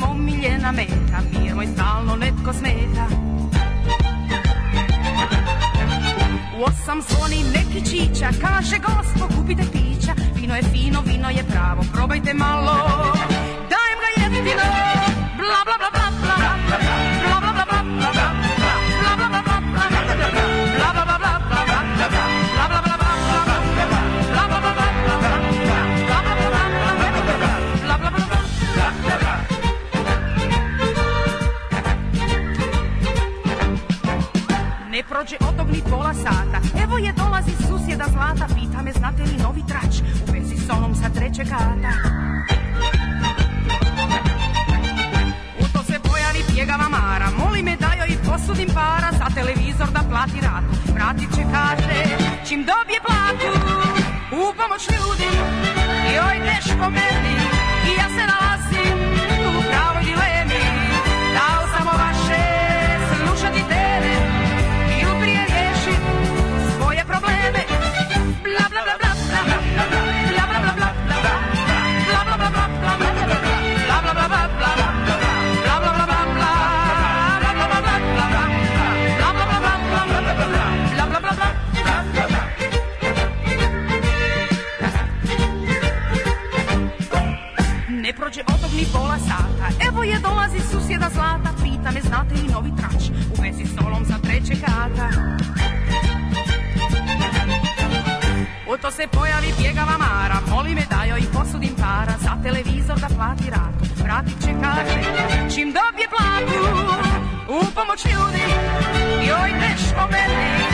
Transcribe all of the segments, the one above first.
sam omiljena meta, mir moj stalno netko smeta. U osam zvoni neki čiča, kaže gospo kupite pića, vino je fino, vino je pravo, probajte malo, dajem ga jedino. pola sata. Evo je dolazi susjeda Zlata, pita me znate li novi trač u vezi s onom sa trećeg kata. U to se pojavi pjegava Mara, moli me da joj posudim para za televizor da plati ratu. Vratit će kaže, čim dobije platu, u pomoć ljudi, joj teško meni, i ja se nalazim je dolazi susjeda zlata, pita me znate li novi trač u vezi s solom za treće kata. U se pojavi bjegava Mara, moli me da joj posudim para, za televizor da plati ratu, vratit će kaže, čim dobije platu, u pomoć ljudi, joj teško meni.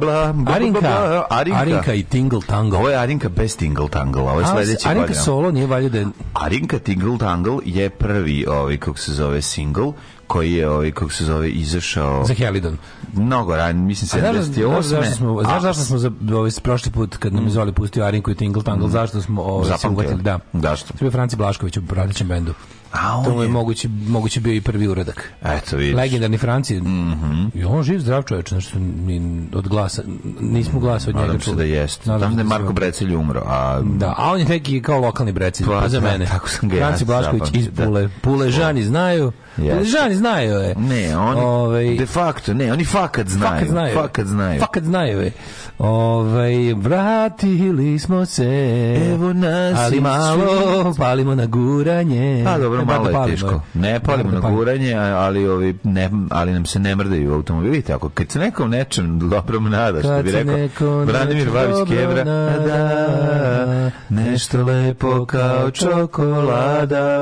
bla bla. Arinka, bla, bla, Arinka. Arinka i Tingle Tangle. Ovo je Arinka bez Tingle Tangle, ovo je sledeći Arinka godina. solo nije valjda da Arinka Tingle Tangle je prvi, ovaj, kako se zove, single koji je ovaj kako se zove izašao za Helidon. Mnogo ran, mislim 78. Zašto smo znaš zašto smo za ovaj prošli put kad nam izvali mm. pustio Arinku i Tingle Tangle, mm. zašto smo ovaj, se uvatili, da. Zašto? Sve Franci Blašković u pratećem bendu. A on to je, je moguće, moguće bio i prvi uradak. Eto, vidiš. Legendarni Franci. Mm -hmm. I on živ zdrav čovječ, nešto ni od glasa, nismo glasa od njega Nadam se da jest. Nadam da je da Marko Brecelj umro. A... Da, a on je neki kao lokalni Brecelj, pa, za da, mene. Tako sam ga Franci Blašković iz da. Pule. Da. Puležani znaju. Žani znaju je. Ne, oni Ove, ovaj- de facto, ne, oni fakat znaju. Fakat znaju. Fakat znaju. Fakat znaju je. Ove, ovaj, vratili smo se. Evo nas ali malo svi. palimo na guranje. Pa dobro, ne, malo je palimo, teško. Ne palimo ne, na guranje, ali ovi ne, ali nam se ne mrdaju automobili tako. Kad se nekom nečem dobro nada, što bi rekao Branimir Vavić Kebra, da, nešto lepo kao čokolada.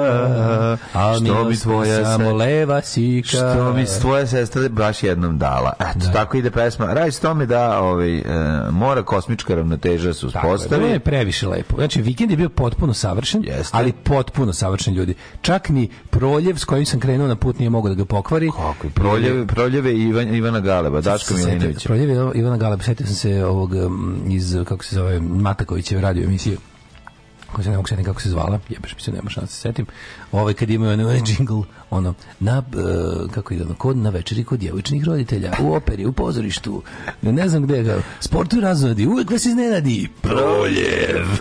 Što bi tvoja samo leva sika. Što mi tvoje sestre baš jednom dala. Eto, da. tako ide pesma. Radi s tome da ovaj, e, mora kosmička ravnoteža se uspostavi. Tako je, previše lepo. Znači, vikend je bio potpuno savršen, Jeste. ali potpuno savršen ljudi. Čak ni proljev s kojim sam krenuo na put nije mogao da ga pokvari. Kako je? Proljeve, proljeve Ivan, Ivana Galeba, Daška Milinović. Proljeve Ivana Galeba, setio sam se ovog iz, kako se zove, Matakovićeve radio emisije koja se ne mogu setim kako se zvala, jebeš mi se, nema šanse da setim, ovaj, kad imaju onaj, onaj džingl, ono, na, uh, kako ide ono, kod, na večeri kod djevojčnih roditelja, u operi, u pozorištu, ne znam gde ga, sportu razvodi, uvek vas iznenadi, proljev.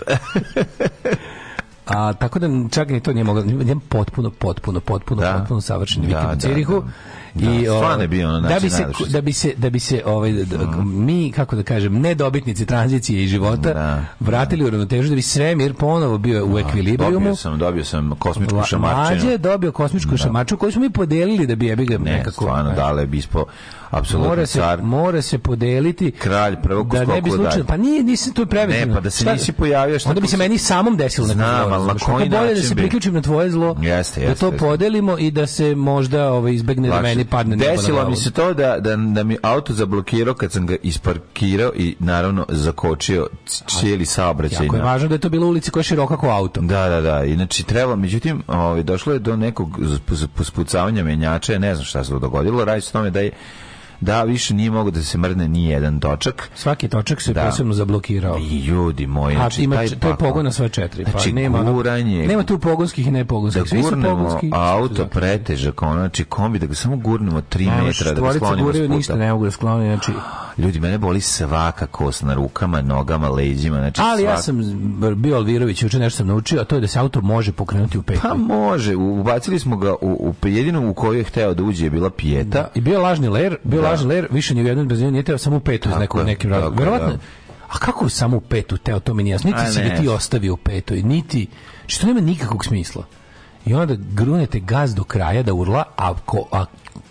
A tako da čak ni to nije mogao, nije potpuno, potpuno, potpuno, da. potpuno savršen da, vikend da, u Cirihu. Da, da. Da, I stvarno je bio ono da bi se da bi se da bi se ovaj da, mm. mi kako da kažem nedobitnici tranzicije i života da, vratili da. u ravnotežu da bi svemir ponovo bio u ekvilibrijumu. Dobio sam, dobio sam kosmičku La, šamačinu. Mlađe je dobio kosmičku da. šamaču koju smo mi podelili da bi jebi ga ne, nekako. Stvarno, e. dale bi ispo apsolutno mora se, car. Mora se podeliti. Kralj prvog da ne bi slučajno, pa nije nisi tu preventivno. Ne, pa da se šta, nisi pojavio šta. Onda bi se meni samom desilo Znam, na Znam, ali na znači, koji bolje da se priključim na tvoje zlo. Jeste, jeste. Da to podelimo i da se možda ovaj izbegne da meni meni padne Desilo mi se to da, da, da mi auto zablokirao kad sam ga isparkirao i naravno zakočio cijeli saobraćaj. Jako je da. važno da je to bila ulica koja je široka kao auto. Da, da, da. I znači treba, međutim, ovaj, došlo je do nekog spucavanja menjača, ne znam šta se dogodilo, radi se tome da je da više nije mogao da se mrne ni jedan točak. Svaki točak se da. posebno zablokirao. I ljudi moji, znači, ima, taj to je pogon na sve četiri. Pa znači, pa nema, guranje, nema tu pogonskih i nepogonskih. Da gurnemo auto da. pretežak, ono, znači kombi, da ga samo gurnemo 3 ne, metra, da ga sklonimo s Ništa ne mogu da skloni, znači... Ljudi, mene boli svaka kost na rukama, nogama, leđima, znači Ali svak... ja sam bio Alvirović, juče nešto sam naučio, a to je da se auto može pokrenuti u petlju. Pa može, ubacili smo ga u, u jedinu u koju je hteo da uđe je bila pijeta. Da. I bio lažni ler, bio Dražen Ler više ni u jednom brzinu nije teo samo u petu iz nekog nekim razlogom. Verovatno. Da. A kako samo u petu teo, to mi nije jasno. Niti si ga ti ostavio u petoj, niti... Što znači, nema nikakvog smisla i onda grunete gaz do kraja da urla, a, ko, a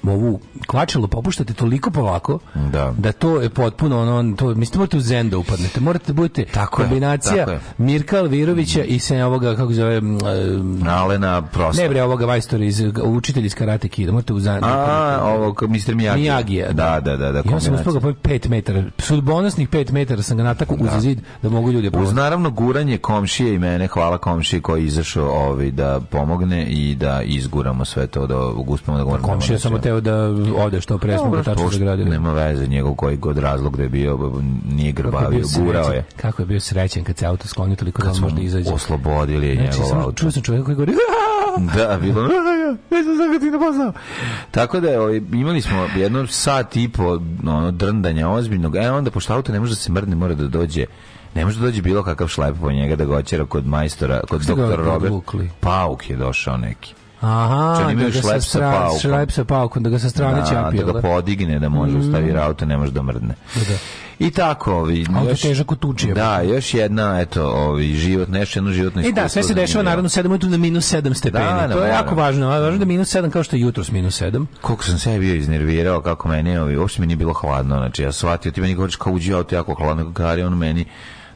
ovu kvačilo popuštate toliko povako da. da to je potpuno ono to mislim morate u zen da upadnete morate da budete tako kombinacija tako Mirka Alvirovića mm. i se ovoga kako zove uh, Alena Prosta ne bre ovoga majstora iz učitelj iz karate kida morate u zen a ovog Mr. Miyagi Miyagi da. da da da da ja sam uspeo 5 metara sudbonosnih 5 metara sam ga natako da. uz zid da mogu ljudi uz naravno guranje komšije i mene hvala komšiji koji izašao ovaj da pomogne i da izguramo sve to da uspemo da govorimo samo teo da ode što pre smo tačno zagradili. Nema veze, njegov koji god razlog da je bio nije grbavio, gurao je. Kako je bio srećen kad se auto sklonio toliko da možda izađe. Oslobodili je znači, njegov auto. Čuo sam čovjeka koji govori da, bilo ne znam sam ga ti ne poznao. Tako da ovaj, imali smo jedno sat i po ono, drndanja ozbiljnog, e onda pošto auto ne može da se mrdne, mora da dođe ne može da dođe bilo kakav šlep po njega da ga kod majstora, kod doktora Robert. Pauk je došao neki. Aha, Čeli da ga šlep sa paukom. Šlep sa paukom, da ga sa strane da, čapio. Da ga da? podigne, da može mm. ustaviti auto, ne može da mrdne. Da. da. I tako, ovi, Auto još, težak utučio. Da, još jedna, eto, ovi, život, nešto jedno životno e, da, iskustvo. I da, sve se dešava naravno 7 ujutru na minus 7 da, stepeni. Da, to je jako da. važno. Važno da minus 7 kao što je jutro s minus 7. Koliko sam se bio iznervirao, kako meni, ovi, uopšte mi nije bilo hladno. Znači, ja shvatio, ti meni govoriš kao uđi auto jako hladno, kako on meni.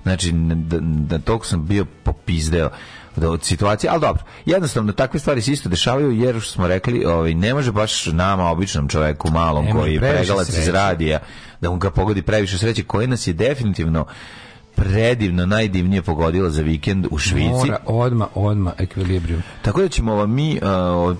Znači, da, na, na toliko sam bio popizdeo od situacije, ali dobro. Jednostavno, takve stvari se isto dešavaju, jer što smo rekli, ovaj, ne može baš nama, običnom čoveku, malom, ne koji pregalac sreće. iz radija, da mu ga pogodi previše sreće, koje nas je definitivno predivno, najdivnije pogodila za vikend u Švici. Mora odma, odma ekvilibrium. Tako da ćemo vam mi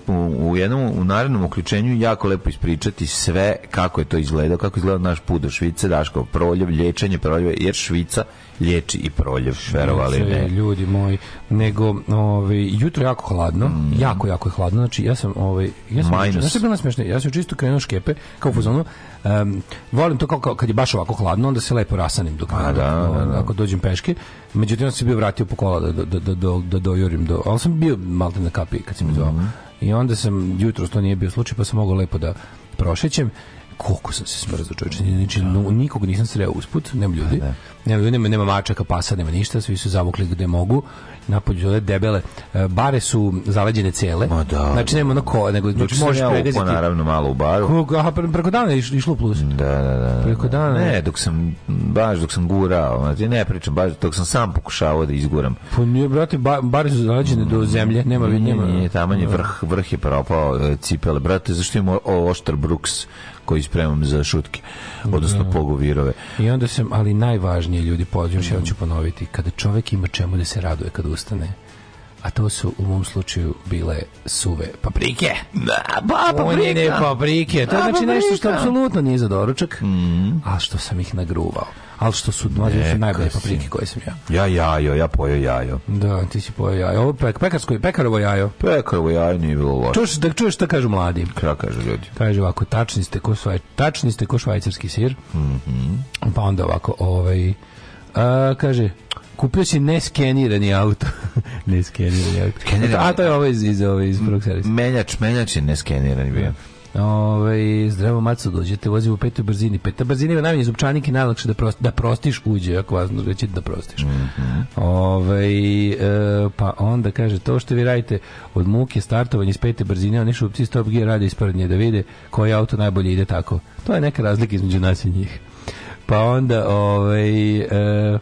uh, u jednom u narednom uključenju jako lepo ispričati sve kako je to izgledao, kako je izgledao naš put do Švice, Daško, proljev, lječenje, proljeva, jer Švica liječi i proljev, verovali ne. Ljudi moji, nego ovaj jutro je jako hladno, mm. jako jako je hladno. Znači ja sam ovaj ja sam Minus. ja sam bila ja sam čisto krenuo škepe kao fuzonu. Um, volim to kao, kao, kad je baš ovako hladno, onda se lepo rasanim dok A, da, da, da, ako dođem peške. Međutim, ja se bio vratio po kola da, da, da, da, da dojurim do... Ali sam bio malte na kapi kad sam mm I onda sam, jutro to nije bio slučaj, pa sam mogao lepo da prošećem koliko sam se smrzao čovječe, znači no, nikog nisam sreo usput, nema ljudi, da, da. nema ljudi, nema, nema mačaka, pasa, nema ništa, svi su zavukli gde mogu, napolje ove debele, e, bare su zaleđene cele, Ma da, znači da. nema ono ko, nego znači, možeš ja pregaziti. Dok sam naravno malo u baru. Kog, aha, preko dana je išlo u plus. Da, da, da, da. Preko dana. Ne, dok sam, baš dok sam gurao, znači ne pričam, baš dok sam sam pokušavao da izguram. Pa nije, brate, ba, bare su zaleđene mm, do zemlje, nema, nije, nema. Nije, tamo je vrh, vrh je propao e, cipele, brate, zašto ima oštar bruks koji spremam za šutke, odnosno da. pogovirove. I onda sam, ali najvažnije ljudi, pozivim, još mm. jednom ću ponoviti, kada čovjek ima čemu da se raduje kad ustane, a to su u mom slučaju bile suve paprike. Da, ba, pa, paprike. paprike. To je da, znači nešto što apsolutno nije za doručak, mm. a što sam ih nagruvao ali što su mlađe su najbolje paprike koje sam ja. Ja jajo, ja pojeo jajo. Da, ti si pojeo jajo. Ovo pek, pekarsko, pekarovo jajo. Pekarovo jajo nije bilo loše. Čuješ da čuješ šta kažu mladi? Šta kažu ljudi? Kaže ovako tačni ste ko švaj, tačni ste ko švajcarski sir. Mhm. pa onda ovako ovaj a, kaže kupio si neskenirani auto. neskenirani auto. Skenirani. A to je ovo ovaj iz, iz, iz, ovaj, iz prvog servisa. Menjač, menjač je neskenirani bio. Da. Ove, ovaj, zdravo maco dođete, vozi u petoj brzini. Peta brzina je najmanje zupčanik najlakše da, prosti, da prostiš uđe, ako vas reći da, da prostiš. Mm -hmm. Ove, ovaj, e, pa onda kaže, to što vi radite od muke startovanje iz pete brzine, oni šupci stop gear rade ispred nje da vide koji auto najbolje ide tako. To je neka razlika između nas i njih. Pa onda, ovaj, e,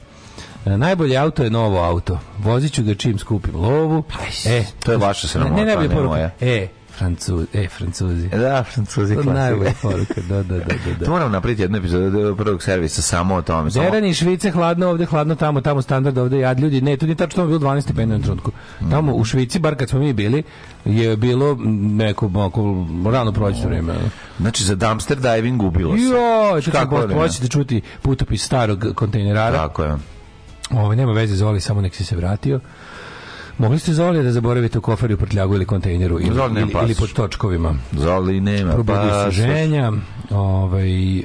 najbolje auto je novo auto. Voziću ga čim skupim lovu. e, to je e, vaša sramota, ne, ne, ne, ne moja. E, Francuzi, e, Francuzi. Da, Francuzi klasi. Najbolja poruka, da, da, da. da. da. to moram napriti jednu epizodu da, da, prvog servisa, samo o tome. Samo... Derani, Švice, hladno ovde, hladno tamo, tamo standard ovde, jad ljudi, ne, tu nije tačno bilo 12 stepeni na trenutku. Tamo u Švici, bar kad smo mi bili, je bilo neko, oko, rano prođe vreme. Znači, za dumpster diving ubilo se. Jo, kako da čuti putopis starog kontejnerara. Tako je. Ovo nema veze, Zoli, samo nek si se vratio. Mogli ste zoli da zaboravite u koferu, u prtljagu ili kontejneru ili, zoli ili, ili pod točkovima. Zoli nema Probudio se ženja. Ovaj, e,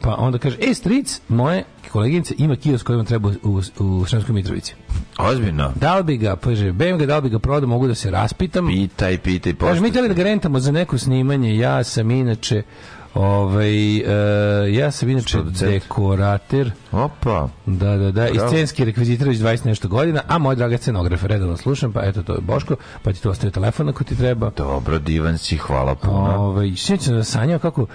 pa onda kaže, e, stric, moje koleginice ima kiosk koji vam treba u, u Sremskoj Mitrovici. Ozbiljno? li bi ga, paže, bem ga, dao bi ga proda, mogu da se raspitam. Pitaj, pitaj, pošto. Kaže, mi da ga rentamo za neko snimanje, ja sam inače Ove, ovaj, e, ja sam inače dekorater. Opa. Da, da, da. I scenski rekvizitor već 20 nešto godina, a moj draga scenograf redovno slušam, pa eto to je Boško, pa ti tu ostaje telefon ako ti treba. Dobro, divan si, hvala puno. Ove, ovaj, sećam da sanjao kako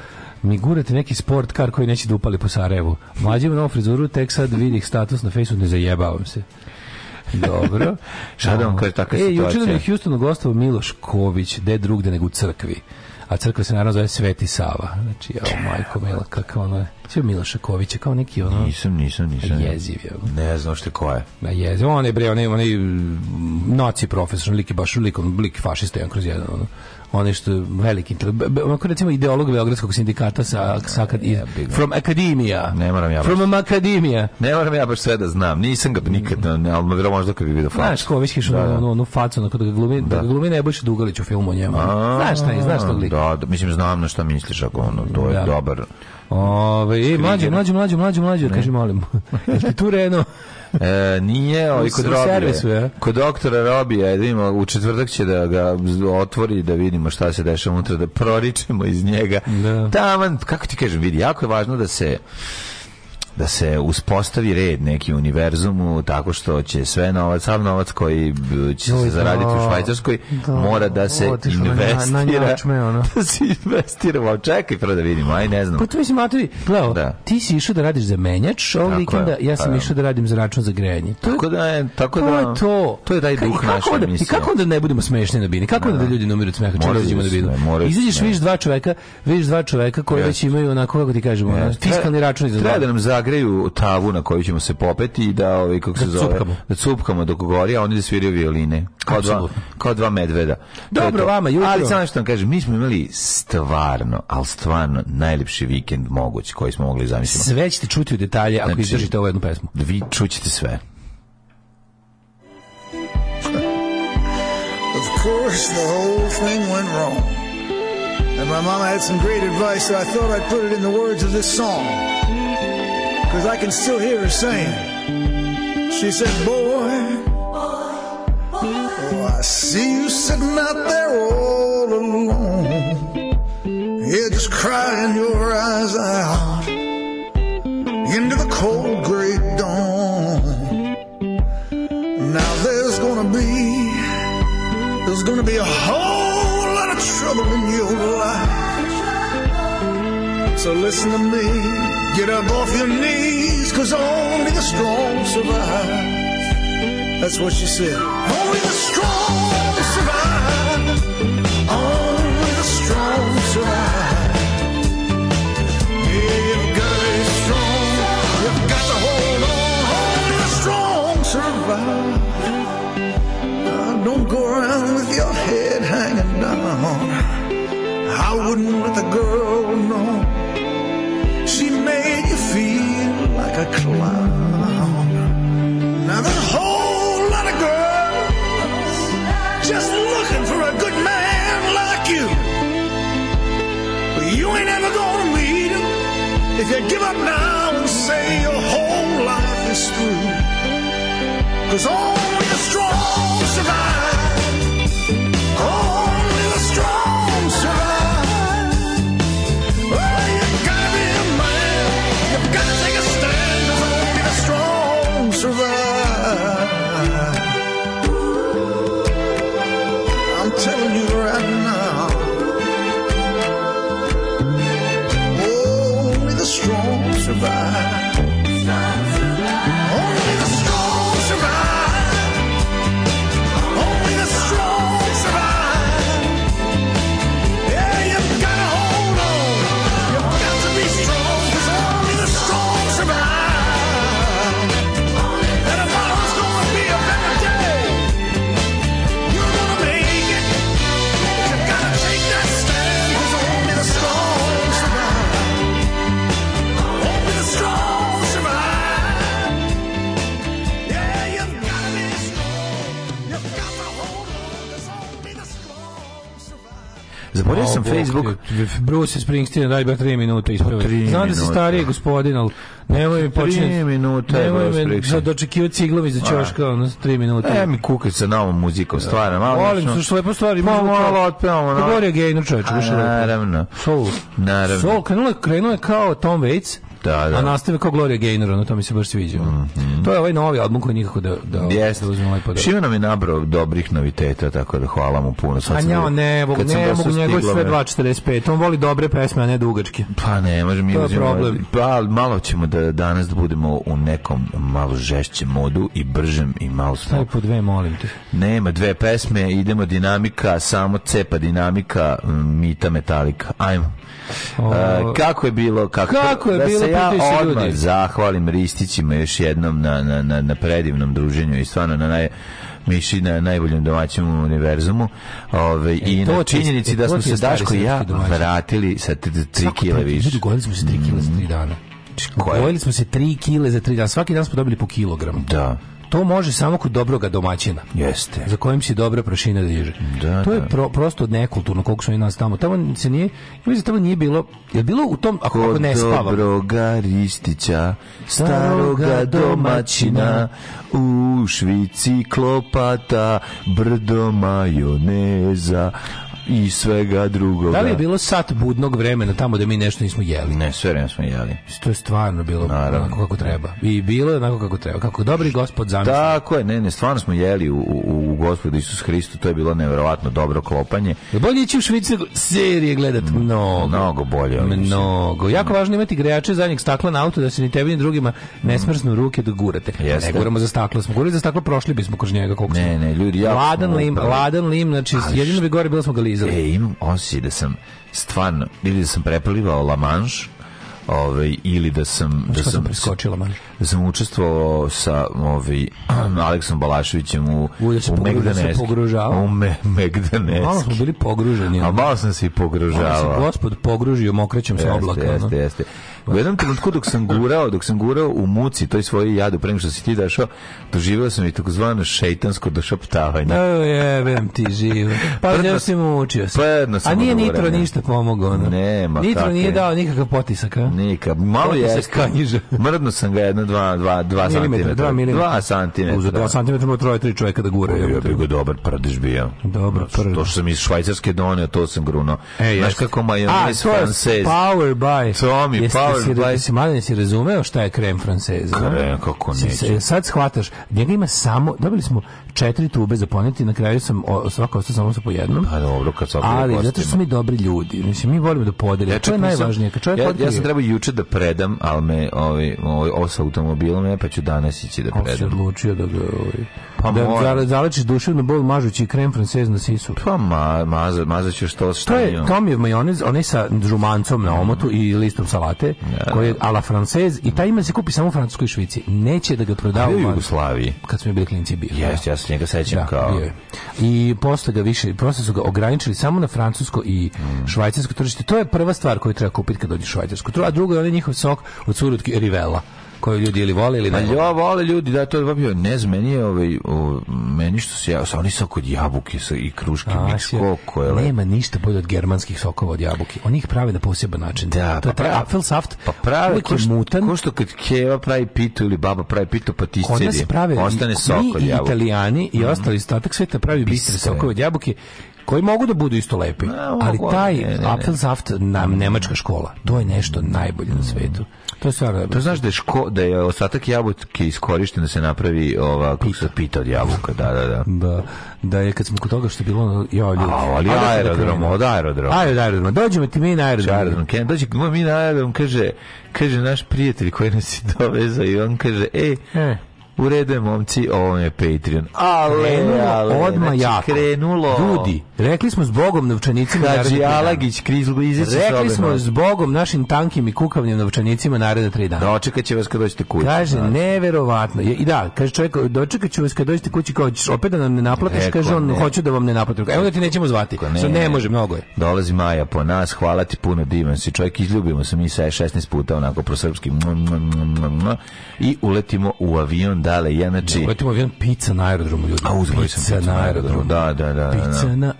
mi gurate neki sport kar koji neće da upali po Sarajevu. Mlađi novu frizuru, tek sad vidih status na fejsu, ne zajebavam se. Dobro. Šta da vam ovaj, kaže takva e, situacija? E, juče nam je Houstonu gostovao Miloš Ković, gde drugde nego u crkvi a crkva se naravno zove Sveti Sava. Znači, ja, o majko mila, kakav ono, sve Miloša Kovića, kao neki ono... Nisam, nisam, nisam. Jeziv je. Ne znam što ko je. Na jeziv, on je bre, on je, on je mm, naci profesor, lik je baš lik, on, lik fašista, jedan kroz jedan, ono oni što veliki onako recimo ideolog beogradskog sindikata sa sa from akademija ne moram ja baš, from akademija ne moram ja baš sve da znam nisam ga nikad mm. ali vjerovatno možda kad bi video facu znaš ko viskiš da, da. onu facu na kada glumi da, da glumi najbolje Dugalić u filmu o njemu znaš taj znaš tog lika da, da mislim znam na šta misliš ako ono to je da. dobar Ove, e, mlađo, mlađo, mlađo, mlađo, mlađo, kaže molim. Jeste tu Reno? E, nije, ovaj kod Robija. ja? Kod doktora Robija, da vidimo, u četvrtak će da ga otvori, da vidimo šta se dešava unutra, da proričemo iz njega. Da. Taman, kako ti kažem, vidi, jako je važno da se da se uspostavi red neki univerzumu tako što će sve novac, sav novac koji će se zaraditi u da. Švajcarskoj da, mora da se investira. Na, na ono. Da se investira. Wow, čekaj, prvo da vidimo, aj ne znam. Pa to mislim, Maturi, pleo, da. ti si išao da radiš za menjač ovog vikenda, ja sam pa išao da radim za račun za grejanje. To, tako da je, tako da to da, je to. To je taj duh naše onda, emisije. I kako onda ne budemo smešni na bini? Kako da, onda da ljudi numiru od smeha? Čemu dođemo da na binu? Izađeš, vidiš dva čoveka, vidiš dva čoveka koji već imaju onako, kako ti kažemo, fiskalni račun iza Treba da nam nagreju tavu na koju ćemo se popeti i da ovaj kako se da zove cupkamo. da cupkamo dok gori a oni da sviraju violine kao dva kao dva medveda dobro to, vama jutro ali samo što vam kažem mi smo imali stvarno al stvarno najlepši vikend moguć koji smo mogli zamisliti sve ćete čuti u detalje ako znači, izdržite ovu jednu pesmu vi čućete sve Of course the whole thing went wrong And my mama had some great advice so I thought I'd put it in the words of this song because I can still hear her saying. She said, Boy, oh, I see you sitting out there all alone. Yeah, just crying your eyes out into the cold gray dawn. Now there's gonna be, there's gonna be a whole lot of trouble in your life. So listen to me. Get up off your knees, cause only the strong survive. That's what she said. Only the strong survive. Only the strong survive. you've got to be strong. You've got to hold on. the strong survive. don't go around with your head hanging down. I wouldn't let the girl know like a clown. Now there's a whole lot of girls just looking for a good man like you. But you ain't ever gonna meet him if you give up now and say your whole life is screwed. Cause only the strong survive. Zaboravio sam Facebook. Bruce Springsteen daj bar 3 minuta isprave. Znam da si stariji gospodin, al nemoj mi počinje. 3 minuta je Bruce Springsteen. Nemoj da me dočekio ciglovi za ćoška, ono 3 minuta. E, mi kukaj sa novom muzikom, stvarno. Malo Volim, su što lepo stvari. Pa malo otpevamo. Govorio gejnu čovječ, više lepo. Naravno. Soul. Naravno. Soul, krenulo je kao Tom Waits. Da, da. A nastave kao Gloria Gaynor, ono to mi se baš sviđa. Mm -hmm. To je ovaj novi album koji nikako da da yes. da uzmem ovaj podatak. Šima nam je nabrao dobrih noviteta, tako da hvala mu puno. Sad a sam ja ne, mogu, ne, mogu njegov sve 245. On voli dobre pesme, a ne dugačke. Pa ne, može mi uzimamo. Pa malo ćemo da danas da budemo u nekom malo žešćem modu i bržem i malo smo. Staj po dve, molim te. Nema dve pesme, idemo dinamika, samo cepa dinamika, mita metalika. Ajmo. O... A, kako je bilo? Kako, kako je da bilo? ja odmah ljudi. zahvalim Ristićima još jednom na, na, na, na predivnom druženju i stvarno na naj, Miši na najboljem domaćem univerzumu ove, e, i na činjenici e, da smo se Daško i ja domaćin. vratili sa 3 kile više. Dogodili smo se 3 kile za 3 mm. dana. Koje? Gojili smo se 3 kile za 3 dana. Svaki dan smo dobili po kilogramu. Da to može samo kod dobroga domaćina. Jeste. Za kojim si dobra prašina diže. Da, da, to je da. pro, prosto nekulturno koliko su i nas tamo. Tamo se nije, mislim da tamo nije bilo. Je bilo u tom ako, ako ne spava. Dobroga Ristića, staroga domaćina, u Švici klopata, brdo majoneza, i svega drugog. Da li je bilo sat budnog vremena tamo da mi nešto nismo jeli? Ne, sve vreme smo jeli. To je stvarno bilo onako kako treba. I bilo je onako kako treba. Kako dobri gospod zamisli. Tako je, ne, ne, stvarno smo jeli u, u, u gospodu Isus Hristu. To je bilo nevjerovatno dobro klopanje. Je bolje će u Švicarsku serije gledati. Mnogo. Mnogo bolje. Mnogo. Jako važno imati grejače zadnjeg stakla na auto da se ni tebi ni drugima ne mm. smrsnu ruke da gurate. Jeste. Ne guramo za staklo. Smo gurali za staklo, prošli bismo kroz njega koliko Ne, ne, ljudi, ja. Ladan lim, ladan lim, znači jedino bi gore bilo smo ga televizor. E, imam osjećaj da sam stvarno, ili da sam preplivao La Manche, ovaj ili da sam pa da sam, sam preskočila man. Da sam učestvovao sa ovaj Aleksom Balaševićem u Ulje u da da Megdanesku. Pogružavao. U me, Megdanesku. Malo smo bili pogruženi. A malo sam se i pogružavao. Ja sam gospod pogružio mokrećom sa oblaka. Jeste, jeste. U jednom trenutku dok sam gurao, dok sam gurao u muci toj svoj jadu, prema što si ti došao, doživio sam i takozvano šeitansko došaptavanje. Da, jebem ti živo. Pa ja sam mučio sam. A nije Nitro ništa pomogao. Ono. Nema. Nitro kakve. nije dao nikakav potisak, a? Nika. Malo je. Mrdno sam ga jedno, dva, dva, dva santimetra. Dva milimetra. Dva santimetra. Uza dva da. santimetra mu troje, tri čoveka da gure. Ja bih ga dobar prdež bio. Dobar prdež. To što sam iz Švajcarske donio, to sam gruno. E, Znaš kako majonez francez. Power by. To mi, power Malenje si, malen, si razumeo šta je krem franceza? Krem, kako neće. Sad shvataš, njega ima samo, dobili smo četiri tube za poneti, na kraju sam o, svaka ostao samo sa po jednom. Pa dobro, kad sam Ali kostima. Da zato što smo mi dobri ljudi, mislim, mi volimo da podelimo. Ja, to je najvažnije. Kad čovjek ja, ja sam trebao juče da predam, ali me ovaj, ovaj, ovaj, sa automobilom, ja pa ću danas ići da predam. On se odlučio da ga... Ovaj, Pa da mora. zalečiš na bol mažući krem francez na sisu. Pa ma, maza, mazaćeš to šta To je Tomijev majonez, onaj sa žumancom na omotu mm. i listom salate, yeah. Da, da. koji je a la francez i taj ima se kupi samo u Francuskoj i Švici. Neće da ga prodaju u Jugoslaviji. Kad smo bili klinci bili. Jeste, ja se njega sećam da, kao. Je. I posle ga više, posle su ga ograničili samo na francusko i mm. švajcarsko tržište. To je prva stvar koju treba kupiti kad dođeš u švajcarsku. A drugo je onaj njihov sok od surutke Rivela koju ljudi ili vole ili pa ne vole. Ja vole ljudi, da to je bio ne znam, meni je ovaj o, meni što se ja, oni su kod jabuke sa i kruške miksko koje nema ništa bolje od germanskih sokova od jabuke. Oni ih prave na poseban način. Da, to je pa taj Apfelsaft. Pa prave ko što, Ko što kad keva pravi pitu ili baba pravi pitu pa ti se prave ostane sok od jabuke. Italijani i mm. ostali ostatak sveta pravi bistre sokove od jabuke koji mogu da budu isto lepi. A, ali taj Apfelsaft nam nemačka škola. To je nešto najbolje na svetu. To je stvarno. To znaš da je ško, da je ostatak jabuke iskorišten da se napravi ova kako pita od jabuka, da, da, da. Da. Da je kad smo kod toga što je bilo ja ljudi. A, ali da, da, da, aerodrom, od aerodroma. Ajde, aerodrom. Dođemo ti mi na aerodrom. aerodrom. Ken, dođi mi na aerodrom, kaže, kaže naš prijatelj koji nas je dovezao i on kaže, ej, e, e. U redu je, momci, ovo je Patreon. Ale, krenulo, ale, odmah znači, jako. krenulo. Ljudi, rekli smo s Bogom novčanicima Hadži Alagić, Krizglizić. Rekli smo s Bogom našim tankim i kukavnim novčanicima naredna tri dana. Dočekat će vas kad dođete kući. Kaže, znači. neverovatno. I da, kaže čovjek, dočekat ću vas kad dođete kući, kao ćeš opet da nam ne naplatiš, Eko, kaže on, ne. hoću da vam ne naplatim. Evo da ti nećemo zvati. Eko, ne, so, ne može, mnogo je. Dolazi Maja po nas, hvala ti puno, divan si čovjek, izljubimo se mi sa 16 e puta onako pro srpski i uletimo u avion dale, Ja, znači... Uletimo avion pizza na aerodromu, ljudi. A uzboj sam pizza na aerodromu. Da, da, da. da. Pizza da. na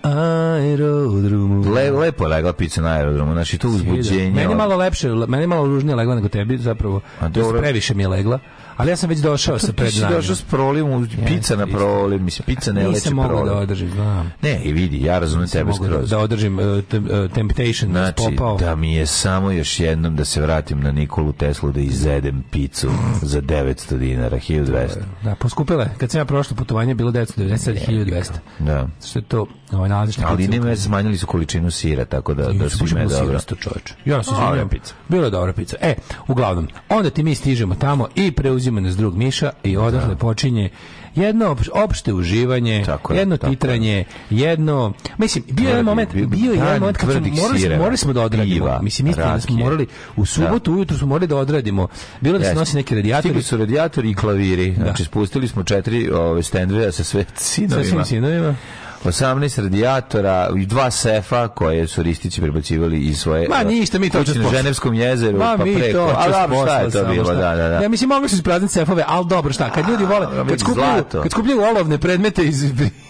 aerodromu. Le, lepo legla pizza na aerodromu, znači to uzbuđenje. Meni malo lepše, meni malo ružnije legla nego tebi, zapravo. A, dobro. Previše mi je legla. Ali ja sam već došao sa pred nami. došao s prolivom, pica na proliv, mislim, pica ne leči da proliv. Nisam da održim, znam. Ne, i vidi, ja razumem tebe da- skroz. Da održim uh, uh, Temptation, da znači, popao. da mi je samo još jednom da se vratim na Nikolu Teslu da izjedem picu za 900 dinara, 1200. Da, poskupila je. Kad sam ja prošlo putovanje, bilo 990, 1200. Da. Što je to, ovaj nalazište Ali nema, smanjili su količinu sira, tako da, da su ime dobro. Ja sam se izvinjam. Bila je dobra pizza. E, uglavnom, onda ti mi stižemo tamo i preuzimamo uzima nas drug Miša i odatle da. počinje jedno opšte uživanje, tako je, jedno tako titranje, je. jedno... Mislim, bio je jedan moment, bio je jedan moment kad smo morali, morali smo da odradimo. Piva, mislim, istina da smo morali, u da. subotu da. ujutru smo morali da odradimo. Bilo da se nosi neki radijatori. Stigli su radijatori i klaviri. Da. Znači, spustili smo četiri ove, stendve sa sve sinovima. Sa svim sinovima. 18 radijatora i dva sefa koje su ristići prebacivali iz svoje Ma ništa mi to ćemo na Ženevskom jezeru Ma, pa mi preko. a pa da, šta je to bilo? Da, da, da. Ja mislim mogli su isprazniti sefove, al dobro šta, kad ljudi vole, kad skupljaju, kad skupljaju olovne predmete iz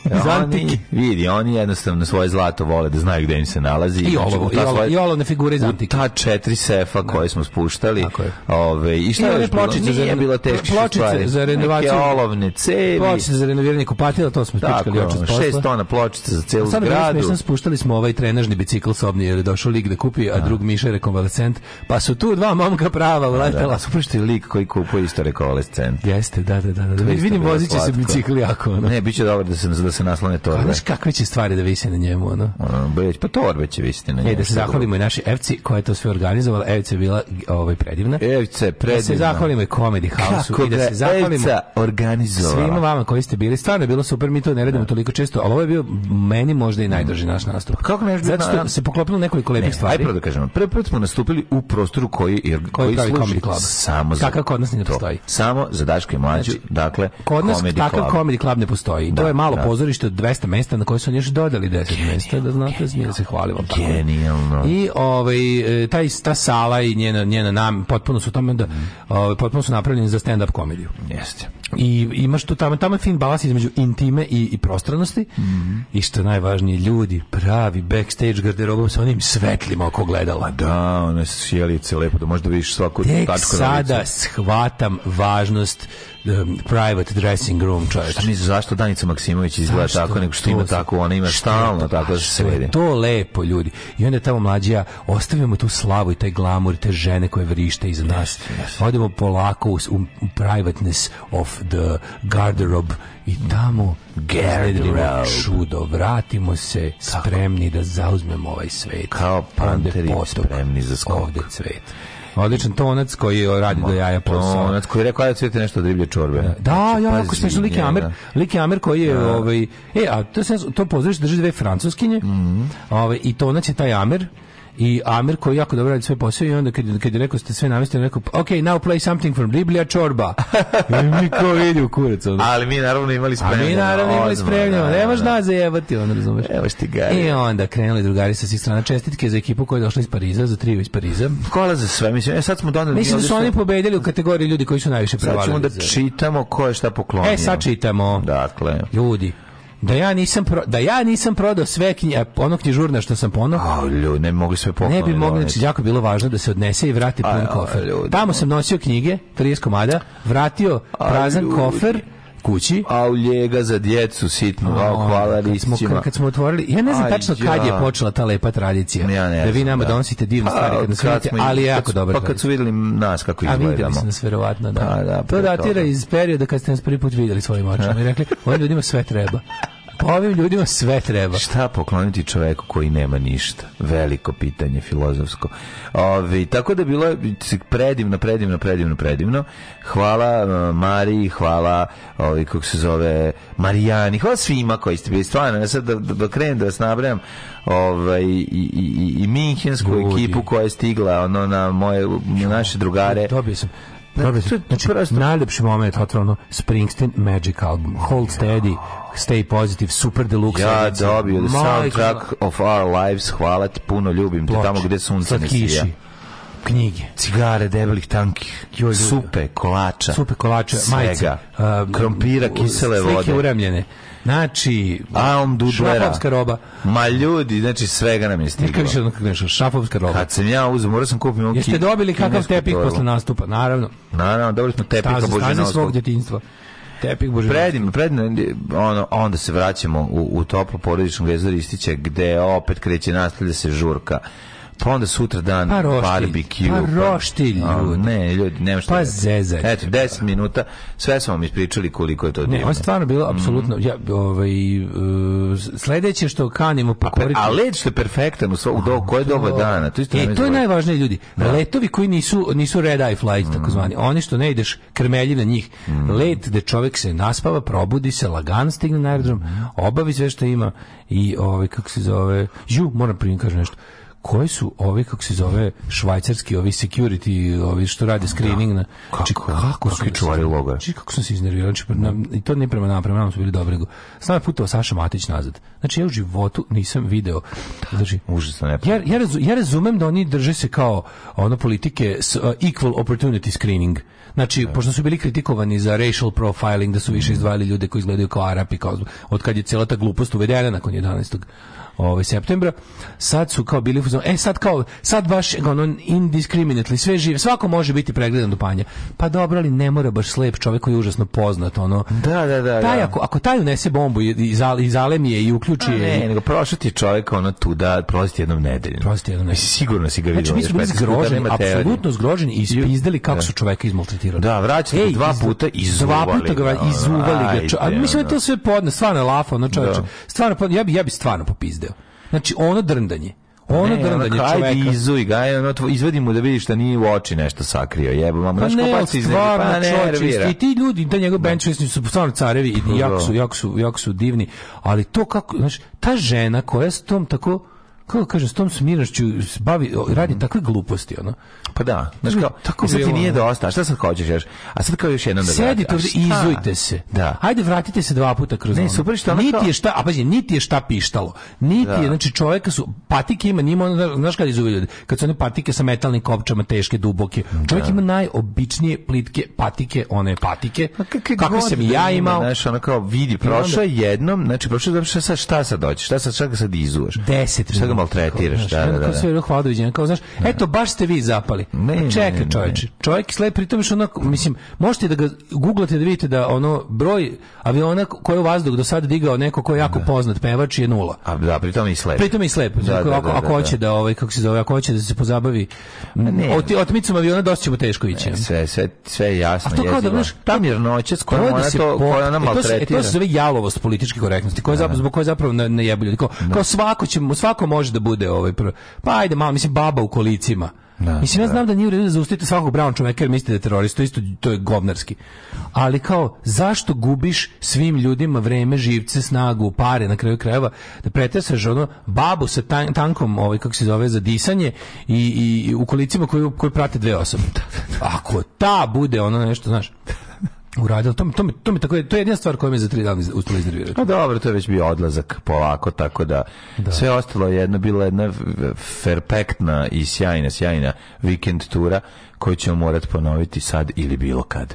iz antike. Vidi, oni jednostavno svoje zlato vole da znaju gde im se nalazi. I znači, olovo, i, olovo, i olovne figure iz antike. Ta četiri sefa da. koje smo spuštali. Ove, i šta je pločice za bila teške stvari. Pločice za renovaciju. Olovne cevi. Pločice za renoviranje kupatila, to smo pričali juče. 6 na pločice za celu sad zgradu. smo spuštali smo ovaj trenažni bicikl sobni jer je došao lik da kupi, a, a. Da. drug Miša je rekonvalescent, pa su tu dva momka prava uletela. Da, da. Super što je lik koji kupuje isto rekonvalescent. Jeste, da, da, da. da. Vidim, vozit će se bicikl jako. Ono. Ne, bit će dobro da se, da se naslone torbe. Znaš kakve će stvari da visi na njemu, ono? ono beć, pa torbe će visiti na njemu. E, da se zahvalimo i naši Evci koja je to sve organizovala. Evca je bila ovaj, predivna. Evca je predivna. Da se zahvalimo i Comedy House-u. i da se zahvalimo Evca organizovala. Svima vama koji ste bili. Stvarno je bilo super, mi to ne radimo toliko često, ali ovo je bio meni možda i najdraži naš nastup. Kako ne Zato što se poklopilo nekoliko lepih ne, stvari. Ajde da kažemo. Prvi put smo nastupili u prostoru koji jer koji, koji služi samo za kakav kod nas ne postoji. Samo za Daške mlađu, znači, dakle kod nas comedy takav club. comedy club ne postoji. Da, to je malo da. pozorište od 200 mesta na koje su oni još dodali 10 genijalno, mesta, da znate, genijalno, se hvalimo tako. Genijalno. I ovaj e, taj ta sala i njena njena nam potpuno su tamo da mm. ovaj, potpuno su napravljeni za stand up komediju. Jeste. I imaš tu tamo tamo je fin balans između intime i, i prostranosti. Mm -hmm. I najvažnije, ljudi, pravi backstage garderobom sa onim svetlima oko gledala. Da, one sjelice lepo, da možda vidiš svaku Tek tačku sada shvatam važnost um, private dressing room, čovječ. Šta misliš, zašto Danica Maksimović izgleda zašto? tako, nego što ima tako, ona ima stalno, tako da se vidi. To lepo, ljudi. I onda tamo mlađija, ostavimo tu slavu i taj glamur, te žene koje vrište iza nas. Yes, yes. Odemo polako u, u privateness of the garderobe i tamo Geraldine čudo. Vratimo se spremni da zauzmemo ovaj svet. Kao panteri spremni za skok. Ovde cvet. Odličan tonac koji radi Ma, do jaja posao. Tonac koji rekao da cvete nešto od riblje čorbe. Da, ja ako se Liki Amer, Liki Amer koji je da. ovaj e a to se to pozorište drži dve francuskinje. Mm -hmm. Ovaj i tonac je taj Amer i Amir koji jako dobro radi svoj posao i onda kad, kad je rekao ste sve namestili, rekao, ok, now play something from Biblija Čorba. I mi ko vidi u kurac. Ono. Ali mi naravno imali spremljeno. A mi naravno imali spremljeno. Da, ne možeš da. nas zajebati, on razumeš. Evo ti ga. I onda krenuli drugari sa svih strana čestitke za ekipu koja je došla iz Pariza, za trio iz Pariza. Kola za sve, mislim, e, sad smo doneli. Mislim da su oni pobedili u kategoriji ljudi koji su najviše prevalili. Sad ćemo da čitamo ko je šta poklonio. E, sad čitamo. Dakle. Ljudi, da ja nisam pro, da ja nisam prodao sve knjige, e, ono knjižurna što sam ponao. A ljudi, ne mogu sve poklone. Ne bi mogli, znači jako bilo važno da se odnese i vrati pun kofer. Tamo sam nosio knjige, 30 komada, vratio prazan kofer kući. A u ljega za djecu sitno. a hvala kad, kad smo otvorili, ja ne znam Aj, tačno ja. kad je počela ta lepa tradicija. Ja ne da vi nama da. donosite divne pa, stvari kad nas vidite, ali je jako dobro. Pa kad su videli nas kako izgledamo. A videli su nas verovatno, da. A, pa, da to datira iz perioda kad ste nas prvi put videli svojim očima i rekli, ovim ljudima sve treba. Pa ovim ljudima sve treba. Šta pokloniti čoveku koji nema ništa? Veliko pitanje filozofsko. Ovi, tako da bilo je predivno, predivno, predivno, predivno. Hvala uh, Mariji, hvala ovi, kako se zove, Marijani, hvala svima koji ste bili stvarno. Ja sad da, da, da krenem da vas nabrajam ovaj, i, i, i, i minhensku ekipu koja je stigla ono, na moje, naše drugare. Dobio sam Znači, znači, prosto... najlepši moment, otvorno, Springsteen Magic album. Hold steady, Stay Positive, Super Deluxe. Ja dobio the da soundtrack of our lives, hvala ti, puno ljubim te tamo gde sunce ne sija knjige, cigare debelih tankih, Joj, supe, kolača, supe kolača, majice, uh, krompira, um, kisele slike vode, slike uremljene. Znači, Aum Dudlera. Šrafovska roba. Ma ljudi, znači svega nam je stiglo. Kako više kako nešto, šrafovska roba. Kad sam ja uzem, morao sam kupiti Jeste dobili kakav tepih torbu. posle nastupa, naravno. Naravno, dobili smo tepih Božanovskog. Staze, staze svog djetinjstva. Tepih Božanovskog. Predim, predim, ono, onda se vraćamo u, u toplo porodično glezdoristiće gde opet kreće nastavlja se žurka pa onda sutra dan pa roštilj, barbecue. Pa, pa- roštilj, pa, ljudi. Ne, ljudi, nema šta. Pa da- zezaj. Eto, 10 minuta, sve smo vam ispričali koliko je to divno. Ne, ovo je stvarno bilo, mhm. apsolutno, mm. ja, ovaj, uh, sledeće što kanimo pokoriti... A, a let što je perfektan u, svog, u do, koje doba dana, to isto e, to je najvažnije, ljudi. Da. Letovi koji nisu, nisu red eye flight, mm. takozvani, oni što ne ideš krmelji na njih. Mm. Let gde čovjek se naspava, probudi se, lagano stigne na aerodrom, mhm. obavi sve što ima i, ovaj, kako se zove, ju, moram primim kažem nešto koji su ovi kako se zove švajcarski ovi security ovi što rade da. screening na kako či, znači, kako su čuvari loga či znači, kako sam se iznervirao znači pa i to ne prema nama prema su bili dobri sam je putao Saša Matić nazad znači ja u životu nisam video znači užasno ne ja, ja, ja razumem da oni drže se kao ono politike s, uh, equal opportunity screening znači ne. Da. pošto su bili kritikovani za racial profiling da su više mm. izdvajali ljude koji izgledaju kao Arapi kao od kad je cela ta glupost uvedena nakon 11 ovaj septembra sad su kao bili e sad kao sad baš ono indiscriminately sve žive svako može biti pregledan do panja pa dobro ali ne mora baš slep čovjek koji je užasno poznat ono da da da taj da. ako ako taj unese bombu i i zalemi je i uključi je ne, ne nego prošati čovjek ono tu da prosti jednom nedeljom prosti jednom nedeljom sigurno si ga vidio znači mi smo zgroženi apsolutno zgroženi i ispizdali kako da. su čovjeka izmaltretirali da vraćali dva puta izuvali dva puta ga izuvali ga a mislim da to sve podne stvarno lafa ono čovjek da. stvarno ja bi ja bi stvarno popizdao Znači, ono drndanje. Ono drndanje ono čoveka. Ajde izuj ga, ono, izvedi mu da vidi šta da nije u oči nešto sakrio. Jebo, mam, znaš pa ko baci iz njega, pa ne, čovječ, I ti ljudi, ta njegov da. benchwestni su stvarno carevi i da. jako su, jako su, jako su divni. Ali to kako, znaš, ta žena koja s tom tako kako kaže, s tom smirnošću bavi, radi mhm. takve gluposti, ono. Pa da, znaš kao, tako e, sad ti nije dosta, šta sad hoćeš još? A sad kao još jednom da Sedite ovdje i izujte se. Da. Hajde, vratite se dva puta kroz ne, ono. super što ono Niti kao... je šta, a pazi, niti je šta pištalo. Niti da. je, znači čoveka su, patike ima, nima, znaš kada izuvi ljudi, kad su one patike sa metalnim kopčama, teške, duboke. čovek da. ima najobičnije plitke patike, one patike, pa kako sam i da ja imao. Znaš, ono kao, vidi, prošao jednom, znači, prošao, šta sad doći, šta sad, šta sad izuješ? Deset maltretiraš, da, da, da. Sve hvala doviđenja, kao znaš, da. eto baš ste vi zapali. Ne, pa čekaj, čoveče. Čovjek slep pritom što onako, mislim, možete da ga guglate da vidite da ono broj aviona koji je u vazduh do sad digao neko ko je jako da. poznat pevač je nula. A da, pritom i slep. Pritom i slep. Da, znači, ako, ako hoće da ovaj kako se zove, ako hoće da se pozabavi otmicom aviona dosta ćemo teško ići. Sve, sve, sve jasno. A to kao da, znaš, Tamir Noćac, koja ona to, koja ona maltretira. To se e, zove jalovost političke korektnosti, koja zapravo, zbog koje zapravo ne, ne jebulja. Kao, svako će, svako može može da bude ovaj prvo. Pa ajde, malo, mislim, baba u kolicima. Da, mislim, ja da. znam da nije u redu da zaustavite svakog brown čoveka jer mislite da je terorista, isto to je govnarski. Ali kao, zašto gubiš svim ljudima vreme, živce, snagu, pare na kraju krajeva, da pretesaš ono babu sa tan tankom, ovaj, kako se zove, za disanje i, i u kolicima koji, koji prate dve osobe. Da. Ako ta bude ono nešto, znaš, uradilo. To, to, to, me tako, to je jedina stvar koja mi za tri dana uspela iznervirati. A pa dobro, to je već bio odlazak polako, tako da, da. sve ostalo je jedna, bila jedna ferpektna i sjajna, sjajna vikend tura koju ćemo morati ponoviti sad ili bilo kad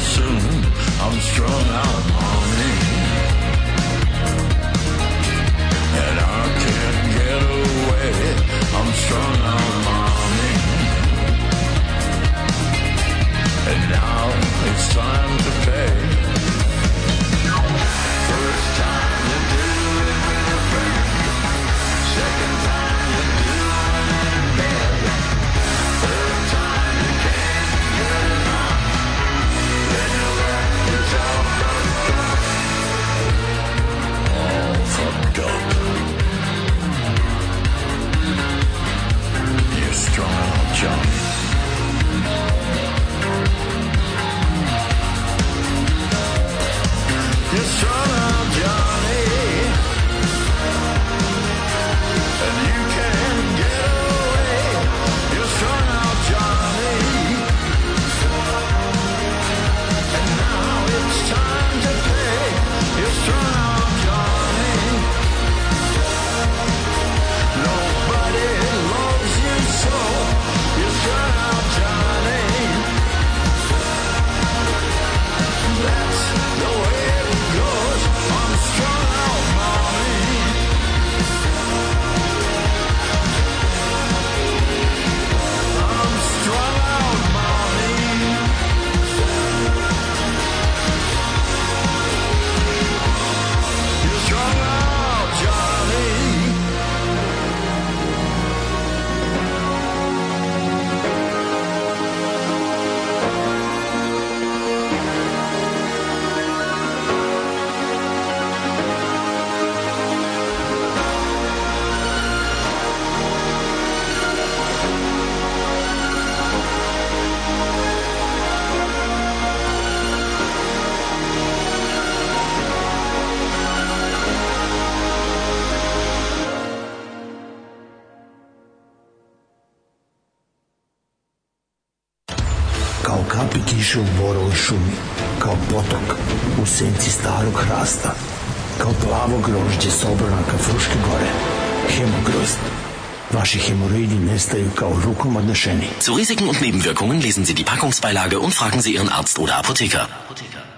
soon. I'm strung out, honey. And I can't get away. I'm strung out, mommy. And now it's time to pay. plavog rožđe s obronaka Fruške gore. Hemogrozd. Vaši Hämorrhoiden nestaju kao rukom odnešeni. Zu Risiken und Nebenwirkungen lesen Sie die Packungsbeilage und fragen Sie Ihren Arzt oder Apotheker. Apotheker.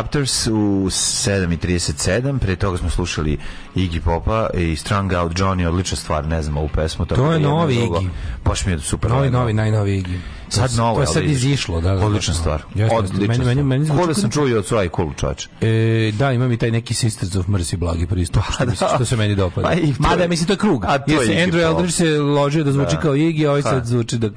Raptors u 7.37, pre toga smo slušali Iggy Popa i Strung Out Johnny, odlična stvar, ne znam, ovu pesmu. Tako To je da novi Iggy. Baš mi je super. Novi, novi, najnovi Iggy. Sad novo, to je sad izišlo, da, da, da. Odlična stvar. Odlična. Meni meni meni sam čuo od Sraj Kulu čač. E, da, imam i taj neki Sisters of Mercy blagi pristup, što, pa da. što se meni dopada. Ma, pa Ma da, mislim to je krug. A to Jer je Andrew Eldridge se ložio da zvuči da. kao Iggy, a ovaj sad zvuči da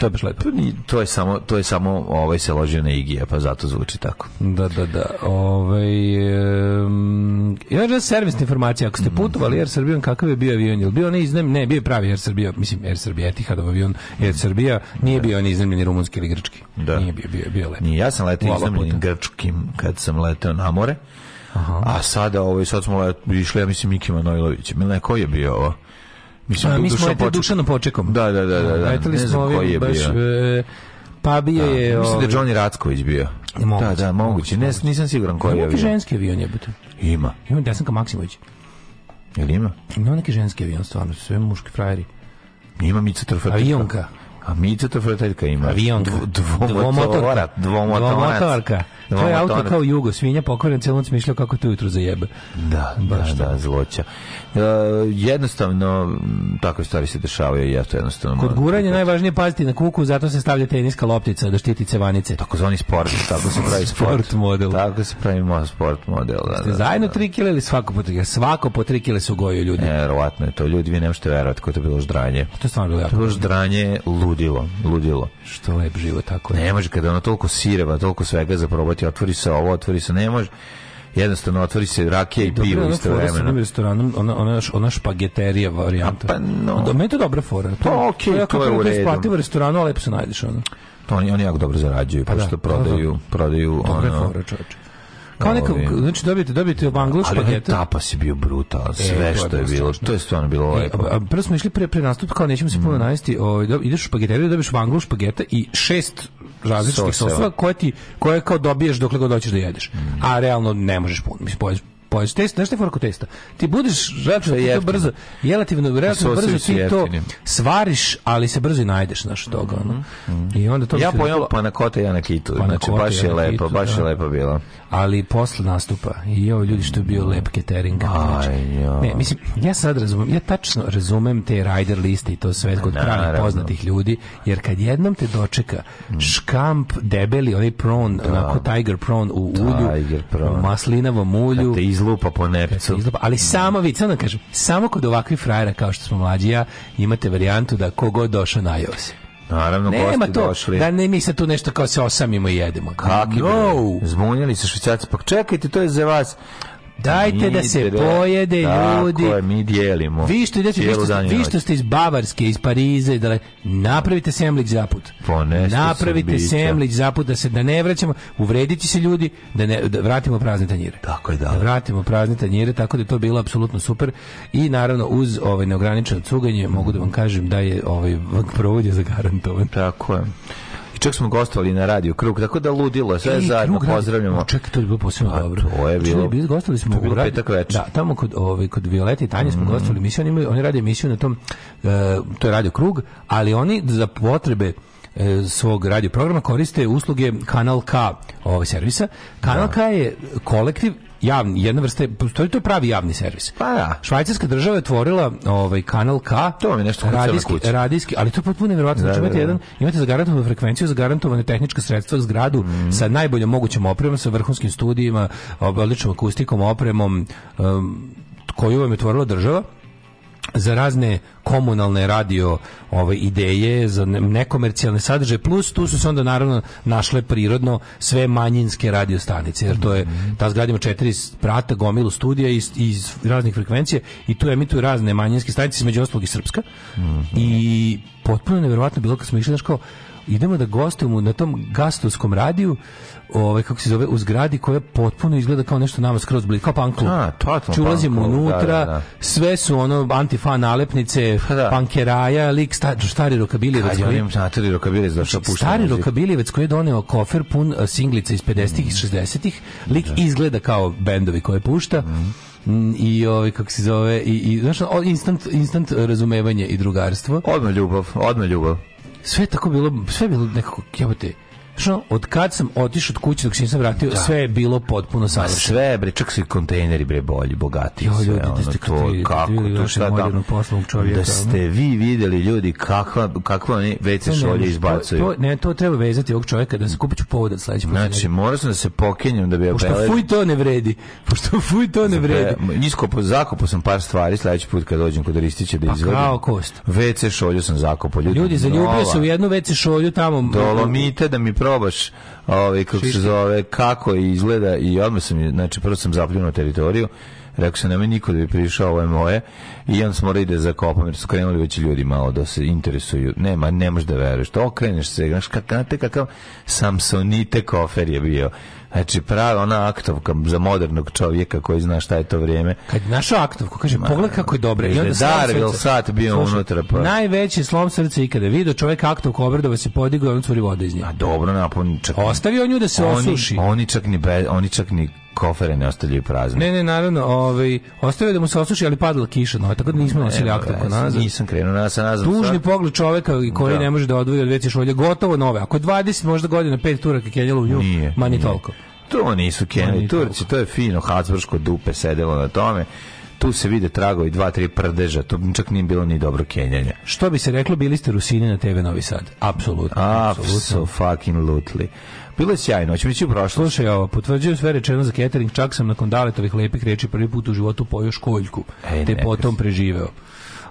to je baš lepo. To je samo to je samo ovaj se ložio na Iggy, pa zato zvuči tako. Da, da, da. Ovaj um, ja servisna informacije, ako ste mhm. putovali Air Srbijom, kakav je bio avion? Jel bio ne, ne, bio je pravi Air Srbija, mislim Air Srbija Etihadov avion, Air Srbija, nije da. bio ni iznajmljeni rumunski ili grčki. Da. Nije bio, bio, bio lepo. Ja sam letao iznajmljenim grčkim kad sam letao na more. Aha. A sada, ovaj, sad smo išli, ja mislim, Mikima Manojlović. Mile, ko je bio ovo? Mislim, A, mi smo letali Dušanom Počekom. Da, da, da. da, da. Letali smo ovim, baš... Bio. E, pa bio da. je... Mislim da je ovaj- Johnny Racković bio. Moguće, da, da, moguće. Ne, nisam siguran koji je avion. Ima ženski avion jebote. Ima. Ima Desanka Maksimović. Jel ima? Ima neki ženski avion, stvarno, sve muški frajeri. Ima Mica Trfatica. Avionka. A Mica Frateljka ima. Avionka. Dvomotorka. Dvomotorka. To je auto kao jugo, svinja pokvaren, celom smišljao kako to jutro zajebe. Da, Baš da, da, zloća. Uh, jednostavno, takve stvari se dešavaju i ja to jednostavno... Kod guranja najvažnije paziti na kuku, zato se stavlja teniska loptica da štiti cevanice. Tako zvani sport, tako se pravi sport. sport model. Tako se pravi sport model, da, da, da Zajedno da. tri kile ili svako po tri Svako po tri kile su goju ljudi. E, Vjerovatno je to. Ljudi, vi ne možete verovati koje to bilo ždranje. To je stvarno bilo jako. To je ždranje, lud ludilo, ludilo. Što lep život tako je. Ne može kada ona toliko sireva, toliko svega za probati, otvori se ovo, otvori se, ne može jednostavno otvori se rakija i Dobre, isto istovremeno. Dobro, restoranom, ona ona ona špageterija varijanta. A pa no. Do, meni to dobra fora. To, pa, okay, to, je, to je u da redu. Isplati u restoranu, lepo se najdeš ono. To oni, oni jako dobro zarađuju, pa da, pošto da, prodaju, da, da. prodaju, prodaju ono. Dobra fora, čoveče. Kao neka, znači dobijete, dobijete Banglaš paketa. Ali tapas je bio brutal, e, sve e, što je, je bilo, to je stvarno bilo e, lepo. E, prvo smo išli pre, pre nastup, kao nećemo se puno mhm. najesti, o, ovaj, ideš u spageteriju, da dobiješ Banglaš paketa i šest različitih sosova koje ti, koje kao dobiješ dokle god hoćeš da jedeš. Mm. A realno ne možeš puno, mislim, poješ. Test, znaš te forku testa? Ti budeš relativno brzo, relativno, pa relativno brzo ti to svariš, ali se brzo i najdeš znaš toga. Mm -hmm. I onda to ja da na kote ja na kitu. znači, baš je lepo, baš je da. lepo bilo. Ali posle nastupa i ovo ljudi što je bio lep catering. Znači. Ne, mislim, ja sad razumem, ja tačno razumem te rider liste i to sve kod pravih poznatih ljudi, jer kad jednom te dočeka mm. škamp debeli, onaj prawn, da. onako tiger prone u ulju, maslinavom ulju, izlupa po nepcu. Izlupa, ali mm. samo vi, samo da kažem, samo kod ovakvih frajera kao što smo mlađi ja, imate varijantu da kogod došao na se. Naravno, Nema to, došli. da ne mi se tu nešto kao se osamimo i jedemo. Kako? no. Zbunjali se švicarci, pa čekajte, to je za vas Dajte da se da. pojede ljudi. Tako je, mi dijelimo. Vi što, idete, vi, što vi što ste iz Bavarske, iz Parize, da le, napravite semlić zaput. Ponesto pa napravite semlić zaput da se da ne vraćamo, uvrediti se ljudi, da ne da vratimo prazne tanjire. Tako je, da. da vratimo prazne tanjire, tako da je to bilo apsolutno super. I naravno uz ovaj neograničeno cuganje mogu da vam kažem da je ovaj provođe zagarantovan. Tako je i čak smo gostovali na radio Krug, tako da ludilo, sve e, zajedno krug, pozdravljamo. No, čekaj, to je bilo posebno A, pa, dobro. To je bilo. Čekaj, gostovali smo bilo u radi, petak večer. Da, tamo kod ovaj kod Violete i Tanje mm. gostovali emisiju, oni, imaju, oni rade emisiju na tom uh, to je radio Krug, ali oni za potrebe e, svog radio programa koriste usluge Kanal K ovog ovaj, servisa. Kanal da. K je kolektiv javni, jedna vrsta, to je to pravi javni servis. Pa da. Švajcarska država je otvorila ovaj kanal K. To je nešto radijski, radijski, ali to je potpuno neverovatno. znači da, imate da, da. jedan, imate zagarantovanu frekvenciju, zagarantovane tehničke sredstva zgradu mm. sa najboljom mogućom opremom, sa vrhunskim studijima, odličnom akustikom, opremom um, koju vam je otvorila država za razne komunalne radio ove ovaj, ideje za nekomercijalne sadržaje plus tu su se onda naravno našle prirodno sve manjinske radio stanice jer to je mhm. ta zgradimo četiri prata gomilu studija iz, iz raznih frekvencija i tu emituju razne manjinske stanice između ostalog i srpska mm -hmm. i potpuno neverovatno bilo kad smo išli znači kao idemo da gostujemo na tom gastovskom radiju, ovaj kako se zove, u zgradi koja potpuno izgleda kao nešto nama skroz blizu, kao punk klub. A, totalno. Znači, ulazimo da, da, unutra, da, da. sve su ono antifan nalepnice, pa da. pankeraja, lik sta, stari rokabilijevac. Kad je onim stari rokabilijevac došao pušta. Stari rokabilijevac koji je doneo kofer pun singlica iz 50-ih i 60-ih, lik da. izgleda kao bendovi koje pušta. Mm. mm i ovaj kako se zove i i znaš instant instant razumevanje i drugarstvo. odma ljubav, odma ljubav sve tako bilo, sve bilo nekako, jebote, Što, od kad sam otišao od kuće dok se nisam vratio, da. sve je bilo potpuno savršeno. Sve, bre, čak su i kontejneri, bre, bolji, bogati. Jo, ljudi, sve, da ono, da ste to, kako, to šta da, čovjeka, da ste vi videli ljudi, kakva, kakva oni WC šolje izbacuju. To, to, ne, to treba vezati ovog čovjeka, da se kupit ću povod od sledećeg Znači, morao sam da se pokenjam da bi obeležio. Pošto fuj to ne vredi, pošto fuj to ne vredi. Nisko, zakopo sam par stvari sledeći put kad dođem kod Ristića da pa izvodim. Pa kao kost. WC šolju sam zakopo. Ljudi, ljudi zaljubio se u jednu WC šolju tamo. Dolomite da mi probaš ovaj kako Šiška. se zove kako izgleda i odmah sam znači prvo sam zapljunuo teritoriju Rekao sam, nema niko da bi prišao, ovo je moje. I on smo morali za da zakopam, jer su krenuli već ljudi malo da se interesuju. Nema, ne možeš da veruješ. To okreneš se, znaš, kakav, kakav Samsonite kofer je bio. Znači, pravi ona aktovka za modernog čovjeka koji zna šta je to vrijeme. Kad našao aktovku, kaže, pogled kako je dobra. I onda Darvil sat bio Slušaj, unutra. Pa. Najveći slom srca ikada. Vidio čovjek aktovku obradova se podigao i on otvori vodu iz nje. A dobro, napun, čak... Ostavio nju da se oni, osuši. Oni čak ni, be, oni čak ni kofere ne ostavljaju prazne. Ne, ne, naravno, ovaj ostavio da mu se osuši, ali padala kiša, no, tako da nismo nosili aktovku nazad. Nisam krenuo na nazad. Tužni pogled čoveka koji da. ne može da odvoji od veće šolje, gotovo nove. Ako je 20 možda godina pet turaka kenjalo u nju, mani tolko. To nisu kenjali, Turci, to je fino, Habsburgsko dupe sedelo na tome tu se vide tragovi dva, tri prdeža, to čak nije bilo ni dobro kenjanja. Što bi se reklo, bili ste Rusini na TV Novi Sad. Apsolutno. Apsolutno. fucking lutli. Bilo je sjajno, hoće biti u prošlosti. Slušaj, ovo, potvrđujem sve rečeno za catering, čak sam nakon daletovih lepih reči prvi put u životu pojeo školjku, Ej, te neka. potom preživeo.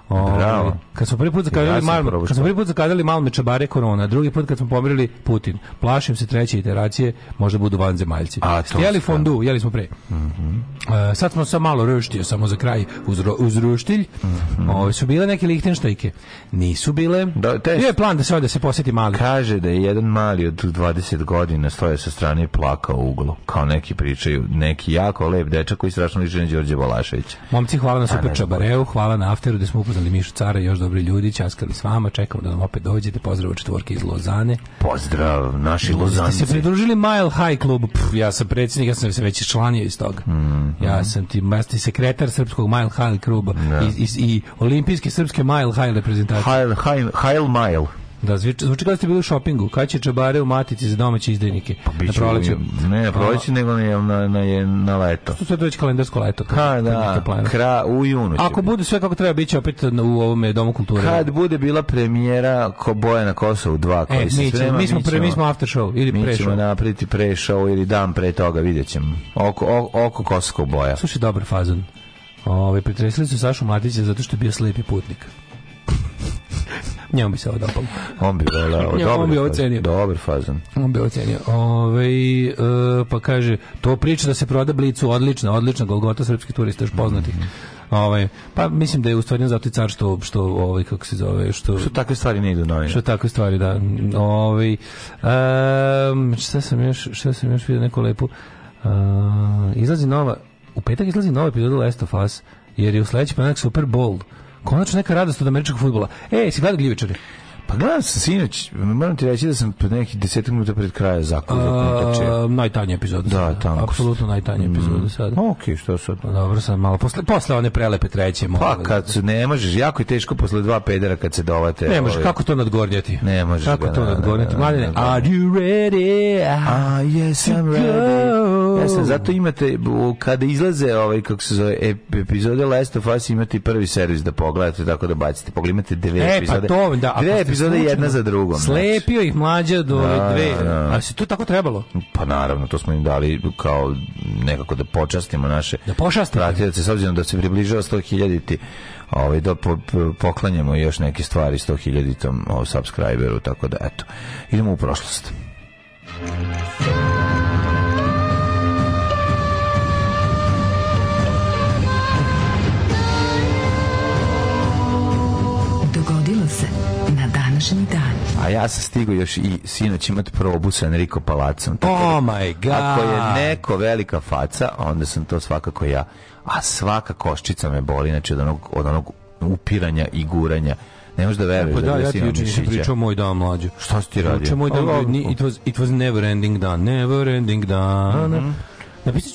Bravo. O, kad smo prvi put zakazali ja Malme, kad smo prvi put zakazali Malme Čabare Korona, drugi put kad smo pomerili Putin. Plašim se treće iteracije, možda budu vanzemaljci. Jeli fondu, jeli smo pre. Mm -hmm. uh, sad smo sa malo ruštio, samo za kraj uz, uz ruštilj. Mm -hmm. o, su bile neke lihtenštajke. Nisu bile. Da, te... Bio je plan da se ode se poseti mali. Kaže da je jedan mali od 20 godina stoje sa strane i plakao u uglu. Kao neki pričaju, neki jako lep dečak koji strašno liči na Đorđe Balašević. Momci, hvala na super čabareu, hvala na afteru da smo upoznali Mišu Cara i još dobri ljudi, časkali s vama, čekamo da nam opet dođete, pozdrav od četvorke iz Lozane. Pozdrav, naši Lozanci. Ste se pridružili Mile High klubu, Pff, ja sam predsjednik, ja sam se već članio iz toga. Mm -hmm. Ja sam ti, ja sam sekretar srpskog Mile High kluba da. i, i, i olimpijske srpske Mile High reprezentacije. Hail, hail, hail Mile. Da, zvuči, zvuči kao da ste bili u šopingu. Kad će čabare u matici za domaće izdajnike? Pa, na proleću. Ne, na proleću, nego na, na, na, na leto. Što se to već kalendarsko leto? ha, da, kra, u junu Ako biti. bude sve kako treba, biće opet u ovome Domu kulture. Kad bude bila premijera ko boja na Kosovu 2, e, koji e, se mi, sprema, mi, smo, mi, pre, mi smo after show ili mi pre Mi ćemo napraviti pre show ili dan pre toga, vidjet ćemo. Oko, oko, oko Kosovskog boja. Slušaj, dobar fazon. Ove, pretresili su Sašu Mladića zato što je bio slepi putnik. njemu bi se ovo dopalo. On bi volao, dobar on bi ocenio. Dobar fazon. On bi ocenio. Ovaj e, pa kaže, to priča da se proda blicu, odlična, odlična, Golgota srpski turista, još poznatih. Mm -hmm. Ovaj pa mislim da je u stvari zato i car što što ovaj kako se zove što što takve stvari ne idu novine. Što takve stvari da. Ovaj um, šta sam još šta sam još video neko lepo. Uh, izlazi nova u petak izlazi nova epizoda Last of Us jer je u sledeći petak Super Bowl Konačno neka radost od američkog fudbala. Ej, si gledao Gljivičare? Pa gledam se sinoć, moram ti reći da sam pred nekih desetak minuta pred kraja zakuzao Najtanja epizoda. Da, tamo. Apsolutno najtanja epizoda mm. sada. Ok, što sad? Pa dobro, sad malo. Posle, posle one prelepe treće. Pa kad su, ne možeš, jako je teško posle dva pedera kad se dovate. Ne možeš, ovaj, kako to nadgornjati? Ne možeš. Kako to da, da, nadgornjati? Da, Mladine, are you ready? Ah, yes, I'm ready. Jeste, zato imate, kada izlaze ovaj, kako se zove, epizode Last of Us, imate prvi servis da pogledate, tako da bacite. Pogledajte dve epizode. E, pa to, da. Dve epizode epizode jedna za drugom. Znači. Slepio znači. ih mlađe do da, da, dve. Da, da. A se to tako trebalo? Pa naravno, to smo im dali kao nekako da počastimo naše da počastimo. pratioce, s obzirom da se približava 100.000 ti ovaj, da po, poklanjamo još neke stvari 100.000 tom subscriberu, tako da eto, idemo u prošlost. današnji dan. A ja sam stigao još i sinoć imat probu sa Enrico Palacom. Tako da oh my god! Ako je neko velika faca, onda sam to svakako ja. A svaka koščica me boli, znači od onog, od onog upiranja i guranja. Ne možeš da veruješ da, da, ja ti juče nisam pričao moj dan mlađe. Šta si ti radio? Pričao moj dan, pa, pa, pa. it was, it was never ending dan, never ending dan. Mm -hmm. Napisat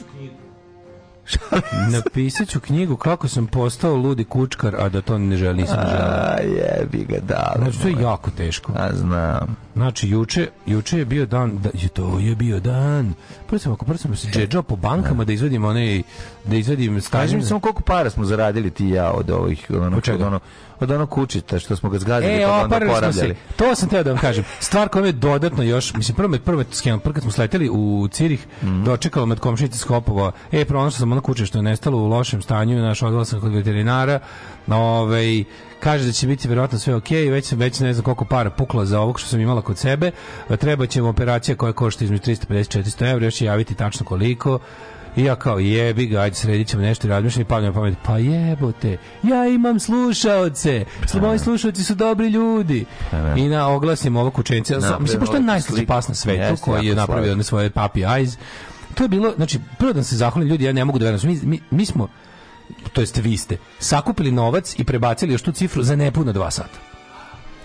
Napisat ću knjigu kako sam postao ludi kučkar, a da to ne želi, nisam želio. jebi ga, da. Znači, to je jako teško. A znam. Znači, juče, juče je bio dan, da, je to je bio dan. Prvo sam, ako prvo sam se e. džedžao po bankama da izvadim one, da izvadim da Kaži mi samo koliko para smo zaradili ti i ja od ovih, ono, od, od ono, od onog kučita što smo ga zgazili e, pa onda porabljali. Se. To sam teo da vam kažem. Stvar koja me dodatno još, mislim, prvo me, prvo me, prvo kad smo sleteli u Cirih, mm -hmm. dočekalo me od komšnice Skopova, e, pronašao sam ono ono kuće što je nestalo u lošem stanju, naš odvela sam kod veterinara, ovaj, kaže da će biti verovatno sve ok, već, sam, već ne znam koliko para pukla za ovog što sam imala kod sebe, treba će operacija koja košta između 350-400 evra, još će javiti tačno koliko, i ja kao jebi ga, ajde sredit ćemo nešto i razmišljam i pa na pamet, pa jebote, ja imam slušaoce, pa, moji da. slušaoci su dobri ljudi. Pa, da. I na oglasim ovog učenca, mislim, pošto je najslađi pas na svetu, koji je napravio one svoje papi eyes, to je bilo, znači, prvo da se zahvalim ljudi, ja ne mogu da verujem. Znači, mi, mi, mi smo, to jest vi ste, sakupili novac i prebacili još tu cifru za nepuno dva sata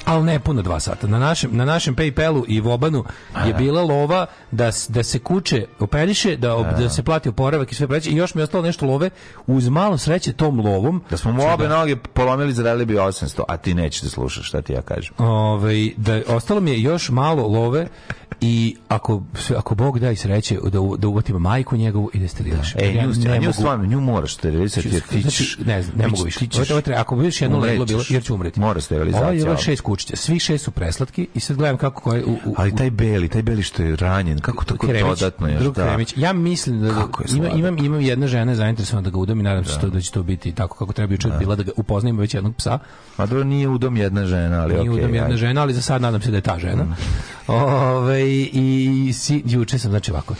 ali ne puno dva sata. Na našem, na našem Paypalu i Vobanu je bila lova da, da se kuće operiše, da, ob, da se plati oporavak i sve preće i još mi je ostalo nešto love uz malo sreće tom lovom. Da smo mu obe da, noge polomili, zaradili bi 800, a ti nećete da slušati šta ti ja kažem. Ove, ovaj, da, ostalo mi je još malo love i ako, ako Bog da i sreće da, da uvatimo majku njegovu i da stiliraš. Da. E, ja nju, ne nju, stvarno, nju moraš sterilizati jer ti znači, ćeš. Znači, ne znam, ne mogu više. Ako bi još jedno leglo bilo, jer će umreti. Moraš sterilizaciju. Ovo je šest pučića. Svi šest su preslatki i sad gledam kako koji... U, u, Ali taj beli, taj beli što je ranjen, kako tako kremić, dodatno još, drug da. Kremić. Ja mislim da, da ima, imam, imam jedna žena je zainteresovana da ga udomi, nadam se da. da će to biti tako kako treba juče da. bila da ga upoznajem već jednog psa. A dobro nije udom jedna žena, ali okej. Nije okay, udom jedna aj. žena, ali za sad nadam se da je ta žena. Mm. Ove, i si, juče sam, znači ovako,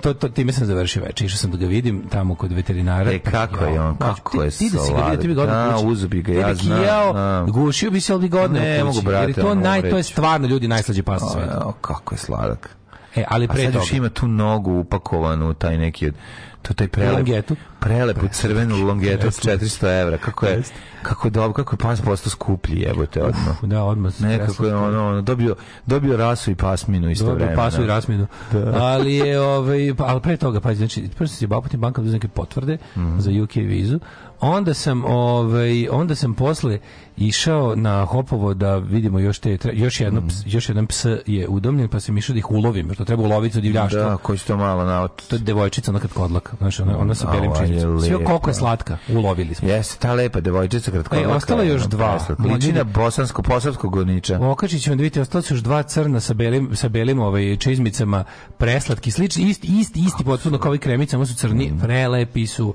to, to, ti mislim završio veče, išao sam da ga vidim tamo kod veterinara. E, pa kako je on, kako je ti, ti da si ga vidio, ti bi godno Da, uzubi ga, ja znam. Kijao, gušio bi se, ali godno. Ne, mogu, brate. Jer to, naj, to je stvarno, ljudi, najslađi pas na svetu. O, kako je sladak. E, ali pre toga. još ima tu nogu upakovanu, taj neki od to taj prelep, longetu. prelepu crvenu longetu od 400 € Kako je, kako je dobro, kako je pas postao skuplji, jebote, odmah. Uf, da, odmah. Nekako je ono, ono, dobio, dobio rasu i pasminu isto vremena. Dobio pasu i da. rasminu. Ali je, ovaj, pa, ali pre toga, pa znači, prvo se je Baputin banka da neke potvrde mhm. za UK vizu, onda sam ovaj onda sam posle išao na Hopovo da vidimo još te još jedno mm. još jedan ps je udomljen pa se išao da ih ulovim što treba uloviti od divljaštva. Da, koji što malo mala na To devojčica ona kad kodlak, znači ona, ona sa belim čizmicom. Sve koliko je slatka, ulovili smo. Jeste, ta lepa devojčica kad kodlak. E, ostalo još dva. Ličina bosansko posavskog goniča. Okačić ćemo da vidite, ostalo su još dva crna sa belim sa belim ovaj čizmicama, preslatki slični, isti isti isti potpuno kao i kremica, oni su crni, mhm. prelepi su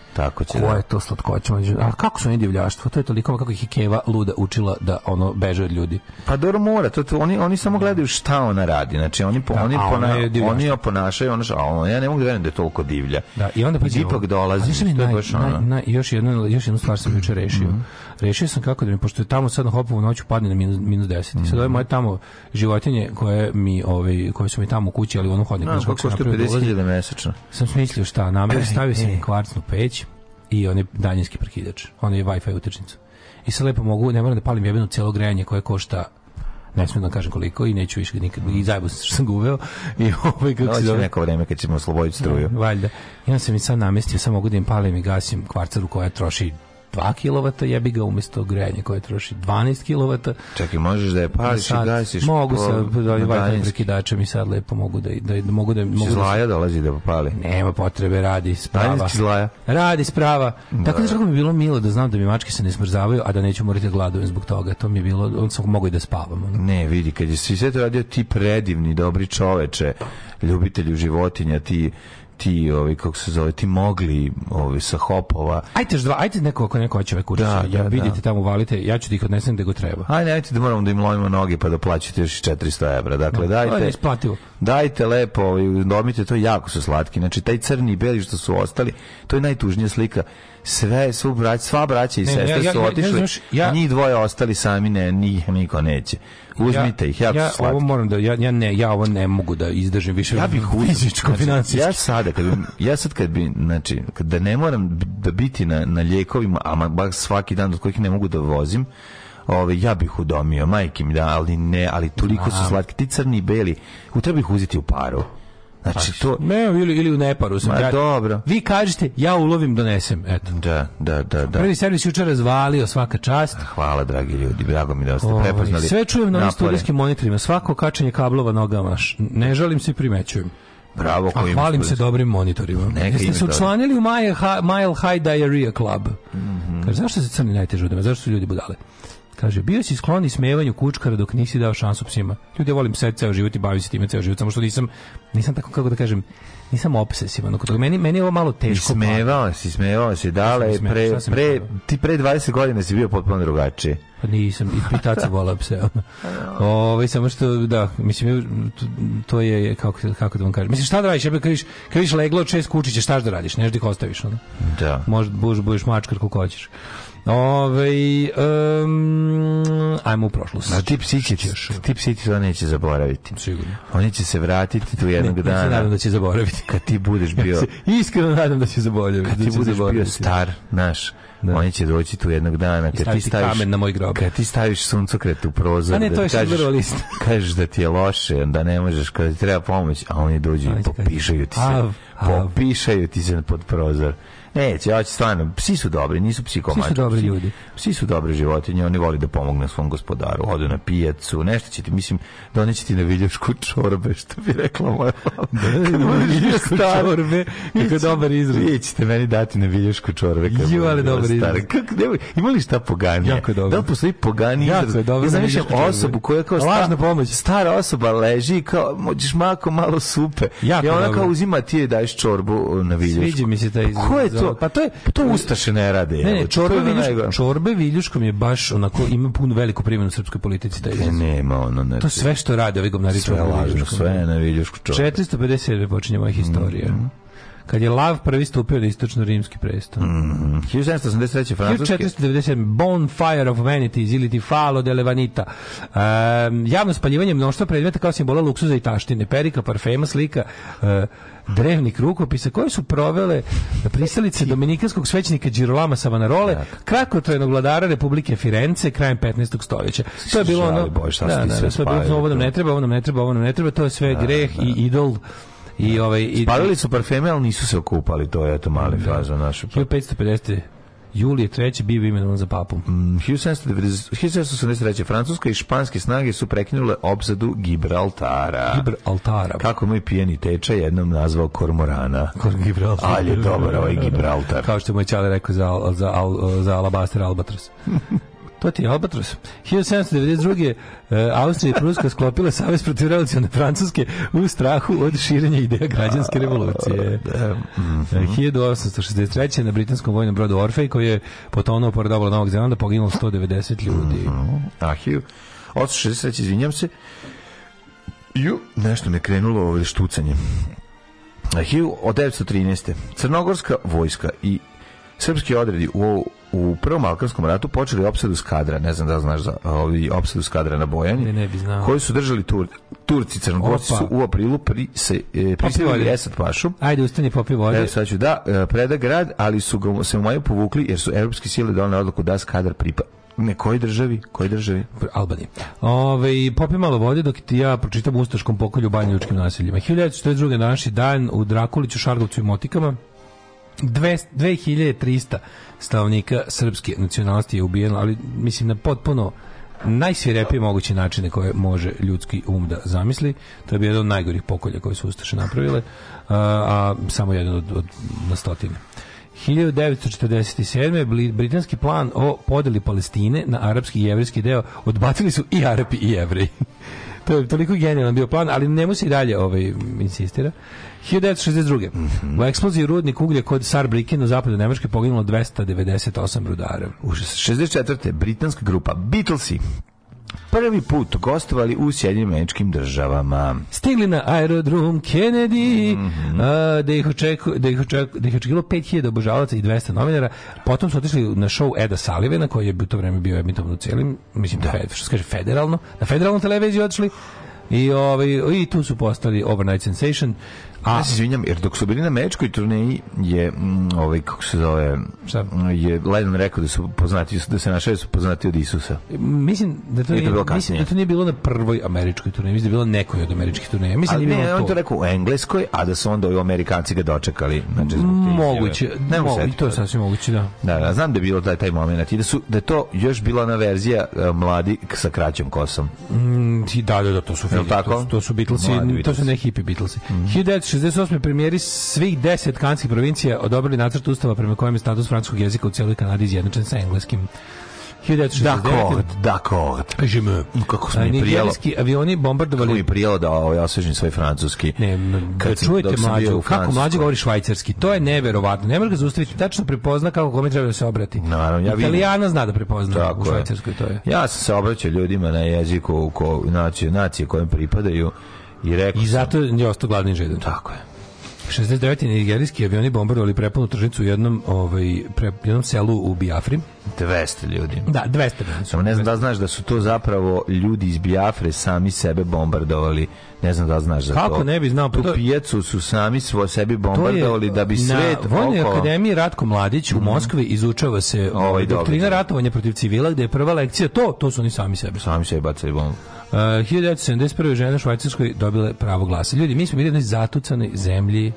Tako će. Ko da. je to slatkoća? A kako su oni divljaštvo? To je toliko kako ih Keva luda učila da ono beže od ljudi. Pa dobro mora, to, to oni oni samo da. gledaju šta ona radi. Znači oni po, da, oni pona, oni je ponašaju ono što ja ne mogu da verujem da je toliko divlja. Da, i onda pa ipak dolazi. Znači, je baš naj, ono. naj, još jednu još jednu stvar sam juče rešio. Mm -hmm. Rešio sam kako da mi pošto je tamo sad na hopovu noću padne na minus, minus 10. Mm -hmm. Sad ove mhm. moje tamo životinje koje mi ovaj koje su mi tamo u kući, ali ono hodnik. Znaš kako što 50.000 mesečno. Sam smislio šta, namerno stavio sam kvarcnu peć i onaj daljinski prekidač, je Wi-Fi utečnicu. I sad lepo mogu, ne moram da palim jebeno cijelo grejanje koje košta ne smijem da kažem koliko i neću više nikad i zajebo se što sam ga i ovaj kako se zove neko vreme kad ćemo osloboditi struju da, valjda ja sam i sad namestio samo godim da palim i gasim kvarcaru koja troši 2 kW jebi ga umesto grejanja koje troši 12 kW. Čekaj, možeš da je pališ i gasiš. Mogu po, sa dodatnim da, prekidačem i sad lepo mogu da da, da mogu da mogu da, zlaja dolazi da popali. Nema potrebe, radi sprava. Zlaja. Radi sprava. Da. Tako da tako da, bi bilo milo da znam da mi mačke se ne smrzavaju, a da neću morati da gladujem zbog toga. To mi je bilo, on sam mogao i da spavam. Ono. Ne, vidi, kad je sve to radio ti predivni, dobri čoveče, ljubitelju životinja, ti ti, ovi, ovaj, kako se zove, ti mogli ovi, ovaj, sa hopova. Ajte, dva, ajte neko, ako neko hoće ove kuće. Da, ja, da, da. vidite da. tamo, valite, ja ću da ih odnesem gde go treba. Ajde, ajte da moramo da im lomimo noge pa da plaćate još 400 evra. Dakle, da, dajte, isplativo. dajte lepo, ovi, ovaj, domite, to jako su slatki. Znači, taj crni i beli što su ostali, to je najtužnija slika sve su braća, sva braća i sestre ja, ja, su otišli, ne, ne, ja, njih dvoje ostali sami, ne, njih niko neće. Uzmite ja, ih, ja, ja ovo moram da ja, ja ne, ja ovo ne mogu da izdržim više. Ja bih fizičko znači, Ja sada kad bi, ja sad kad bi znači kad da ne moram da biti na na lijekovima, a baš svaki dan od kojih ne mogu da vozim, ove, ovaj, ja bih udomio, majke mi da, ali ne, ali toliko su slatki, ti crni i beli, u treba ih uzeti u paru. Znači to ne ili ili u neparu sam. Ma, ja, dobro. Vi kažete ja ulovim donesem, eto. Da, da, da, da. Prvi servis jučer razvalio svaka čast. Hvala dragi ljudi, drago mi da ste prepoznali. Sve čujem na studijskim monitorima, svako kačenje kablova nogama. Ne žalim se primećujem. Bravo, A hvalim se dobrim monitorima. Neka Jeste se učlanili u Mile High High Diarrhea Club. Mm -hmm. Kaže, zašto se crni najteže udeme? Zašto su ljudi budale? Kaže, bio si sklon ismevanju smevanju kučkara dok nisi dao šansu psima. Ljudi, ja volim pse ceo život i bavim se time ceo život, samo što nisam, nisam tako, kako da kažem, nisam obsesivan. Oko toga, meni, meni je ovo malo teško. I smevao si, smevao si, dale, smevao, pre, pre, ti pre 20 godina si bio potpuno drugačiji. Pa nisam, i, i tad sam volao pse. Ove, ovaj, samo što, da, mislim, to je, kako, kako da vam kažem. Mislim, šta da radiš? Ja kriviš, kriviš leglo od šest kučića, šta da radiš? Nešto ih ostaviš, onda? Da. Možda, budeš, budeš mačkar kako hoćeš. Ove, um, ajmo u prošlost. No, ti psići, ti psići to neće zaboraviti. Sigurno. Oni će se vratiti tu jednog ne, dana. Ne se nadam da će zaboraviti. Kad ti budeš bio... Ja se iskreno nadam da će zaboraviti. Kad da ti da budeš bio star, naš, da. oni će doći tu jednog dana. Kad ti staviš, kamen na moj grob. Kad ti staviš suncokret u prozor, ne, da to je kažeš, kažeš da ti je loše, da ne možeš, kad ti treba pomoć, a oni dođu i popišaju ti se. Av, av. Popišaju ti se pod prozor. Neće, ja ću stvarno, psi su dobri, nisu psikomani. Psi su dobri ljudi. Psi su dobre životinje, oni voli da pomognu svom gospodaru, odu na pijacu, nešto će ti, mislim, doneće ti na viljušku čorbe, što bi rekla moja da, viljušku čorbe, kako je dobar izraz. Vi ćete meni dati na viljušku čorbe. Ju, ali dobar izraz. Kako, nema, ima li šta poganije? Jako je dobro. Da li postoji poganije jako izraz? Je dobro, ja zamišljam osobu koja kao Lažna pomoć. stara osoba leži i kao, moćeš mako malo supe. Jako I ona kao uzima ti je daješ čorbu na viljušku. Sviđa mi se taj pa izraz. Ko to, pa to je pa to ustaše ne rade. Ne, ne, čorbe, viljuš, čorbe viljuškom je baš onako ima punu veliku primenu srpskoj politici taj pa Nema ono ne. To sve što rade ovi gomnari čorbe. Sve lažno, da. sve na viljušku čorbe. 457 počinje moja historija. Mm -hmm kad je Lav prvi stupio na istočno-rimski presto. Mm -hmm. 1783. francuski. 1497. Bonfire of Vanities ili ti Falo de Levanita. Um, javno spaljivanje mnoštva predmeta kao simbola luksuza i taštine. Perika, parfema, slika, uh, drevnih rukopisa koje su provele pristalice dominikanskog svećnika Girolama Savanarole, kratkotrajnog vladara Republike Firence krajem 15. stoljeća. To je bilo ono... Bož, da, da, sve da, to bilo, ovo nam ne treba, ovo nam ne treba, ovo nam ne treba, to je sve da, greh da. i idol i da. ovaj i Spalili su parfeme, ali nisu se okupali, to je eto mali fraza naša. 1550 Julije III. bio imenovan za papu. Mm, 1783. Francuske i španske snage su prekinule obzadu Gibraltara. Gibraltara. Kako moj pijeni teča jednom nazvao Kormorana. Kor Gibraltar. Ali je dobar ovaj Gibraltar. Kao što je moj čale rekao za, za, za, za Alabaster Albatros. To ti je Albatros. 1792. E, Austrija i Pruska sklopile savez protiv revolucijalne Francuske u strahu od širenja ideja građanske revolucije. 1863. Da, e, mhm. na britanskom vojnom brodu Orfej koji je potonuo pored obala Novog Zelanda poginulo 190 ljudi. Ahiju. Od 63, izvinjam se. Ju, nešto me krenulo ovdje štucanjem. Ahiju od 913. Crnogorska vojska i srpski odredi u u prvom Balkanskom ratu počeli opsadu skadra, ne znam da znaš za ovi opsadu skadra na Bojani, ne, ne bi znao. koji su držali Tur, Turci, Crnogorci su u aprilu pri, se, e, pristavili Esad Pašu. Ajde, ustani, popi vode. Evo, sad ću, da, e, preda grad, ali su ga se u maju povukli jer su evropske sile donale odluku da skadar pripa, ne, koji državi? Koji državi? Albaniji. Ove, popi malo vode dok ti ja pročitam ustaškom pokolju u banjalučkim naseljima. 1942. naši dan u Drakuliću, Šargovcu i Motikama. 200, 2300 stavnika srpske nacionalnosti je ubijeno, ali mislim na potpuno najsvirepije moguće načine koje može ljudski um da zamisli. To je bio jedan od najgorih pokolja koje su Ustaše napravile, a, a samo jedan od, od na stotine. 1947. britanski plan o podeli Palestine na arapski i jevrijski deo odbacili su i Arapi i Jevreji. to je toliko genijalan bio plan, ali njemu se i dalje ovaj, insistira. 1962. Mm -hmm. U eksploziji rudnik uglja kod Sarbrike na zapadu Nemačke poginulo 298 rudara. U 64. britanska grupa Beatlesi prvi put gostovali u Sjedinim američkim državama. Stigli na aerodrom Kennedy, mm -hmm. a, da ih očekilo da ih očeku, da ih očekilo 5000 obožavaca i 200 novinara. Potom su otišli na show Eda Salivena, koji je u to vreme bio emitovan u celim, mislim, da. Fed, što se kaže, federalno, na federalnu televiziju otišli. I, ovaj, I tu su postali Overnight Sensation. A, ja se izvinjam, jer dok su bili na američkoj turneji je, mm, ovaj, kako se zove, šta? je Lennon rekao da su poznati, da se našali da su poznati od Isusa. Mislim da to, nije, to mislim da to nije bilo na prvoj američkoj turneji, mislim da je bilo nekoj od američkih turneja. Mislim da Ali da ne, on to rekao u engleskoj, a da su onda i Amerikanci ga dočekali. Znači, moguće, ne mogu, to je sasvim moguće, da. Da, da, znam da je bilo taj, taj moment i da, su, da je to još bila na verzija uh, mladi sa kraćom kosom. Mm, da, da, da, to su, Jel, to, to su Beatlesi, to su ne hippie Beatlesi. Mm -hmm. 68. premijeri svih 10 kanskih provincija odobrili nacrt ustava prema kojem je status francuskog jezika u celoj Kanadi izjednačen sa engleskim. 1969. D'accord, d'accord. Kako avioni bombardovali... Kako mi prijelo da ovaj osvežim svoj francuski. Ne, kad da čujete mlađu, kako mlađe govori švajcarski. To je mm. neverovatno. Ne mora ga zaustaviti. Tačno prepozna kako kome treba da se obrati. Naravno, ja Italijana zna da prepozna Tako u švajcarskoj to je. Ja sam se obraćao ljudima na jeziku ko, nacije, nacije kojem pripadaju I, rekao I zato je ostao glavni žedan. Tako je. 69. nigerijski avioni bombardovali prepunu tržnicu u jednom, ovaj, pre, jednom selu u Biafri. 200 ljudi. Da, 200. Samo ne znam da znaš da su to zapravo ljudi iz Biafre sami sebe bombardovali. Ne znam da znaš za Kako to. Kako ne bi znao? Pa tu to... pijecu su sami svo sebi pa bombardovali je, da bi svet na Vojnoj akademiji Ratko Mladić u mhm. Moskvi izučava se ovaj, ovaj doktrina ratovanja protiv civila gde je prva lekcija to, to su oni sami sebe. Sami sebe bacali bombu. Uh, 1971. žene u Švajcarskoj dobile pravo glasa. Ljudi, mi smo bili jednoj zatucanoj zemlji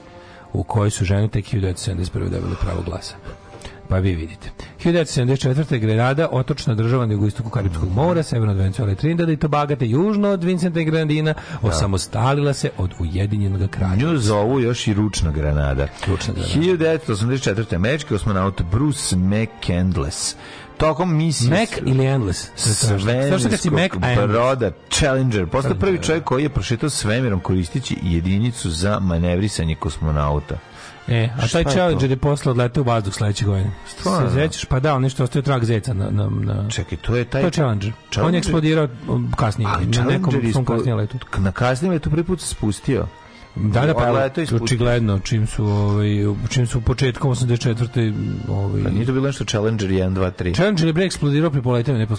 u kojoj su žene tek 1971. dobile pravo glasa. Pa vi vidite. 1974. Grenada, otočna država na jugoistoku Karibskog mora, severno od Venezuela i Trindada i Tobaga, te južno od Vincenta i Grenadina, da. osamostalila se od Ujedinjenog kraljevstva. Nju zovu još i ručna Granada. Ručna Granada. 1984. američki osmonaut Bruce McCandless tokom misije. Mac ili Endless? što Mac broda Challenger. Postao prvi da. čovjek koji je prošetao svemirom koristeći jedinicu za manevrisanje kosmonauta. E, a taj Challenger je, je posle odletao u vazduh sledeće godine. Stvarno? Se zećeš, pa da, on nešto ostaje trak zeca na, na, na... Čekaj, to je taj... To je Challenger. Challenger... On je eksplodirao um, kasnije, Ali na nekom svom kasnijem letu. Na kasnijem letu prvi put se spustio. Da, da, pa da, očigledno, čim su, ovaj, čim su početkom 84. Ovaj... Pa nije to bilo nešto Challenger 1, 2, 3? Challenger je bre eksplodirao pri poletanju, ne po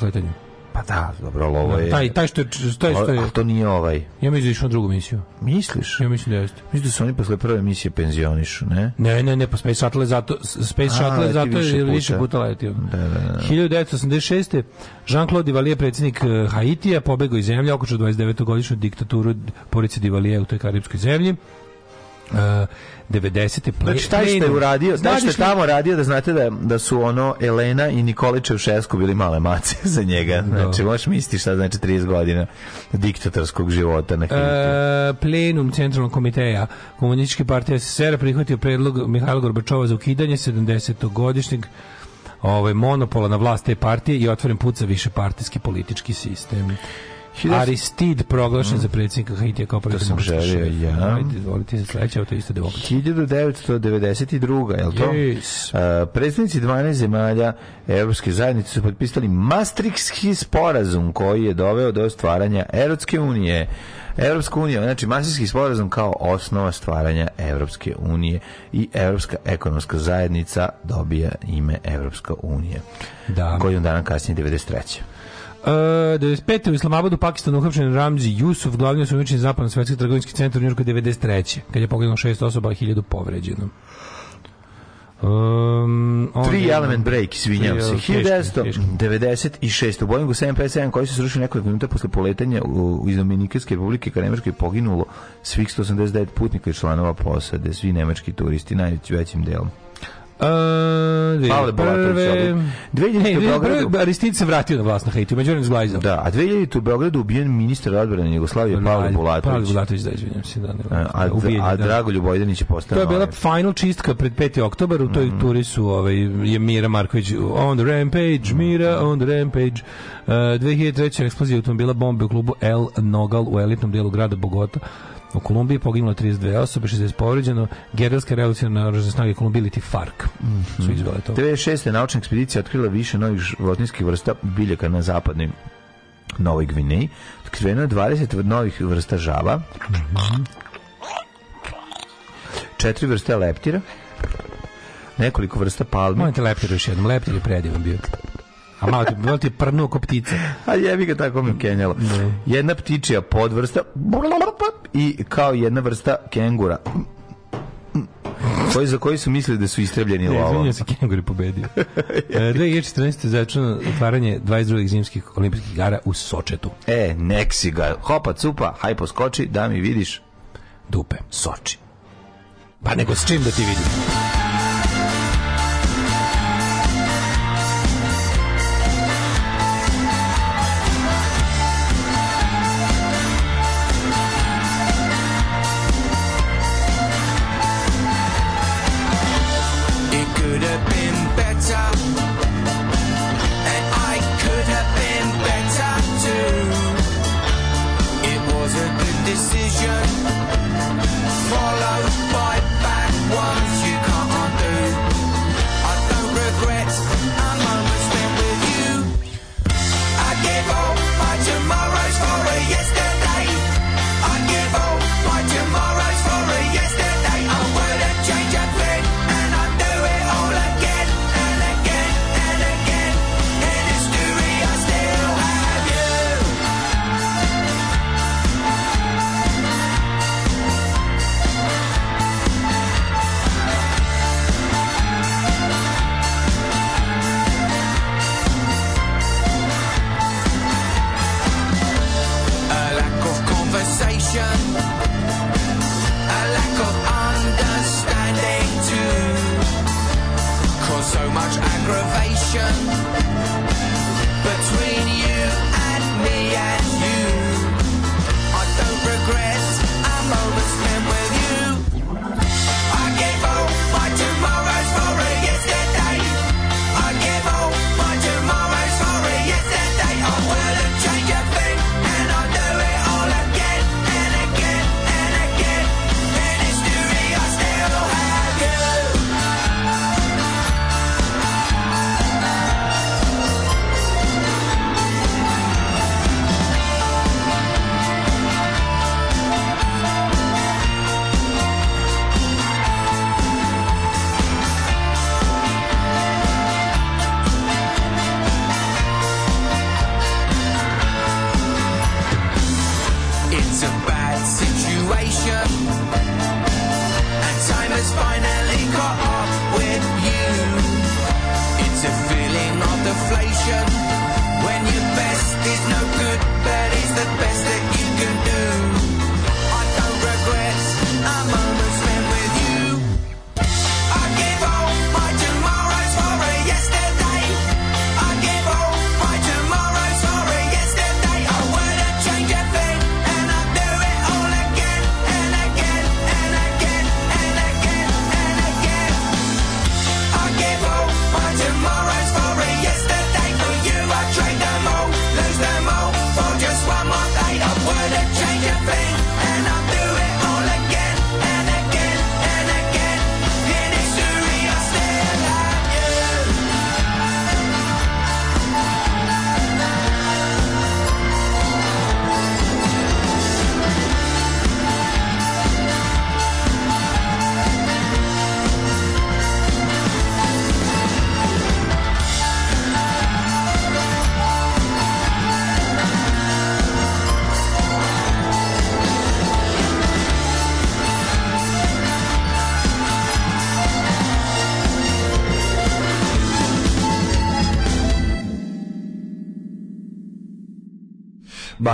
Pa da, dobro, ali ovo da, je... Taj, taj što je... Taj što je... A to nije ovaj. Ja mislim da išao na drugu misiju. Misliš? Ja mislim da jeste. Mislim da su oni posle prve misije penzionišu, ne? Ne, ne, ne, pa Space Shuttle zato, Space A, Shuttle zato je više puta letio. Da, da, da. 1986. Da. Jean-Claude Duvalier, predsjednik eh, Haitija, pobegao iz zemlje, okočio 29-godišnju diktaturu poreci Duvalier u toj karibskoj zemlji. Uh, 90. Play, znači, taj što je uradio, taj što je tamo radio, da znate da, da su ono Elena i Nikole Čevšesku bili male mace za njega. Da. Znači, Do. možeš misliti šta znači 30 godina diktatorskog života na uh, Plenum Centralnog komiteja Komunističke partije SSR prihvatio predlog Mihajla Gorbačova za ukidanje 70-godišnjeg ovaj, monopola na vlast te partije i otvoren put za višepartijski politički sistem. Aristid proglašen mm. za predsjednika Haitija kao To sam želio ja. Ajde, izvolite se sledeće, to isto demokrat. 1992. je li to? Yes. Uh, predsjednici 12 zemalja Evropske zajednice su potpisali Maastrichtski sporazum koji je doveo do stvaranja Erotske unije. Evropska unija, znači masijski sporazum kao osnova stvaranja Evropske unije i Evropska ekonomska zajednica dobija ime Evropska unija. Da. Koju dana kasnije 93. Uh, e, 95. u Islamabadu, Pakistanu uhapšen Ramzi Jusuf, glavni osumničen zapadno svetski trgovinski centar u Njurku 93. Kad je poginulo šest osoba, hiljadu povređeno. Um, Tri element break, izvinjam se. 1996. U Boeingu 757 koji se srušio nekoliko minuta posle poletanja iz Dominikanske republike ka je poginulo svih 189 putnika i članova posade, svi nemački turisti, najvećim delom. Uh, Pavle Bulatović. Prve... u Beogradu. Aristit se vratio na vlast na Haitiju, međutim zglajzao. Da, a 2000 u Beogradu ubijen ministar odbrane Jugoslavije Pavle Bulatović. Pavle Bulatović, da izvinjam se, da. Ne, a, a, da, ubijen, a da. Dragoljub Bojdanić je postao. To je bila final čistka pred 5. oktobar, u toj mm. turi su ovaj je Mira Marković on the rampage, Mira mhm. on the rampage. Uh, e, 2003. eksplozija automobila bombe u klubu El Nogal u elitnom delu grada Bogota. U Kolumbiji poginulo 32 osobe, 60 povređeno. Gerilska revolucija na oružne snage Kolumbije ili Mm -hmm. Su izvele to. 96. naučna ekspedicija otkrila više novih životinskih vrsta biljaka na zapadnim Novoj Gvineji. Otkriveno je 20 novih vrsta žaba. Mm -hmm. Četiri vrste leptira. Nekoliko vrsta palmi. Mojte leptira još jednom. Leptir je predivan bio. A malo ti, malo ti prnuo ko ptice. A jebi ga tako mi kenjalo. Da. Jedna ptičija podvrsta i kao jedna vrsta kengura. Koji za koji su mislili da su istrebljeni lava. Izvinjam se, Kenguri pobedio. e, 2014. začelo otvaranje 22. zimskih olimpijskih igara u Sočetu. E, neksi ga. Hopa, cupa, haj poskoči, da mi vidiš dupe. Soči. Pa nego s čim da ti vidim? too. Cause so much aggravation.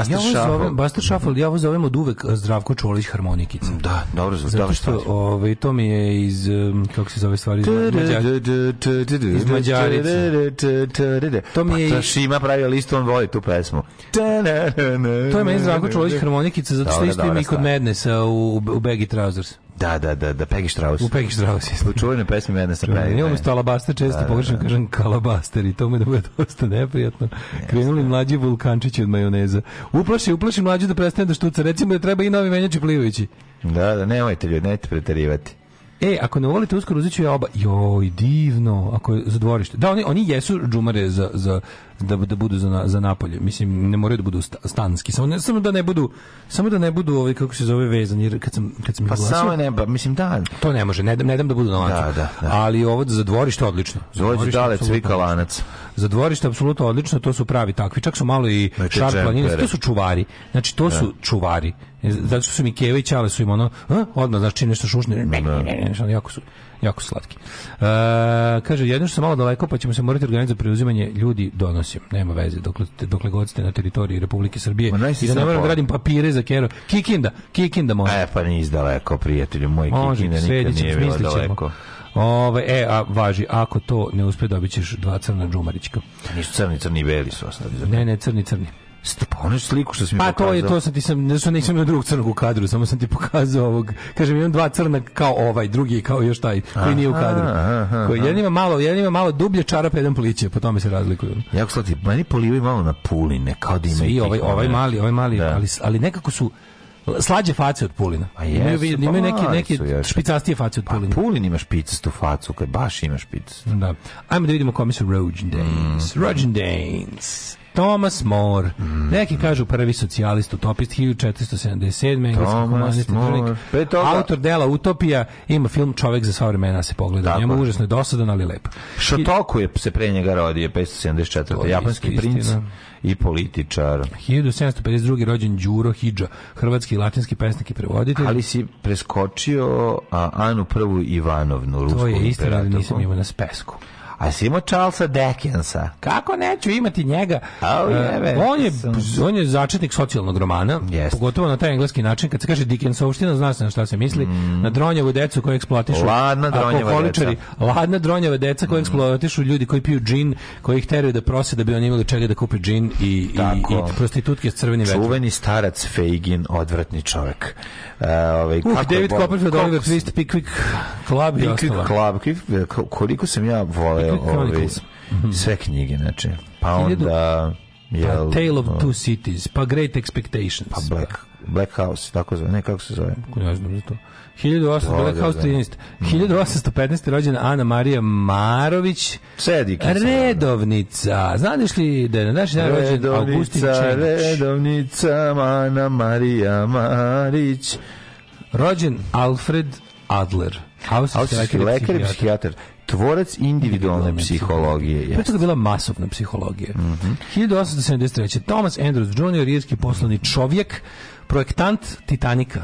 Buster ja Shuffle. Zovem, Shuffle, ja ovo zovem od uvek Zdravko Čolić harmonikica. Mm, da, dobro zvuči. Zato što ovaj, to mi je iz, kako se zove stvari, iz Mađarice. Iz Mađarice. To mi je... Pa Šima pravio listu, on voli tu pesmu. To je meni Zdravko Čolić harmonikica, zato što isto ima i kod Mednesa u, u Baggy Trousers. Da, da, da, da, Peggy Strauss. U Peggy Strauss je. U čuvenoj pesmi Medna sa Peggy. Ja umjesto alabaster često da, da pogrešno da, da. kažem kalabaster i to mi da bude dosta neprijatno. Yes, Krenuli mlađi vulkančići od majoneza. Uplaši, uplaši mlađi da prestane da štuca. Recimo da treba i novi menjači plivajući. Da, da, nemojte ljudi, nemojte preterivati. E, ako ne volite uskoro uzet ću ja oba. Joj, divno. Ako je za dvorište. Da, oni, oni jesu džumare za, za da, da budu za, za Napoli. Mislim, ne moraju da budu stanski. Samo, ne, samo da ne budu, samo da ne budu ovaj, kako se zove, vezani. Jer kad sam, kad sam pa glasio, samo ne, ba, mislim da. To ne može, ne, ne dam da budu na lancu. Da, da, da, Ali ovo za dvorište odlično. Za dale, cvika lanac. Za dvorište apsolutno odlično, to su pravi takvi. Čak su malo i znači, šarplanine, to su čuvari. Znači, to da. su čuvari. Zato su mi Kević, ali su im ono, a, hm? odmah, znači, nešto šušne, da. ne, ne, ne, ne, ne, ne, ne, ne, ne, ne, Jako slatki. E, kaže, jedno što sam malo daleko, pa ćemo se morati organizati preuzimanje ljudi donosim. Nema veze, dokle, dokle god ste na teritoriji Republike Srbije. I da ne moram da radim papire za kero. Kikinda, Kikinda može. E, pa nis daleko, prijatelju, moj može, Kikinda nikad nije bilo daleko. Ove, e, a važi, ako to ne uspe, dobit ćeš dva crna džumarićka. Nisu crni, crni beli su ostali. Ne, ne, crni, crni. Ono sliku što se mi pa pokazao. to je to sam ti sam nešto nisam imao drugog crnog u kadru, samo sam ti pokazao ovog. Kažem imam dva crna kao ovaj, drugi kao još taj koji nije u kadru. Aha, aha, koji jedan ima malo, jedan ima malo dublje čarape, jedan pliće, po tome se razlikuju. Jako slati, meni polivaju malo na puline, kao da ima Svi, i ovaj, ovaj mali, ovaj mali, da. ali, ali nekako su slađe face od Pulina. A jesu, imaju, imaju pa neke, neke špicastije face od pa Pulina. Pa Pulin ima špicastu facu, kad baš ima špicastu. Da. Ajmo da vidimo kome su Rođendanes. Mm. Rođendanes. Thomas More. Mm. Neki kažu prvi socijalist, utopist 1477. Thomas More. Toga... Autor dela Utopija ima film Čovek za sva vremena da se pogleda. Tako. Njemu užasno je dosadan, ali lep. Shotoku je se pre njega rodio 574. Japanski isti, princ istina. i političar. 1752. rođen Đuro Hidža, hrvatski i latinski pesnik i prevoditelj. Ali si preskočio a, Anu prvu Ivanovnu, rusku To je istina, ali nisam imao na spesku. A si imao Charlesa Dickensa. Kako neću imati njega? Oh, jebe, uh, on, je, on je začetnik socijalnog romana, yes. pogotovo na taj engleski način. Kad se kaže Dickensovština, zna se na šta se misli. Mm. Na dronjevu decu koje eksploatišu. Ladna dronjeva deca. Ladna dronjeva deca koje mm. eksploatišu ljudi koji piju džin, koji ih teraju da prose da bi oni imali čega da kupe džin i, i, i prostitutke s crvenim vetrom. Čuveni starac Fagin, odvratni čovek. Uh, ovaj, uh, kako David Copperfield, Oliver Twist, Pickwick Club Pickwick i ostalo. Club, koliko sam ja voleo ovi, mhm. sve knjige, znači. Pa onda... Pa jel, pa Tale of Two Cities, pa Great Expectations. Pa Black, Black House, tako zove, ne, kako se zove? Ne znam za to. 1800, o, Black House 13. Da. 1815. Mhm. rođena Ana Marija Marović. Sedikica. Redovnica. Znadeš li da je na naš dan rođen Augustin Čenić? Redovnica, Ana Marija Marić. Rođen Alfred Adler. Austrijski lekar i psihijatar tvorac individualne psihologije. Pre toga bila masovna psihologija. Mm -hmm. 1873. Thomas Andrews Jr., irski poslovni čovjek, projektant Titanika.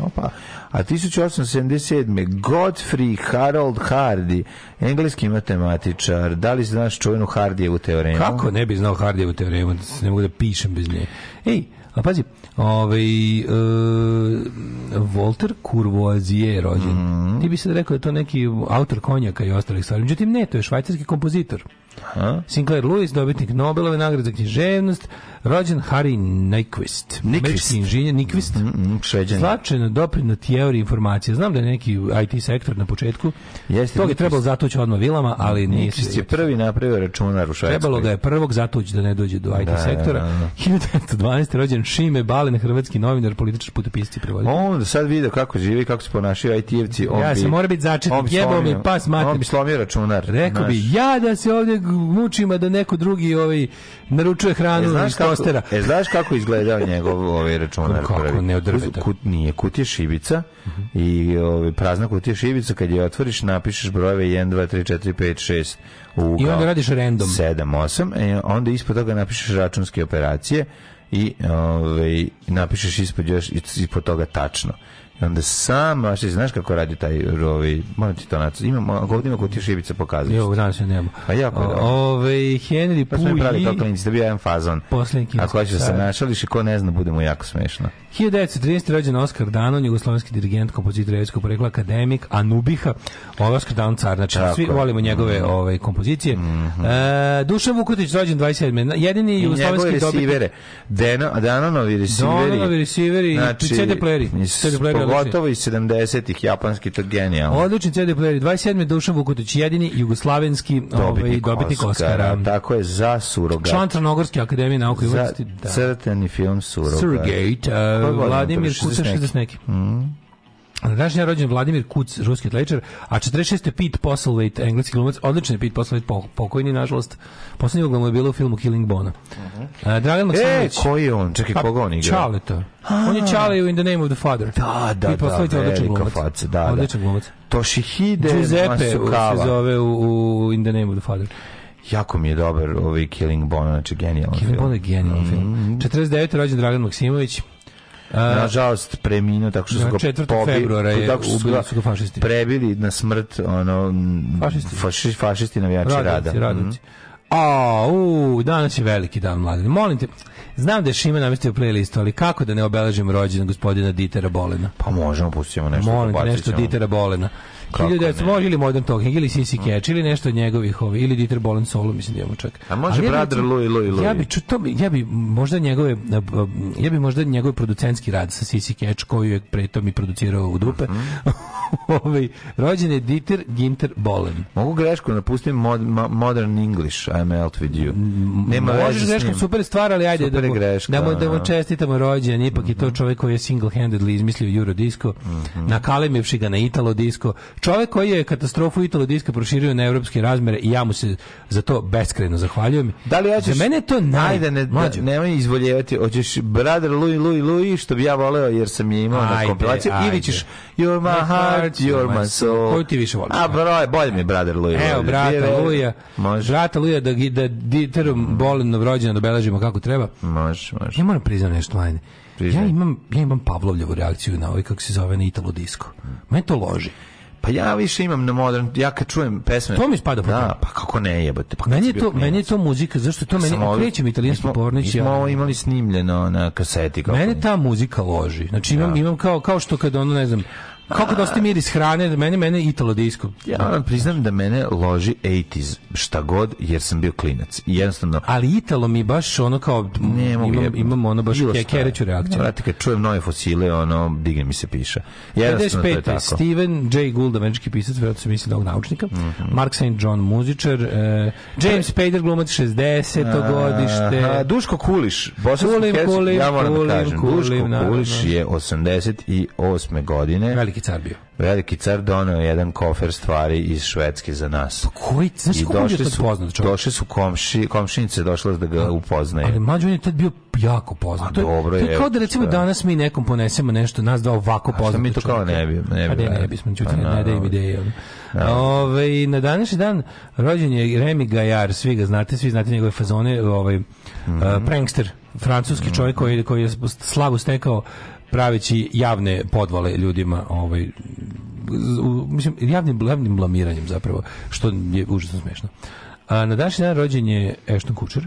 Opa. A 1877. Godfrey Harold Hardy, engleski matematičar. Da li znaš čuvenu Hardijevu teoremu? Kako ne bi znao Hardijevu teoremu? Da ne mogu da pišem bez nje. Ej, A pazi, ovaj, e, Walter Courvoisier je rođen. Mm -hmm. Ti bi se rekao da je to neki autor konjaka i ostalih stvari. Međutim, ne, to je švajcarski kompozitor. Aha. Sinclair Lewis, dobitnik Nobelove nagrade za književnost, rođen Harry Nyquist, američki inženjer Nyquist, mm, mm, značajno doprinio teoriji informacija. Znam da je neki IT sektor na početku, Jeste, to je trebalo zatući odmah vilama, ali nije Nyquist je prvi napravio računar u Švajcarskoj. Trebalo ga je prvog zatući da ne dođe do IT da, da, sektora. Da, da, 1912. rođen Šime Balin, hrvatski novinar, političar, putopisci prevodi. prevoditelj. On sad vidio kako živi, kako se ponašaju IT-evci. Ja bi, se mora biti začetnik, jebao mi pas mater. On bi slomio računar. Rekao bi, ja da se ovdje mučima da neko drugi ovaj naručuje hranu e, iz tostera. e, znaš kako izgleda njegov ovaj računar kako, prvi? Ne kut, nije, kutije šibica uh -huh. i ovaj, prazna kutija šibica, kad je otvoriš, napišeš brojeve 1, 2, 3, 4, 5, 6, ugao, I onda radiš random. 7, 8, i onda ispod toga napišeš računske operacije i ovaj, napišeš ispod, još, ispod toga tačno. I onda sam, baš znaš kako radi taj rovi, moram Tonac. to naći. Imamo, ako ovdje ima kutiju šibica pokazati. Jo, danas je nema. Pa ja je dobro. Henry pa Puji. Pa smo mi pravili kao klinici, da bio jedan fazon. Posljednji Ako hoćeš da se našališ i ko ne zna, budemo jako smešno. 1913. rođen Oskar Danon, jugoslovenski dirigent, kompozitor jevskog porekla, akademik, Anubiha, Oskar Danon Car, znači Tako. svi volimo njegove mm -hmm. ove, kompozicije. Mm -hmm. e, Dušan Vukotić, rođen 27. Jedini I jugoslovenski dobitnik. I njegove resivere. Danonovi resiveri. Danonovi resiveri znači, i CD playeri. CD playeri pogotovo iz 70-ih, japanski, to genijalno. Odlični CD player, 27. Dušan Vukotić, jedini jugoslavenski ovaj, dobitnik, ovaj, dobitnik Oscara. Oscara. Tako je, za surogat. Član Tranogorske akademije nauke i uvrsti. Da. Crteni film surogat. Surrogate, uh, Vladimir Kuca 60 neki. Mhm. Na današnji rođen Vladimir Kuc, ruski atletičar, a 46. je Pete Postlethwaite, engleski glumac, odličan je Pete Postlethwaite, pokojni, nažalost. Poslednji uglavnom je bilo u filmu Killing Bona. Uh mhm. -huh. Dragan e, Maksimović. E, koji je on? Čekaj, pa, koga on igra? Čaleta. On je Čale u In the Name of the Father. Da, da, Pete da, velika glumac. faca. Da, da. odličan da. glumac. Toshihide Giuseppe Masukava. se zove u, u In the Name of the Father. Jako mi je dobar ovaj Killing Bona, znači genijalan Killing film. Killing Bona je genijalan mm -hmm. film. 49. Mhm. rođen Dragan Maksimović nažalost preminuo tako što su ga pobili, tako što su ga fašisti. prebili na smrt ono fašisti, faši, fašisti navijači rada. Mhm. Radnici. A, u, danas je veliki dan mladine. Molim te, znam da je Šima namestio playlistu, ali kako da ne obeležimo rođendan gospodina Ditera Bolena? Pa možemo, pustimo nešto. Molim te, nešto Ditera Bolena. 1900, može ili Modern Talking, ili Sissy mm. Catch, ili nešto od njegovih, ovi, ili Dieter Bolen solo, mislim da imamo čak. A može Ali Brother ja Louie, Louie, Louie. Ja bi, ču, ja bi možda njegove, ja bi možda njegov producentski rad sa Sissy Catch, koju je pretom i producirao u dupe, mm -hmm. ovaj, rođen je Dieter Ginter Bolen. Mogu grešku, napustim mod, mo, Modern English, I'm out with you. Nema Možeš greškom, super stvar, ali ajde super da, mu, greška, da, mu, da mu da. čestitamo rođen, ipak mm -hmm. je to mhm. čovjek koji je single-handedly izmislio Eurodisco, mm -hmm. nakalemivši ga na Italo disco, Čovek koji je katastrofu Italo diska proširio na evropske razmere i ja mu se za to beskrajno zahvaljujem. Da li hoćeš, za mene je to naj... Ajde, ne, da- mlađu. nemoj izvoljevati, hoćeš brother Louis, Louis, Louis, što bi ja voleo jer sam je imao ajde, na kompilaciju, ili ćeš You're my heart, you're my soul. Koju ti više voliš? A, broj, bolje mi brother Louis. Evo, brata Luja, brata Luja da, da Diterom mm. bolenog rođena dobeležimo kako treba. Može, može. Ja moram priznati nešto, ajde. Ja imam, ja imam Pavlovljevu reakciju na ovaj, kako se zove, na Italo disco. Mm. Mene to loži. Pa ja da. više imam na modern, ja kad čujem pesme... To mi spada po Da, pa kako ne jebate. Pa meni je, to, meni je to muzika, zašto to ja meni... Ovdje, krećem italijanski pornić. Mi smo ja. ovo imali snimljeno na kaseti. Kao meni ta muzika loži. Znači imam, ja. Da. imam kao, kao što kad ono, ne znam, Kako da osti miris hrane, mene mene italo disco. Ja moram priznam da mene loži 80s, šta god, jer sam bio klinac. I jednostavno... Ali italo mi baš ono kao... Ne mogu imam, imam ono baš ke, kereću reakciju. Vrati, kad čujem nove fosile, ono, digne mi se piša. Jednostavno 55. to je tako. Steven J. Gould, američki pisac, vjerojatno se misli da ovog naučnika. Mm -hmm. Mark St. John, muzičar. Eh, James Spader, glumac 60. A, godište. A, Duško Kuliš. Bosansko kulim, kulim, ja moram da kulim, da kažem. Kulim, Duško Kuliš je 88. godine. Veliki veliki car bio? Veliki pa car donao jedan kofer stvari iz Švedske za nas. Pa koji, znaš I došli su, poznat, čovjek? došli su komši, komšinice, došla da ga upoznaju. Ali mađo on je tad bio jako poznat. to, je, dobro, to je kao da recimo šta? danas mi nekom ponesemo nešto, nas da ovako poznat. A mi to kao ne bi? Ne bi, da. ne, bismo, čuti, pa ne, daj im ideje. Ove, na današnji dan rođen je Remy Gajar, svi ga znate, svi znate njegove fazone, ovaj, mm -hmm. uh, prankster, francuski mhm. čovjek koji, koji je slavu stekao praveći javne podvale ljudima ovaj mislim javnim, javnim blamiranjem zapravo što je užasno smešno a na današnji dan rođen je Ashton Kutcher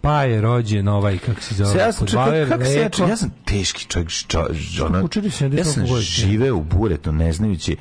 pa je rođen ovaj kako se zove ja sam čekaj, kako se ja, ja sam teški čovjek čo, čo, ona, ja sam žive u buretu ne znajući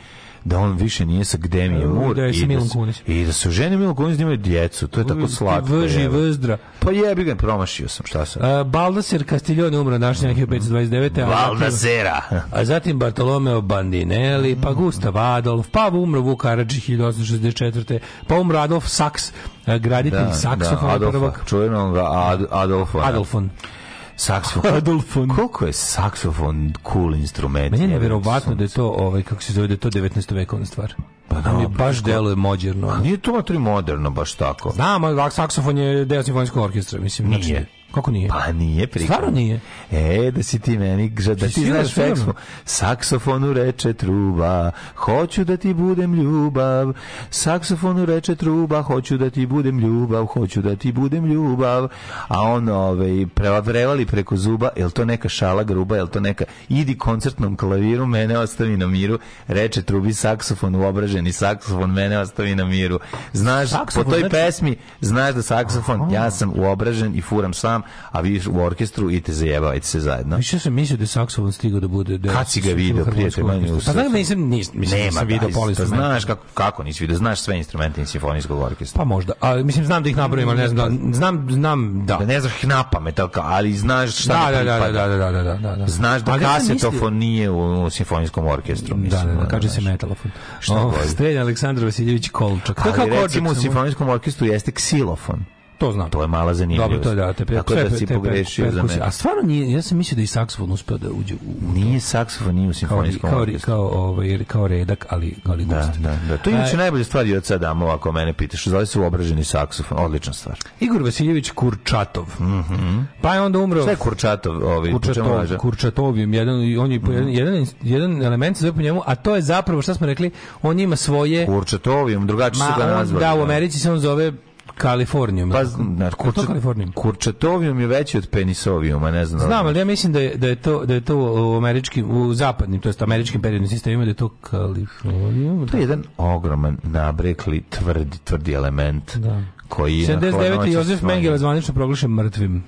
da on više nije sa Gdemijem Mur da je da i, da su, i da se ženi Milom Kunić imaju djecu. To je tako slatko. Vrži, vzdra. Pa jebi ga, promašio sam, šta sam. A, Baldaser Castiglione umro našnje 1529. Baldasera. A zatim Bartolomeo Bandinelli, pa mhm. Gustav Adolf, pa umro Vuk Karadžić 1864. Pa umro Adolf Saks, graditelj da, saksofona da, Adolfa, prvog. Čujenom ga Ad, Adolfa. Da. Adolfon. Ja. Saksofon. Adolfon. Koliko je saksofon cool instrument? Meni je nevjerovatno da je to, ovaj, kako se zove, da je to 19. vekovna stvar. Pa da, mi baš deluje moderno. A nije to matri moderno baš tako. Znam, ali saksofon je deo simfonijskog orkestra, mislim. Znači- nije. Znači, Kako nije? Pa nije prikladno. Stvarno nije. E, da si ti meni, da ti, ti znaš Fekspo. Saksofonu reče truba, hoću da ti budem ljubav. Saksofonu reče truba, hoću da ti budem ljubav, hoću da ti budem ljubav. A on ove, ovaj, prevrevali preko zuba, jel to neka šala gruba, jel to neka, idi koncertnom klaviru, mene ostavi na miru, reče trubi saksofon, uobraženi saksofon, mene ostavi na miru. Znaš, saksofon, po toj znači- pesmi, znaš da saksofon, ja sam uobražen i furam sam, a vi u orkestru idete zajebavajte se zajedno. Više sam mislio da je saksofon stigao da bude... Da Kad si ga video, prijatelj, meni u Pa znam, da nisam, nis, mislim, Nema, nisam video da, poli Pa da znaš kako, kako nisi video, znaš sve instrumente in simfonijskog orkestra. Pa možda, a, mislim, znam da ih nabrojim, ali ne znam da... Znam, znam, da. da ne znaš ih napamet, ali znaš šta da, da, da, da, da, da, da, da, da. Znaš da kasetofon nije u, simfonijskom orkestru. Da, da, da, kaže se metalofon. Što Strelja Aleksandar Vasiljević Kolčak. Ali recimo u simfonijskom orkestru jeste ksilofon. To znam. To je mala zanimljivost. Dobro, to da, te pre, Tako da si pogrešio za mene. A stvarno nije, ja sam mislio da i saksofon uspeo da uđe u... Nije saksofon, nije u simfonijskom kao, kao, kao, ovaj, kao redak, ali, ali da, gost. da, da. To je inače najbolja stvar i od Sadamova, ako mene pitaš. Zove se uobraženi saksofon, odlična stvar. Igor Vasiljević Kurčatov. Mm -hmm. Pa je onda umro... Šta je Kurčatov? Ovaj, Kurčatov, Kurčatov jedan, on je, mm -hmm. jedan, jedan element se zove po njemu, a to je zapravo, šta smo rekli, on ima svoje... Kurčatovium, drugačije su ga nazvali. Da, u da. Americi se on zove Kalifornijom. Pa, na, kurča, Kalifornijom? Kurčatovijum je veći od penisovijuma, ne znam. Znam, ali ja mislim da je, da je to, da je to u američkim, u zapadnim, to jest američkim periodnim sistemima, da je to Kalifornijom. Da. To je jedan ogroman, nabrekli, tvrdi, tvrdi element da. koji je... 79. Jozef Mengele zvanično proglašen mrtvim.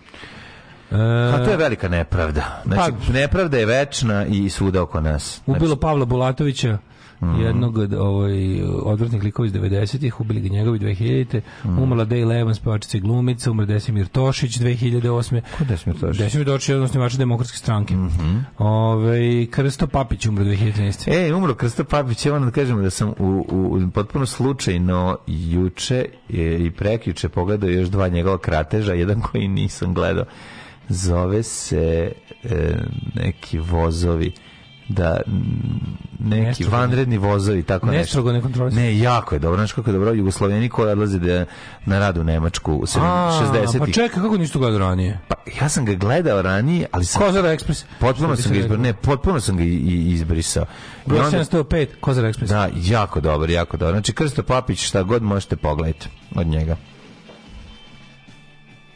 A to je e, velika nepravda. Znači, pa, nepravda je večna i svuda oko nas. Znači, ubilo Pavla Bulatovića, mm. jednog ovaj, odvratnih likova iz 90-ih, ubili ga njegovi 2000-te, mm. umrla Dale Evans, pevačica glumica, umrla Desimir Tošić 2008. Ko Desimir Tošić? Desimir Tošić je jedan osnivač demokratske stranke. Mm -hmm. Ove, ovaj, Krsto Papić umrla 2013. E, umro Krsto Papić, evo da kažemo da sam u, u, potpuno slučajno juče e, i prekjuče pogledao još dva njegova krateža, jedan koji nisam gledao zove se e, neki vozovi da neki Nestrogo. vanredni vozovi tako Nestrogo nešto. Nestrogo ne Ne, jako je dobro, znači kako je dobro Jugosloveni koji odlaze da na rad u Nemačku u 60-ih. Pa čekaj, kako nisi to gledao ranije? Pa ja sam ga gledao ranije, ali sam Kozara Ekspres. Potpuno sam ga izbrisao, ne, potpuno sam ga i, izbrisao. Broj 705 Kozara Ekspres. Da, jako dobro, jako dobro. Znači Krsto Papić, šta god možete pogledajte od njega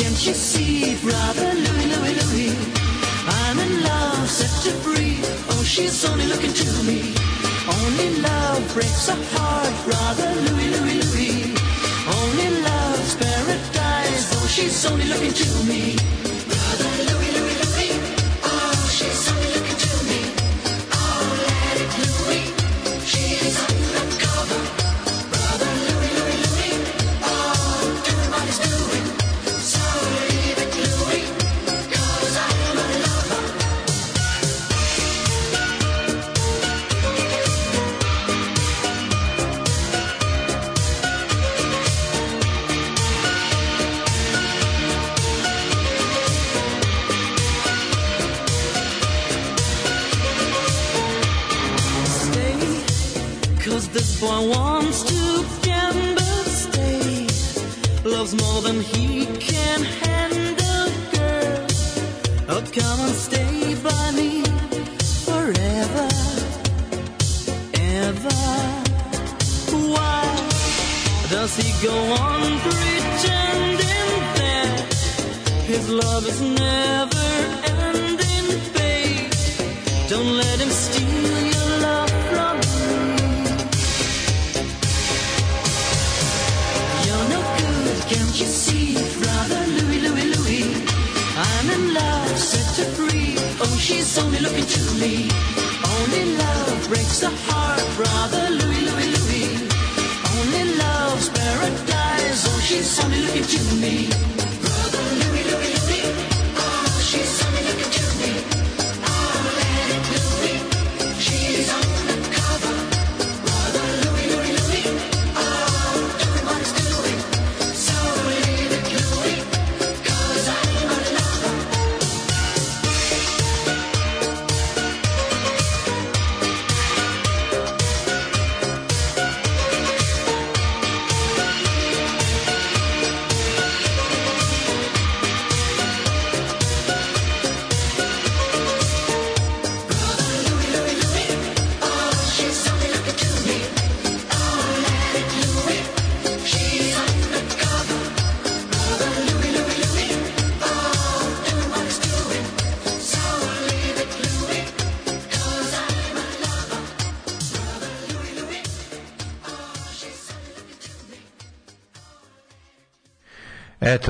Can't you see, brother Louie, Louie, Louie? I'm in love, set to free. Oh, she's only looking to me. Only love breaks a heart, brother Louie, Louie, Louie. Only love's paradise. Oh, she's only looking to me. Brother Louie.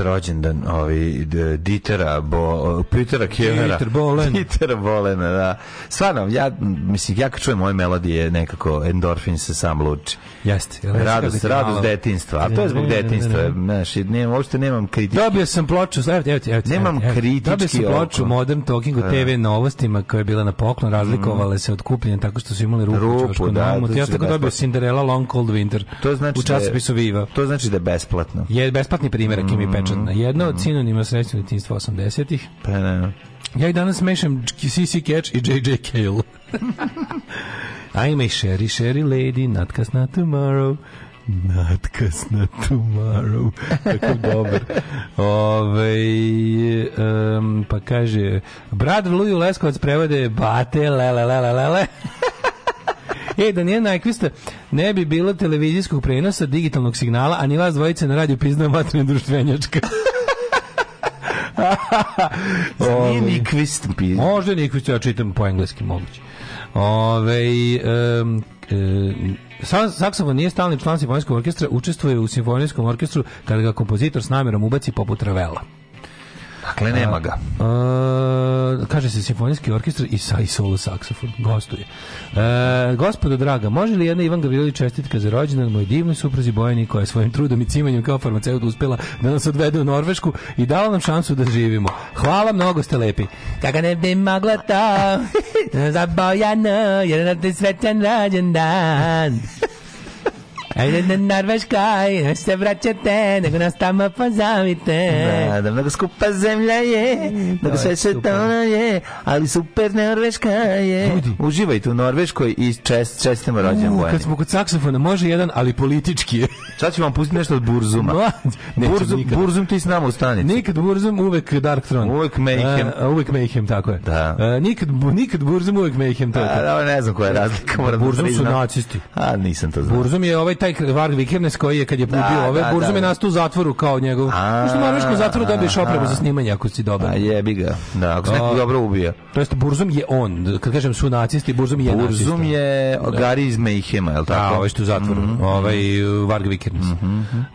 rođendan ovi ovaj, Ditera Bo Petera Kevera Dieter Bolen Dieter Bolena da stvarno ja mislim ja kad čujem ove melodije nekako endorfin se sam luči igra. Radost, radost detinjstva. A to je zbog detinjstva. Znači, nemam, uopšte nemam kritički. Dobio sam ploču, evo ti, evo ti. Nemam kritički. Dobio sam ploču Modern Talking o da. TV novostima koja je bila na poklon, razlikovala mhm. se od kupljenja tako što su imali rupu, rupu da, da, ja sam dobio Cinderella Long Cold Winter. To znači u da časopisu Viva. To znači da je besplatno. Je besplatni primjerak mm, i pečatna. Jedno od mhm. sinonima srećnog detinjstva 80-ih. Pa ne. Ja i danas mešam CC Catch i JJ Cale. I'm a sherry, sherry lady, not cast tomorrow. Natkas na tomorrow. Tako dobro. Ove, um, pa kaže, brat Luju Leskovac prevode bate lele lele lele. E, da nije najkvista, ne bi bilo televizijskog prenosa, digitalnog signala, a ni vas dvojice na radiju priznam vatrne društvenjačka. Nije ni kvist. Možda ni kvist, ja čitam po engleski moguće. Ove, um, e, saksofon nije stalni član simfonijskog orkestra, učestvuje u simfonijskom orkestru kada ga kompozitor s namjerom ubaci poput Ravela. Dakle, nema ga. A, a, kaže se simfonijski orkestar i, sa, i solo saksofon. Gostuje. E, gospodo draga, može li jedna Ivan Gavrilović čestitka za rođendan moj divnoj supruzi Bojani koja svojim trudom i cimanjem kao farmaceut uspela da nas odvede u Norvešku i dala nam šansu da živimo. Hvala mnogo, ste lepi. Kaka ne bi magla to za Bojana, jer na ti srećan rođendan. Ajde, Narveška, se vraćate, nego nas tamo pozavite. Da, da, mnogo skupa zemlja je, mm, mnogo sve svetona je, ali super Norveška je. Ljudi. Uživajte u Norveškoj i čest, čestimo rođendan Bojani. Kad smo kod saksofona, može jedan, ali politički je. Sad ću vam pustiti nešto od Burzuma. Burzum, Burzum ti s nama u stanici. Nikad Burzum, uvek Dark Throne. Uvek Mayhem. A, uvek Mayhem, tako je. Da. A, nikad, nikad Burzum, uvek Mayhem, to je. A, da, ne znam koja je da, razlika. Da Burzum su nacisti. A, nisam to znao. Burzum je ovaj taj Varg Vikernes koji je kad je da, bio ove da, burzume da, da. nastu u zatvoru kao njegov. A, što Norveško zatvoru dobiješ opremu za snimanje ako si dobar. A jebi ga. Da, ako se neko dobro ubija. To jest Burzum je on. Kad kažem su nacisti, Burzum je Burzum Burzum je da. Gari iz Mejhema, je li tako? Da, ovaj što u zatvoru. Mm -hmm. Ovaj Varg Vikernes. Mm -hmm.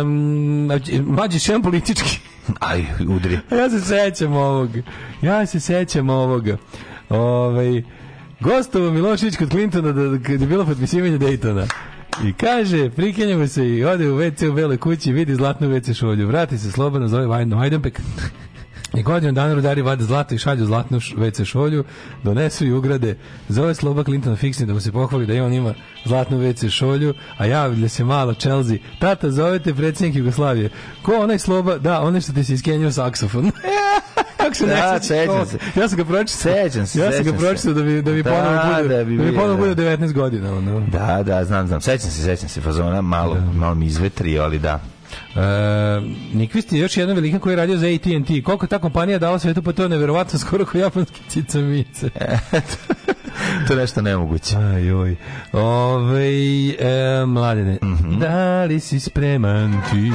um, mađi mhm. šem politički. Aj, udri. ja se sećam ovog. Ja se sećam ovog. Ovaj Gostovo Milošić kod Clintona da, da, kad je bilo potpisivanje Daytona. I kaže, prikenjamo se i ode u WC u beloj kući, vidi zlatnu WC šolju. Vrati se slobodno, zove Vajno Majdanpek. I godinu dana rudari vade zlato i šalju zlatnu WC šolju, donesu i ugrade. Zove Sloba Clinton da Fixin da mu se pohvali da on ima zlatnu WC šolju, a javlja se malo Chelsea. Tata, zovete predsjednik Jugoslavije. Ko onaj Sloba? Da, onaj što ti se iskenio saksofon. E, kako se da, ne sećam. Se. Ja sam ga pročitao. Sećam se. Ja sam ga pročitao da bi da mi da, ponovo da bude da, bi, da mi ponovo bude 19 godina ono. Da, da, znam, znam. Sećam se, sećam se fazona, malo malo mi izvetri, ali da. Uh, Nikvist je još jedan velikan koji je radio za AT&T. Koliko ta kompanija dala svetu, pa to je nevjerovatno skoro kao japanski cicamice. to je nešto nemoguće. Aj, oj. Ove, e, mladene, mm -hmm. da li si spreman ti?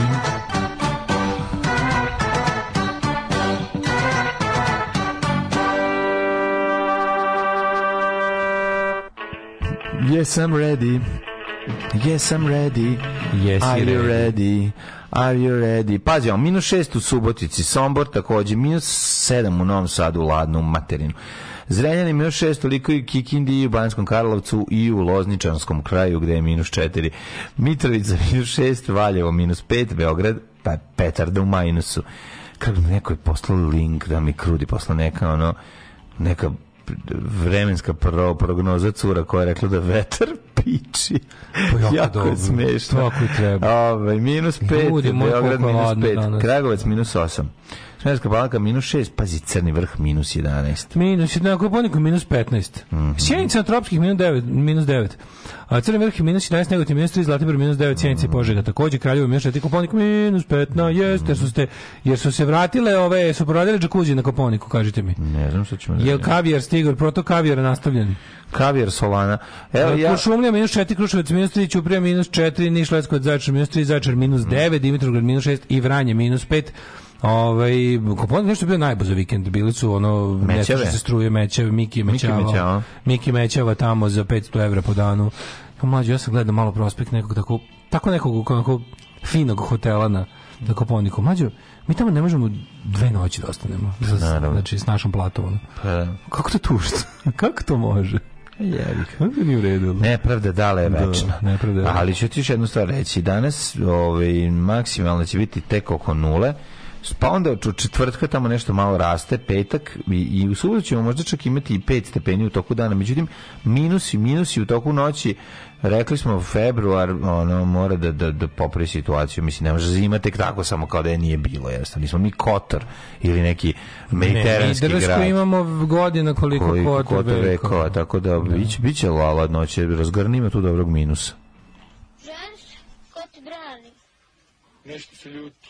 Yes, I'm ready. Yes, I'm ready. Yes, Are you ready? Are you ready? Pazi, on, minus šest u Subotici, Sombor takođe, minus sedam u Novom Sadu, u Ladnu, materinu. Zrenjanin minus šest, toliko i Kikindi, i u Banjskom Karlovcu i u Lozničanskom kraju, gde je minus četiri. Mitrovica minus šest, Valjevo minus pet, Beograd, pa Petarda u minusu. Kako neko je poslao link da mi krudi, poslao neka ono, neka vremenska pro, prognoza cura koja je rekla da vetar piči. Pa jako, jako dobro. je smešno. Tako treba. Ove, ovaj, minus 5, Beograd minus 5, Kragovac minus 8. Smederska palanka minus 6, pazi Crni vrh minus 11. Minus 11, ako minus 15. Mm -hmm. Sjenica na tropskih minus 9, minus 9. A Crni vrh je minus 11, Negotin minus 3, Zlatibor minus 9, Sjenica mm -hmm. i mhm. Požega. Takođe Kraljevo minus 4, Koponik minus 15, jeste, mm -hmm. jer, su ste, jer su se vratile ove, su proradile džakuzi na Koponiku, kažite mi. Ne znam što ćemo da... Jel kavijar stigor, proto kavijar nastavljen? Kavijar Solana. Evo, ja... Košumlija minus 4, Kruševac minus 3, Ćuprija minus 4, Niš Leskovac, Zajčar minus 3, Zajčar minus 9, mm -hmm. Dimitrovgrad minus 6 i Vranje minus 5. Ovaj Kupon nešto bio najbolje za vikend, bili su ono mećave. se struje mećave, Miki mećava. Miki mečeva tamo za 500 evra po danu. Ja mlađi, ja sam gledao malo prospekt nekog tako tako nekog kako finog hotela na na Koponiku. Mlađi mi tamo ne možemo dve noći da ostanemo. Za, znači, s našom platom. Pa, da. Kako to tušno? Kako to može? E, Jebik. Kako nije uredilo? Nepravda dale je večna. Da, Ali ću ti još jednu stvar reći. Danas ovaj, maksimalno će biti tek oko nule. Pa onda od četvrtka tamo nešto malo raste, petak i, i u subotu ćemo možda čak imati i 5 stepeni u toku dana. Međutim, minusi, minusi u toku noći rekli smo februar ono mora da da da popravi situaciju mislim ne može zima tek tako samo kao da je nije bilo jeste nismo mi Kotor ili neki mediteranski ne, mi grad imamo godina koliko, koliko Kotor, kotor tako da, da, biće biće lala noće razgrnimo tu dobrog minusa Žens, ko te brani? Nešto se ljuti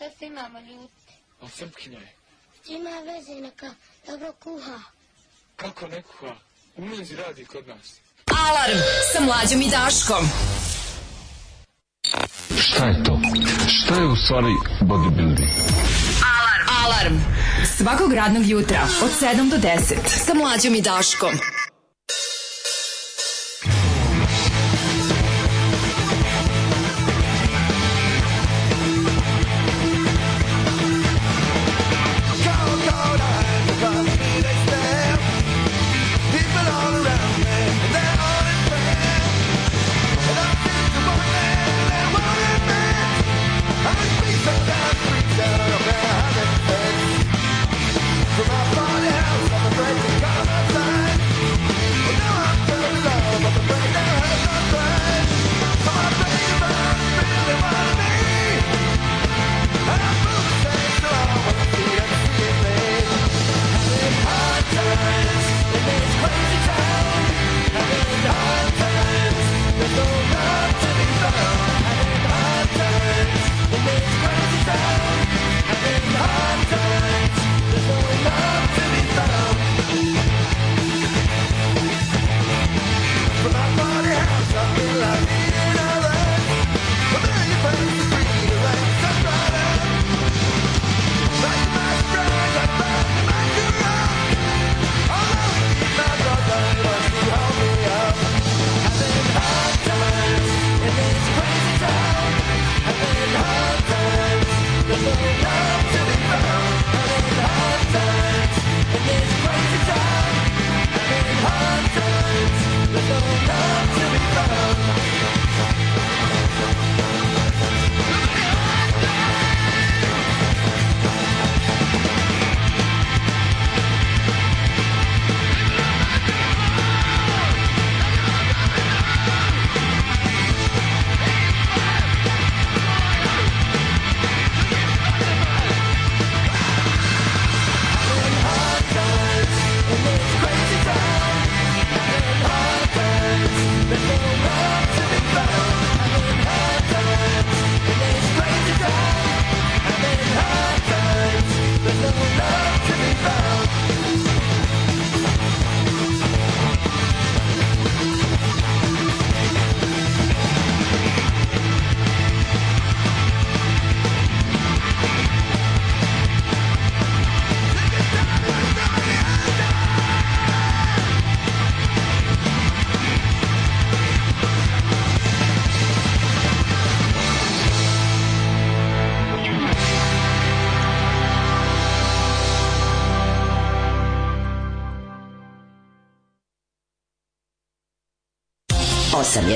Šta se imamo ljuti? A srpkinja je. Ima čima je veze neka dobro kuha? Kako ne kuha? U radi kod nas. Alarm sa mlađom i Daškom. Šta je to? Šta je u stvari bodybuilding? Alarm. Alarm. Svakog radnog jutra od 7 do 10 sa mlađom i Daškom.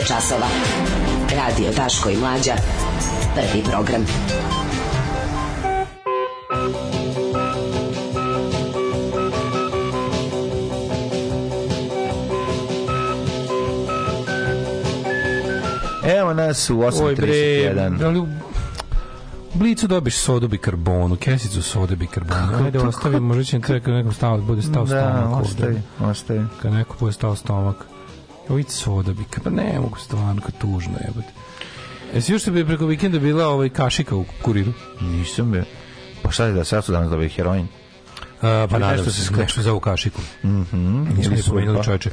časova. Radio Daško i Mlađa. Prvi program. Evo nas u 8.31. Ali da u blicu dobiš sodu bikarbonu, kesicu sodu bikarbonu. Ajde, ostavi, možda će nekako nekom stavu, da bude stao da, stomak. Da, ostavi, ostavi. Kad neko bude stao stomak. Ovi sodobika, pa ne mogu stvarno, kad tužno je. Jesi još bi preko vikenda bila ovaj kašika u kuriru? Nisam be. Pa šta je da sad su danas dobili heroin? A, pa nadam se, nešto za ovu kašiku. Mm -hmm. Nismo spomenuli pa. čoveče.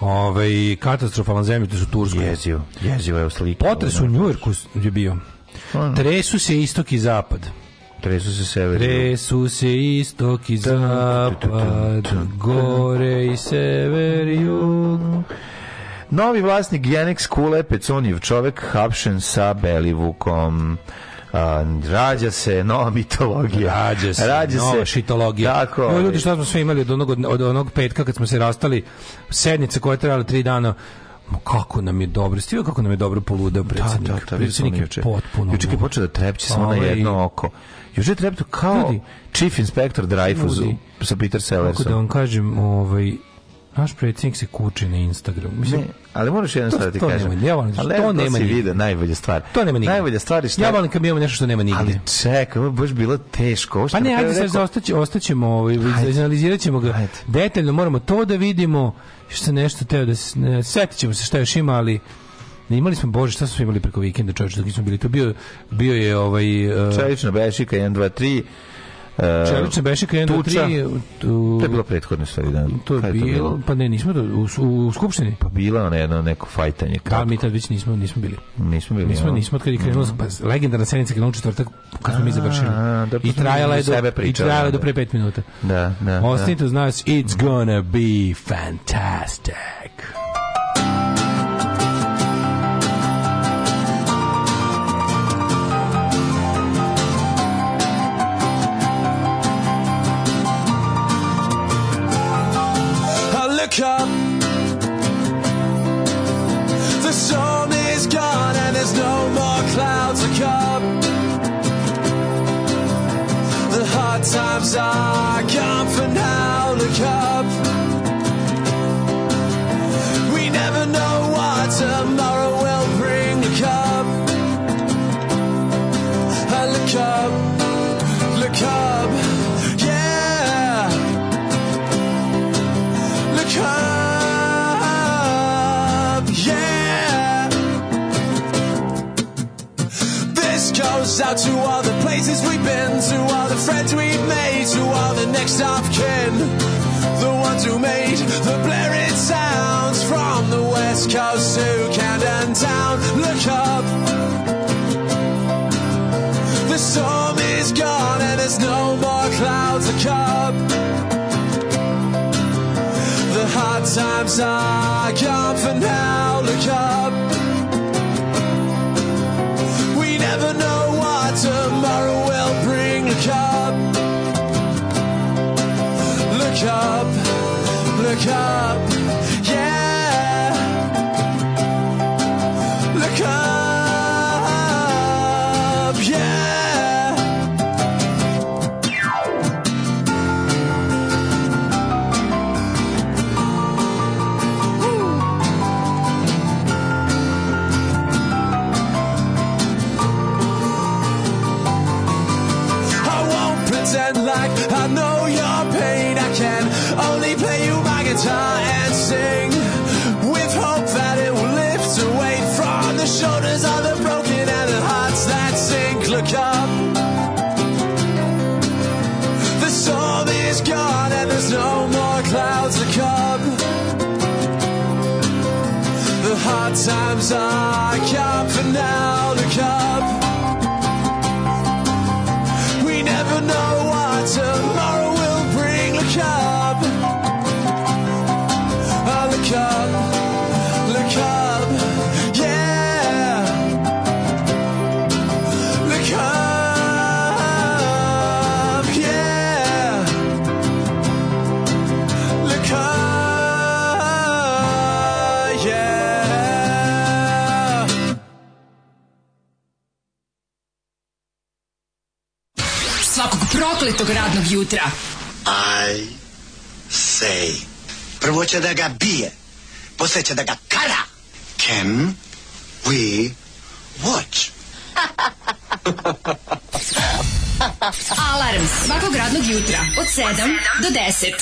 Ovaj katastrofalan zemljotres u Turskoj. Jezivo, jezivo je u sliku. Potres u Njujorku je bio. Ono. Pa, Tresu se istok i zapad. Tresu se sever. Tresu se istok i zapad, gore i sever i jug. Novi vlasnik Genex Kule, Peconijev čovek, hapšen sa Belivukom. A, rađa se nova mitologija. Rađa se, rađa nova se, šitologija. Tako. No, ljudi, šta smo sve imali od onog, od onog petka kad smo se rastali, sednice koja je trajala tri dana, kako nam je dobro, stivio kako nam je dobro poludeo da, predsjednik. Da, da, da, predsjednik je juče. potpuno. Juče je počeo da trepće samo na jedno oko. Juče je trepto kao ljudi, chief inspector Dreyfus sa Peter Sellersom. Kako da vam kažem, ovaj, Naš predsjednik se kuče na Instagram. Mislim, ne, ali moraš jedan stvar da ti kažem. Nema, ja volim, ali to, to nema si vidio, najbolja stvar. To nema nigde. Najbolja stvar je što... Ja volim kad mi imamo nešto što nema nigde. Ali čekaj, ovo baš bilo teško. pa ne, ajde, sad ostaće, ostaćemo, ovaj, analizirat ćemo ga ajde. detaljno, moramo to da vidimo, što se nešto teo da... Ne, setit ćemo se šta još ima, ali... Ne imali smo bože šta smo imali preko vikenda, čoveče, dok smo bili to bio bio je ovaj uh, e, Čelična bešika 1 2 3 E, Čelične beše krenuo da tuča, tri... Tu, to je bilo prethodne stvari, da. To je, bilo, bilo, pa ne, nismo do, u, u, Skupštini. Pa bila ona jedno neko fajtanje. Kratko. Da, mi tad već nismo, nismo bili. Nismo bili. Nismo, nismo od kada je krenula, mm. pa, legendarna sjednica krenula četvrtak, kad smo mi završili. A, da, I trajala je do, sebe i trajala do pre pet minuta. Da, da. Ostanite da. uz nas, it's gonna be fantastic. Sometimes I come from hell to cup. out to all the places we've been, to all the friends we've made, to all the next of kin. The ones who made the blaring sounds from the west coast to Camden Town. Look up. The storm is gone and there's no more clouds to come. The hard times are gone for now. Look up. Look up, look up. Hard times are come for now to come. We never know. radnog jutra. Aj sej. Prvo će da ga bije. Poslije će da ga kara. Can we watch? Alarm svakog radnog jutra od 7 do 10. Do 10.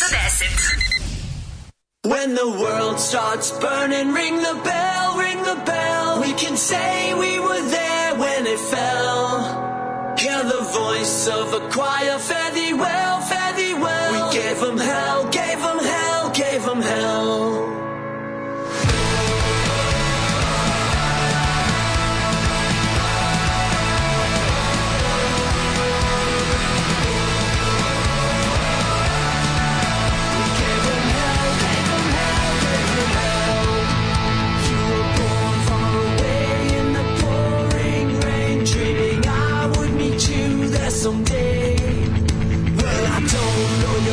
When the world starts burning, ring the bell, ring the bell. We can say we were there when it fell. Hear the voice of a choir, fare thee well, fare thee well. We gave them hell, gave them hell, gave them hell.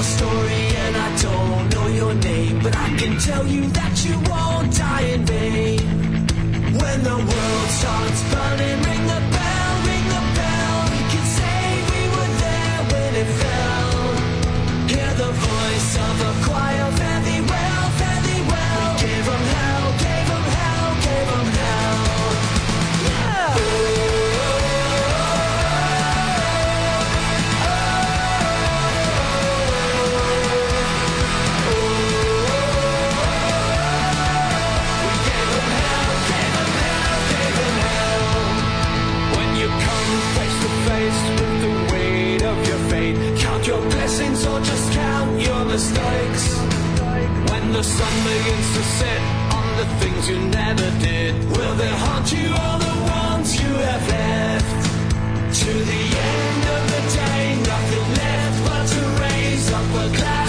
your story and I don't know your name, but I can tell you that you won't die in vain. When the world starts burning, ring the the sun begins to set on the things you never did. Will they haunt you all the ones you have left? To the end of the day, nothing left but to raise up a cloud.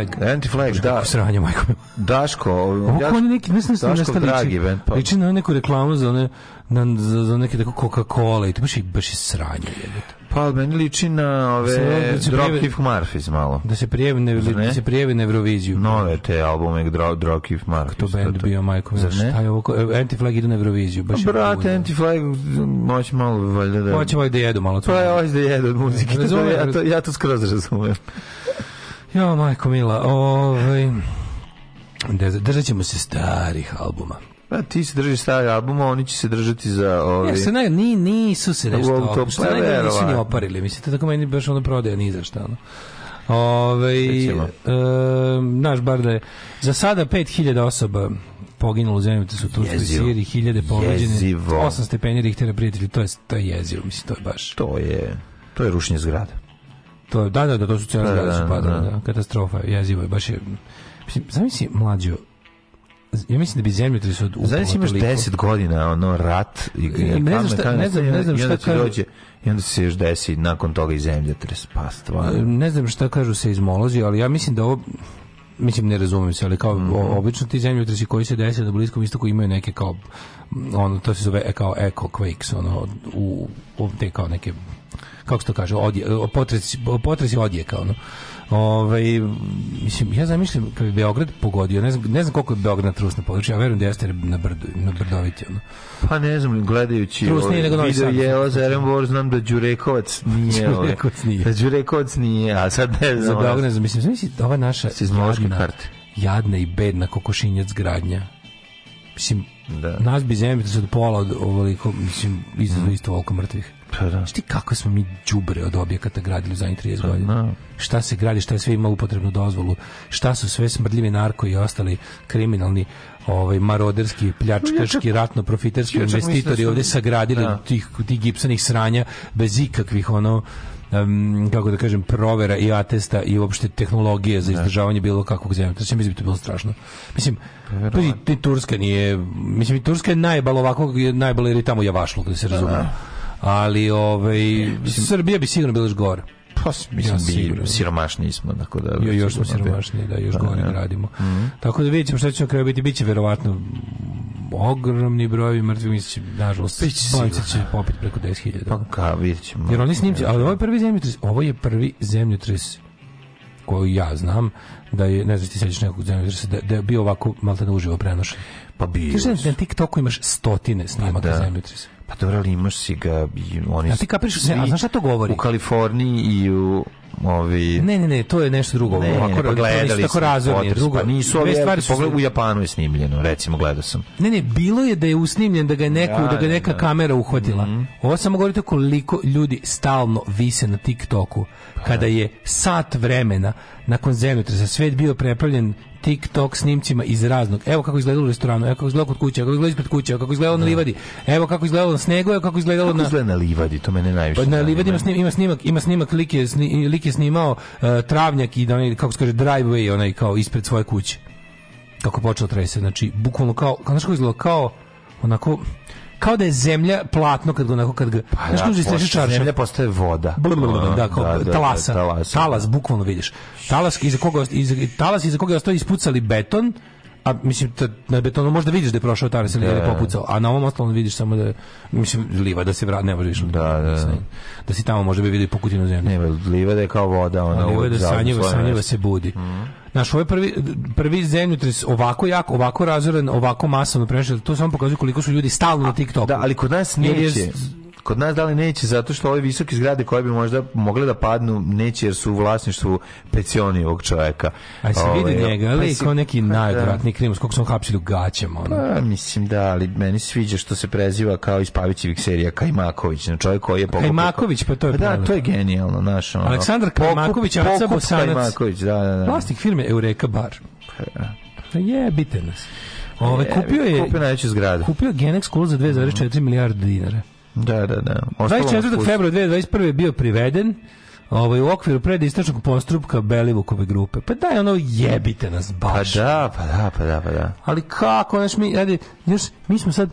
Anti-flag. Anti-flag, da. Sranje, majko. Daško. ja, oni neki, mislim, da Daško nešto Dragi. Liči, pa. liči na neku reklamu za, one, na, za, za neke tako Coca-Cola i to baš i, baš i sranje. Jebite. Pa, meni liči na ove da Dropkick Murphys malo. Da se prijavi na, da se prijavi na Euroviziju. Nove te albume Dropkick Murphys. To bend bio, majko. Zar ne? Šta je ovo? E, Anti-flag ide na Euroviziju. Baš A, pa, brate, Anti-flag moći malo valjda da... Moći da jedu malo. Pa, hoće da jedu od muzike. to, Ja to skroz razumem. Ja, majko mila, ovaj... Držat ćemo se starih albuma. Pa ti se drži stari albuma, oni će se držati za ovi... Ja, se ne, ni, nisu se nešto... Ovo, to, što pa, najgore nisu ni oparili. Mislite, tako meni baš ono prodaja ni za šta. Ono. Ove, ovaj, e, naš bar da je za sada 5000 osoba poginulo u zemljotresu u Turskoj Siriji, hiljade pogođene, 8 stepenja Richtera prijatelji, to je, to je jezivo, mislim, to je baš. To je, to je rušenje zgrada. To, da, da, da, to su cijeli da, da su da. padali, da, katastrofa, jezivo je, baš je, mislim, zamisli mlađo, ja mislim da bi zemljotres od upala Znači imaš 10 godina ono rat i, I ne znam šta, ne znam, ne znam šta kažu. Dođe, I onda se još desi nakon toga i zemljotres pa stvarno. Ne znam šta kažu se izmolozi, ali ja mislim da ovo mislim ne razumem se, ali kao mm -hmm. obično ti zemljotresi koji se dese na Bliskom istoku imaju neke kao ono to se zove e, kao eco quakes, ono u, u te kao neke kako se to kaže, odje, potres, potres odje kao, no. Ove, ovaj, mislim, ja zamišljam kad bi Beograd pogodio, ne znam, ne znam koliko je Beograd na trusno područje, ja verujem da jeste na, brdu, na brdoviti. Ono. Pa ne znam, gledajući Trusni ovaj, nego novi video je o Zerenbor, znam da Đurekovac nije. Ovaj, Đurekovac nije. Da Đurekovac nije, a sad ne znam. Za Beograd, ne znam, mislim, mislim, da ova naša jadna, karte. jadna i bedna kokošinjac gradnja. Mislim, da. nas bi zemlje sad pola ovoliko, mislim, mhm. isto, mm. isto mrtvih. Pa da. Šti kako smo mi đubre od objekata gradili za zadnjih 30 pa godina? Da. Šta se gradi, šta je sve ima potrebnu dozvolu? Šta su sve smrdljivi narko i ostali kriminalni ovaj maroderski, pljačkaški, ratno profiterski investitori da ovde sagradili da. tih tih gipsanih sranja bez ikakvih ono um, kako da kažem, provera i atesta i uopšte tehnologije za da. izdržavanje bilo kakvog zemlja. To se mi to bilo strašno. Mislim, pa Turska nije, mislim, i Turska je najbalo ovakvog, najbalo jer je tamo javašlo, da se razume ali ovaj mislim, Srbija bi sigurno bila još gore. Pa mislim ja, bi smo tako da jo, još smo da. siromašniji da još pa, gore ja. radimo. Mm -hmm. Tako da vidimo šta će na kraju biti biće verovatno ogromni brojevi mrtvih mislim nažalost bolnica će da. popiti preko 10.000. Pa ka vidjet ćemo. Jer oni snimci, ali ovo je prvi zemljotres, ovo je prvi zemljotres koju ja znam da je ne znam ti sećaš nekog zemljotresa da, da je bio ovako da uživo prenošen. Pa bi. Ti na TikToku imaš stotine snimaka pa, da. zemljotresa. Pa dobro, ali imaš si ga, oni... Ja ti kapiraš, a znaš šta to govori? U Kaliforniji i u ovi Ne, ne, ne, to je nešto drugo. Ne, Ovako pa gledali tako razumije, pa drugo. Pa nisu ove stvari su pogled u Japanu je snimljeno, recimo gledao sam. Ne, ne, bilo je da je usnimljen da ga neko ja, da ga neka ja. Da. kamera uhvatila. Mm -hmm. Ovo samo govorite koliko ljudi stalno vise na TikToku kada je sat vremena nakon zemljotresa svet bio prepravljen TikTok snimcima iz raznog. Evo kako izgledalo u restoranu, evo kako izgledalo kod kuće, evo kako izgleda ispred kuće, kako izgledalo na da. livadi. Evo kako izgledalo na snegu, evo kako izgledalo na Kako izgleda na livadi, to mene najviše. Pa na livadi ima snimak, ima snimak, ima snimak like, sni, lik je snimao uh, travnjak i da onaj, kako se kaže, driveway, onaj kao ispred svoje kuće. Kako počeo trese, znači, bukvalno kao, kao, znaš izgleda, kao, onako, kao da je zemlja platno kad ga onako kad ga pa, znaš da, pošto, čarša zemlja postaje voda blablabla, da, kao, da, da, talasa, da, talasa talas da. bukvalno vidiš talas iz koga iz talas iz koga je ispucali beton a mislim da na betonu možda vidiš da je prošao taras ili da je da, da. popucao, a na ovom ostalom vidiš samo da mislim liva da se vrat ne možeš da, da, da. da si tamo može možda vidi pokutinu zemlju. Ne, liva da je kao voda, ona liva da sanjiva, sanjiva se budi. Mm. Naš ovaj prvi, prvi zemljotres ovako jak, ovako razoran, ovako masovno prešao, to samo pokazuje koliko su ljudi stalno na TikToku. Da, ali kod nas neće. Kod nas da li neće zato što ove visoke zgrade koje bi možda mogle da padnu neće jer su u vlasništvu penzioni ovog čovjeka. Aj se vidi njega, pa ali kao neki pa da. najodvratniji krimus, koliko smo hapsili u gaćama. Ono. Pa, mislim da, ali meni sviđa što se preziva kao iz Pavićevih serija Kajmaković, na čovjek koji je pokupio. Kajmaković, pa to je pa Da, to je genijalno, naš ono. Aleksandar Kajmaković, Aca Bosanac. Kajmaković, da, da, da. Vlasnik firme Eureka Bar. Pa da. jebite nas. Ove, e, kupio je... Kupio najveću zgradu. Kupio Genex School za 2,4 milijarde dinara. Da, da, da. Ostalo 24. februara 2021. je bio priveden ovaj, u okviru predistračnog postrupka Belivukove grupe. Pa daj, ono, jebite nas baš. Pa da, pa da, pa da, pa da. Ali kako, znaš, mi, ajde, još, mi smo sad,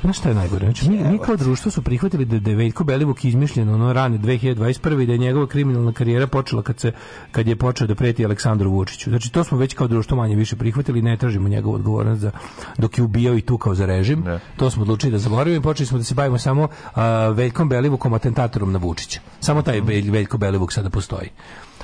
Znaš šta je najgore? Znači, mi, mi kao društvo su prihvatili da, da je Veljko Belivuk izmišljen ono rane 2021. i da je njegova kriminalna karijera počela kad, se, kad je počeo da preti Aleksandru Vučiću. Znači, to smo već kao društvo manje više prihvatili i ne tražimo njegovu odgovornost za, dok je ubijao i tu kao za režim. Ne. To smo odlučili da zaboravimo i počeli smo da se bavimo samo a, Veljkom Belivukom, atentatorom na Vučića. Samo taj Veljko Belivuk sada postoji.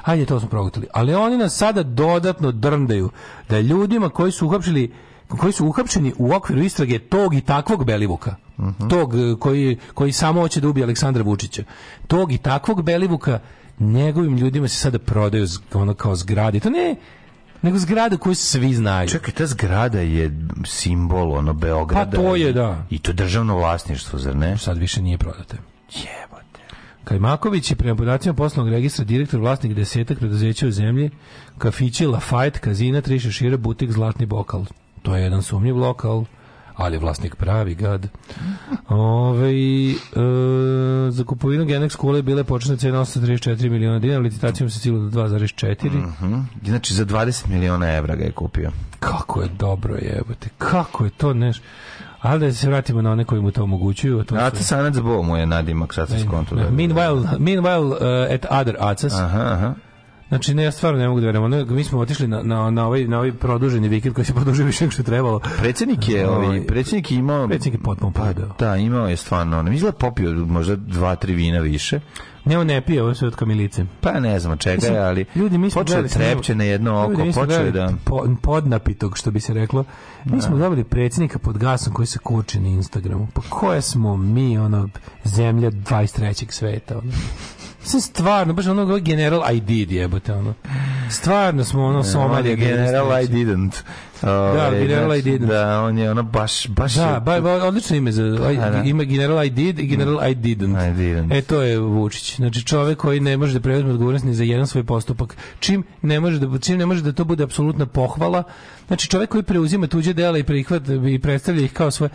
Ajde, to smo progutali. Ali oni nas sada dodatno drndaju da ljudima koji su uhapšili koji su uhapšeni u okviru istrage tog i takvog Belivuka. Uh Tog eh, koji, koji samo hoće da ubije Aleksandra Vučića. Tog i takvog Belivuka njegovim ljudima se sada prodaju ono kao zgrade. To ne nego zgrada koju svi znaju. Čekaj, ta zgrada je simbol ono Beograda. Pa to je, da. I to državno vlasništvo, zar ne? Sad više nije prodate. Jebote. Kajmaković je prema podacima poslovnog registra direktor vlasnik desetak preduzeća u zemlji, kafići Lafayette, kazina, tri šešira, butik, zlatni bokal. To je jedan sumnjiv lokal, ali vlasnik pravi gad. Ove, e, za kupovinu Genex kule bile početne cena 834 miliona dinara, licitacijom se cilu do 2,4. Mm -hmm. Znači za 20 miliona evra ga je kupio. Kako je dobro jebote, kako je to neš... Ali da se vratimo na one koji mu to omogućuju. to Aca su... Sanac Bo mu je nadimak, sad sam skontu. Meanwhile, meanwhile uh, at other Acas. Aha, aha. Znači, ne, ja stvarno ne mogu da verujem. mi smo otišli na, na, na, ovaj, na ovaj produženi vikend koji se produžio više nego što je trebalo. Predsjednik je, ovaj, ovaj predsjednik je imao... Predsjednik je potpuno padao. Da, imao je stvarno. Ono, izgleda popio možda dva, tri vina više. Ne, on ne pije, ovo sve od kamilice. Pa ne znam čega je, ali ljudi mi smo počeo trepće na jedno oko, počeo da... Po, podnapitog, što bi se reklo. Mi da. smo dobili predsjednika pod gasom koji se kuči na Instagramu. Pa koje smo mi, ono, zemlja 23. sveta, ono. Sve stvarno, baš ono general I did jebote, ono. Stvarno smo ono Somalija. General I znači. didn't. Da, General I Did. Da, on je ono baš... baš da, je... ba, ba, odlično ime za... Da, da. Ima General I Did i General mm. I Didn't. I didn't. E, to je Vučić. Znači, čovek koji ne može da preuzme odgovornost ni za jedan svoj postupak. Čim ne može da, čim ne može da to bude apsolutna pohvala, znači čovek koji preuzima tuđe dela i prihvat i predstavlja ih kao svoje...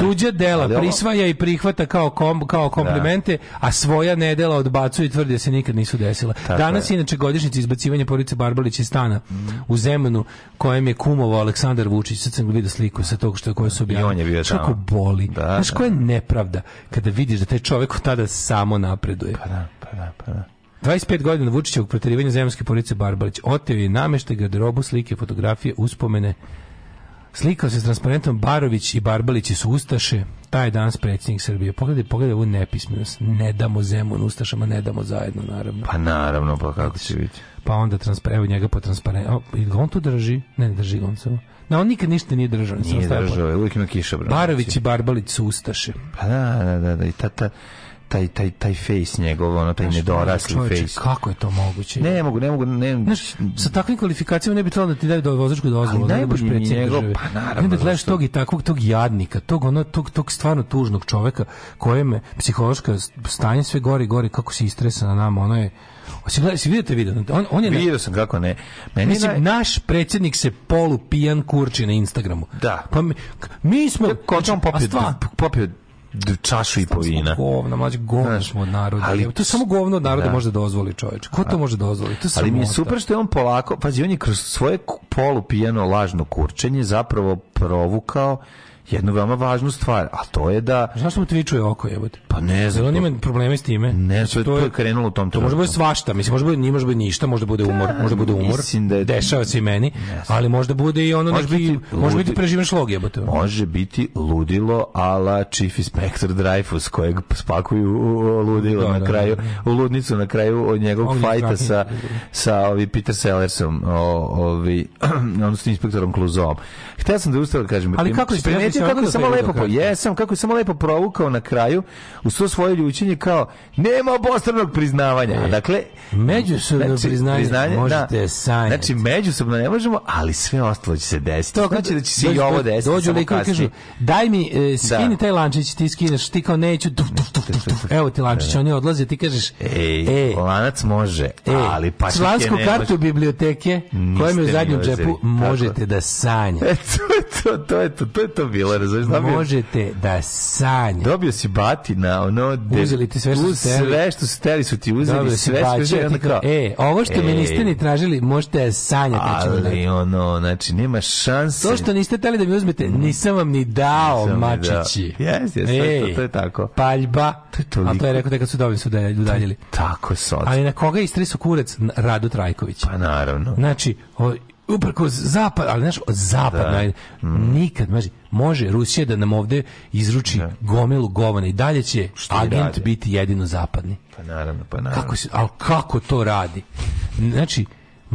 tuđe dela prisvaja i prihvata kao, kom, kao da. komplimente, da. a svoja nedela odbacuje i tvrdi da se nikad nisu desila. Tako Danas je inače godišnjica izbacivanja porodice Barbalić iz stana mm. u Zemunu, kojem je kumovao Aleksandar Vučić, sad sam vidio sliku sa tog što koje su objavili. I on je bio Kako boli. Da, Znaš, da. koja je nepravda kada vidiš da taj čovjek od tada samo napreduje. Pa da, pa da, pa da. 25 godina Vučićevog proterivanja zemljske police Barbarić. Oteo je namešte, garderobu, slike, fotografije, uspomene. Slikao se s transparentom Barović i Barbalići su ustaše šta je danas predsjednik Srbije. Pogledaj, pogledaj ovu nepismenost. Ne damo Zemun Ustašama, ne damo zajedno, naravno. Pa naravno, pa kako će znači, biti. Pa onda transpare, evo njega po transparent. On tu drži? Ne, ne drži on samo. Na, on nikad ništa nije držao. Nije držao, uvijek ima kiša. Brano. Barović znači. i Barbalić su Ustaše. Pa da, da, da, da. i tata... Ta taj taj taj face njegov ono taj nedorasli face kako je to moguće ne mogu ne mogu ne Znaš, sa takvim kvalifikacijama ne bi trebalo da ti daju do vozačku dozvolu da ne pred njegov pa naravno da gledaš tog i takvog tog jadnika tog ono tog tog stvarno tužnog čoveka kojem psihološka stanje sve gore i gore kako se istresa na nama ono je Osi gledaj, si vidite video. On on je Vidio sam kako ne. Meni mislim naj... naš predsjednik se polu pijan kurči na Instagramu. Da. Pa mi, mi smo ja, ko popio, popio čašu i povina. vina. Govna, mlađe, govno smo od naroda. Ali, to je samo govno od naroda da. može da dozvoli čoveč. Ko to može da dozvoli? To ali mi je super što je on polako, pazi, on je kroz svoje polupijano lažno kurčenje zapravo provukao jednu veoma važnu stvar, a to je da... Zašto mu tvičuje oko jebote? Pa ne znam. on ima probleme s time? Ne, sve to je krenulo u tom trenutku. To može da biti svašta, mislim, može da biti, nije može da ništa, možda bude umor, može bude umor, Mislim da je... dešava se i meni, ali možda bude i ono može neki, biti, može biti preživen šlog jebote. Može biti ludilo ala Chief Inspector Dreyfus kojeg spakuju u ludilo na kraju, u ludnicu na kraju od njegovog fajta sa, sa ovi Peter Sellersom, ovi, odnosno inspektorom Kluzovom. Htio sam da ustalo kažem. Ali kako ste vidio kako da je samo lepo, po, jesam, kako je samo lepo provukao na kraju u svo svoje ljučenje kao nema obostranog priznavanja. E, dakle, međusobno znači, priznanje, priznanje, da. možete da, sanjati. Znači, međusobno ne možemo, ali sve ostalo će se desiti. To znači da će se i ovo desiti. Dođu li kažu, daj mi, e, da. skini taj lančić, ti skineš, ti kao neću, tuf, tuf, tuf, evo ti lančić, oni odlazi, ti kažeš, ej, e, lanac može, e, ali pa Člansku kartu biblioteke, koja mi u zadnjem džepu, možete da sanjate. To je to, to je to, to je to bilo bila, razumiješ? Možete da sanje. Dobio si batina, ono... De, uzeli ti sve što su teli. Sve što su teli su ti uzeli, Dobio sve što su teli. E, ovo što e, mi niste ni tražili, možete sanjati. Ali, ono, znači, nema šanse. To što niste teli da mi uzmete, mm. nisam vam ni dao, nisam mačići. Jes, jes, to, e, to je tako. Paljba. To je toliko. A to je rekao da kad su dobili su udaljili. Tako, soc. Ali na koga su kurec? Radu Trajković. Pa naravno. Znači, o, uprkos zapad, ali znaš, zapad, da. Mm. nikad, maži, može Rusija da nam ovde izruči da. gomilu govana i dalje će Što agent radi? biti jedino zapadni. Pa naravno, pa naravno. Kako se, ali kako to radi? Znači,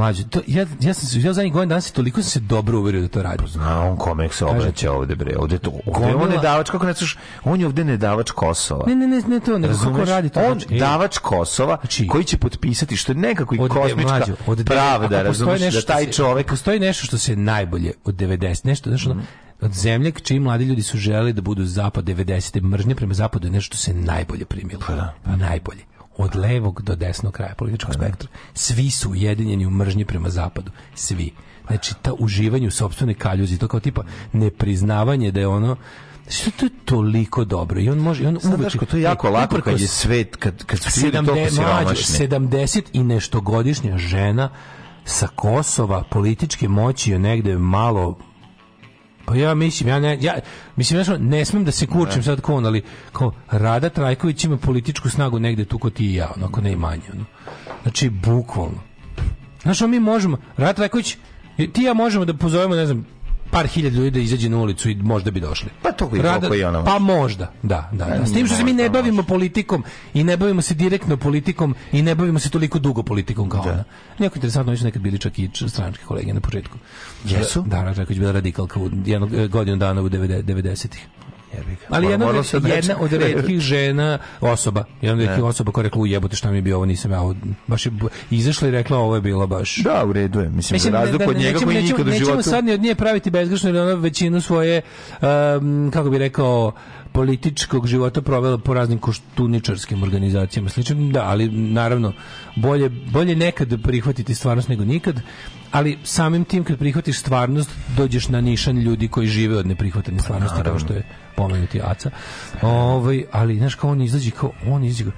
Mlađe, to, ja, ja sam se, ja zadnjih godina danas toliko sam se dobro uverio da to radi. Pa Zna on kome se obraća ovde, bre. Ovde to, ovde on je davač, kako ne sluš, on je ovde ne davač Kosova. Ne, ne, ne, ne to, ne, kako radi to. On znači, e. davač Kosova, znači, koji će potpisati, što je nekako i od kosmička mlađe, od pravda, razumeš, da taj čovek... Postoji nešto što se najbolje od 90, nešto, nešto, mm od zemlje čiji mladi ljudi su želeli da budu zapad 90. mržnje prema zapadu je nešto se najbolje primilo. Pa da. Najbolje od levog do desnog kraja političkog da, da. spektra. Svi su ujedinjeni u mržnji prema zapadu. Svi. Znači, ta uživanje u sobstvenoj kaljuzi, to kao tipa nepriznavanje da je ono što to je toliko dobro i on može i on Sad, to je jako e, lako kad je svet kad kad su ljudi toliko siromašni 70 i nešto godišnja žena sa Kosova političke moći je negde malo Pa ja mislim, ja ne, ja, mislim, ja ne smem da se kurčim sad kon, ali kao Rada Trajković ima političku snagu negde tu kod ti i ja, onako ne manje. Ono. Znači, bukvalno. Znaš, mi možemo, Rada Trajković, ti ja možemo da pozovemo, ne znam, par hiljada ljudi da izađe na ulicu i možda bi došli. Pa to i Rada, i ona. Pa možda, da, da, da. S tim što se mi ne bavimo politikom i ne bavimo se direktno politikom i ne bavimo se toliko dugo politikom kao da. ona. Jako interesantno, oni nekad bili čak i stranački kolege na početku. Jesu? Da, da, Račaković bila radikalka u jednog e, godinu dana u 90-ih. Ali jedna, od, jedna od redkih žena osoba, jedna od redkih osoba koja je rekla, jebote šta mi je bio, ovo nisam ja, baš je izašla i rekla, ovo je bilo baš. Da, u redu je, mislim, mislim razliku od njega koji nikad u životu. Nećemo sad ni od nje praviti bezgrešno, jer ona većinu svoje, um, kako bi rekao, političkog života provela po raznim koštuničarskim organizacijama slično da ali naravno bolje bolje nekad prihvatiti stvarnost nego nikad ali samim tim kad prihvatiš stvarnost dođeš na nišan ljudi koji žive od neprihvatanja pa stvarnosti pa, kao što je pomenuti Aca. Ovaj, ali, znaš, kao on izađe, kao on izađe,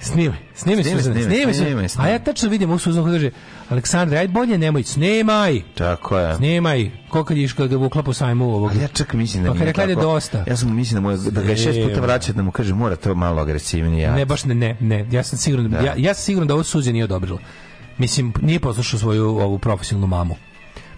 Snime, snimi, snime, snimi, snimi, snime, snime, A ja tačno vidim u Suzanu kaže, Aleksandre, ajde bolje nemoj, snimaj. Tako je. Snimaj. Ko kad je iška da vukla po sajmu ovog. Ali ja čak mislim da pa mi je dosta. Ja sam mislim da, moj, da ga šest puta vraćati da mu kaže, mora to malo agresivnije. Ne, baš ne, ne, ne. Ja sam siguran da, da. ja, ja sam siguran da ovo Suze nije odobrilo. Mislim, nije poslušao svoju ovu profesionalnu mamu.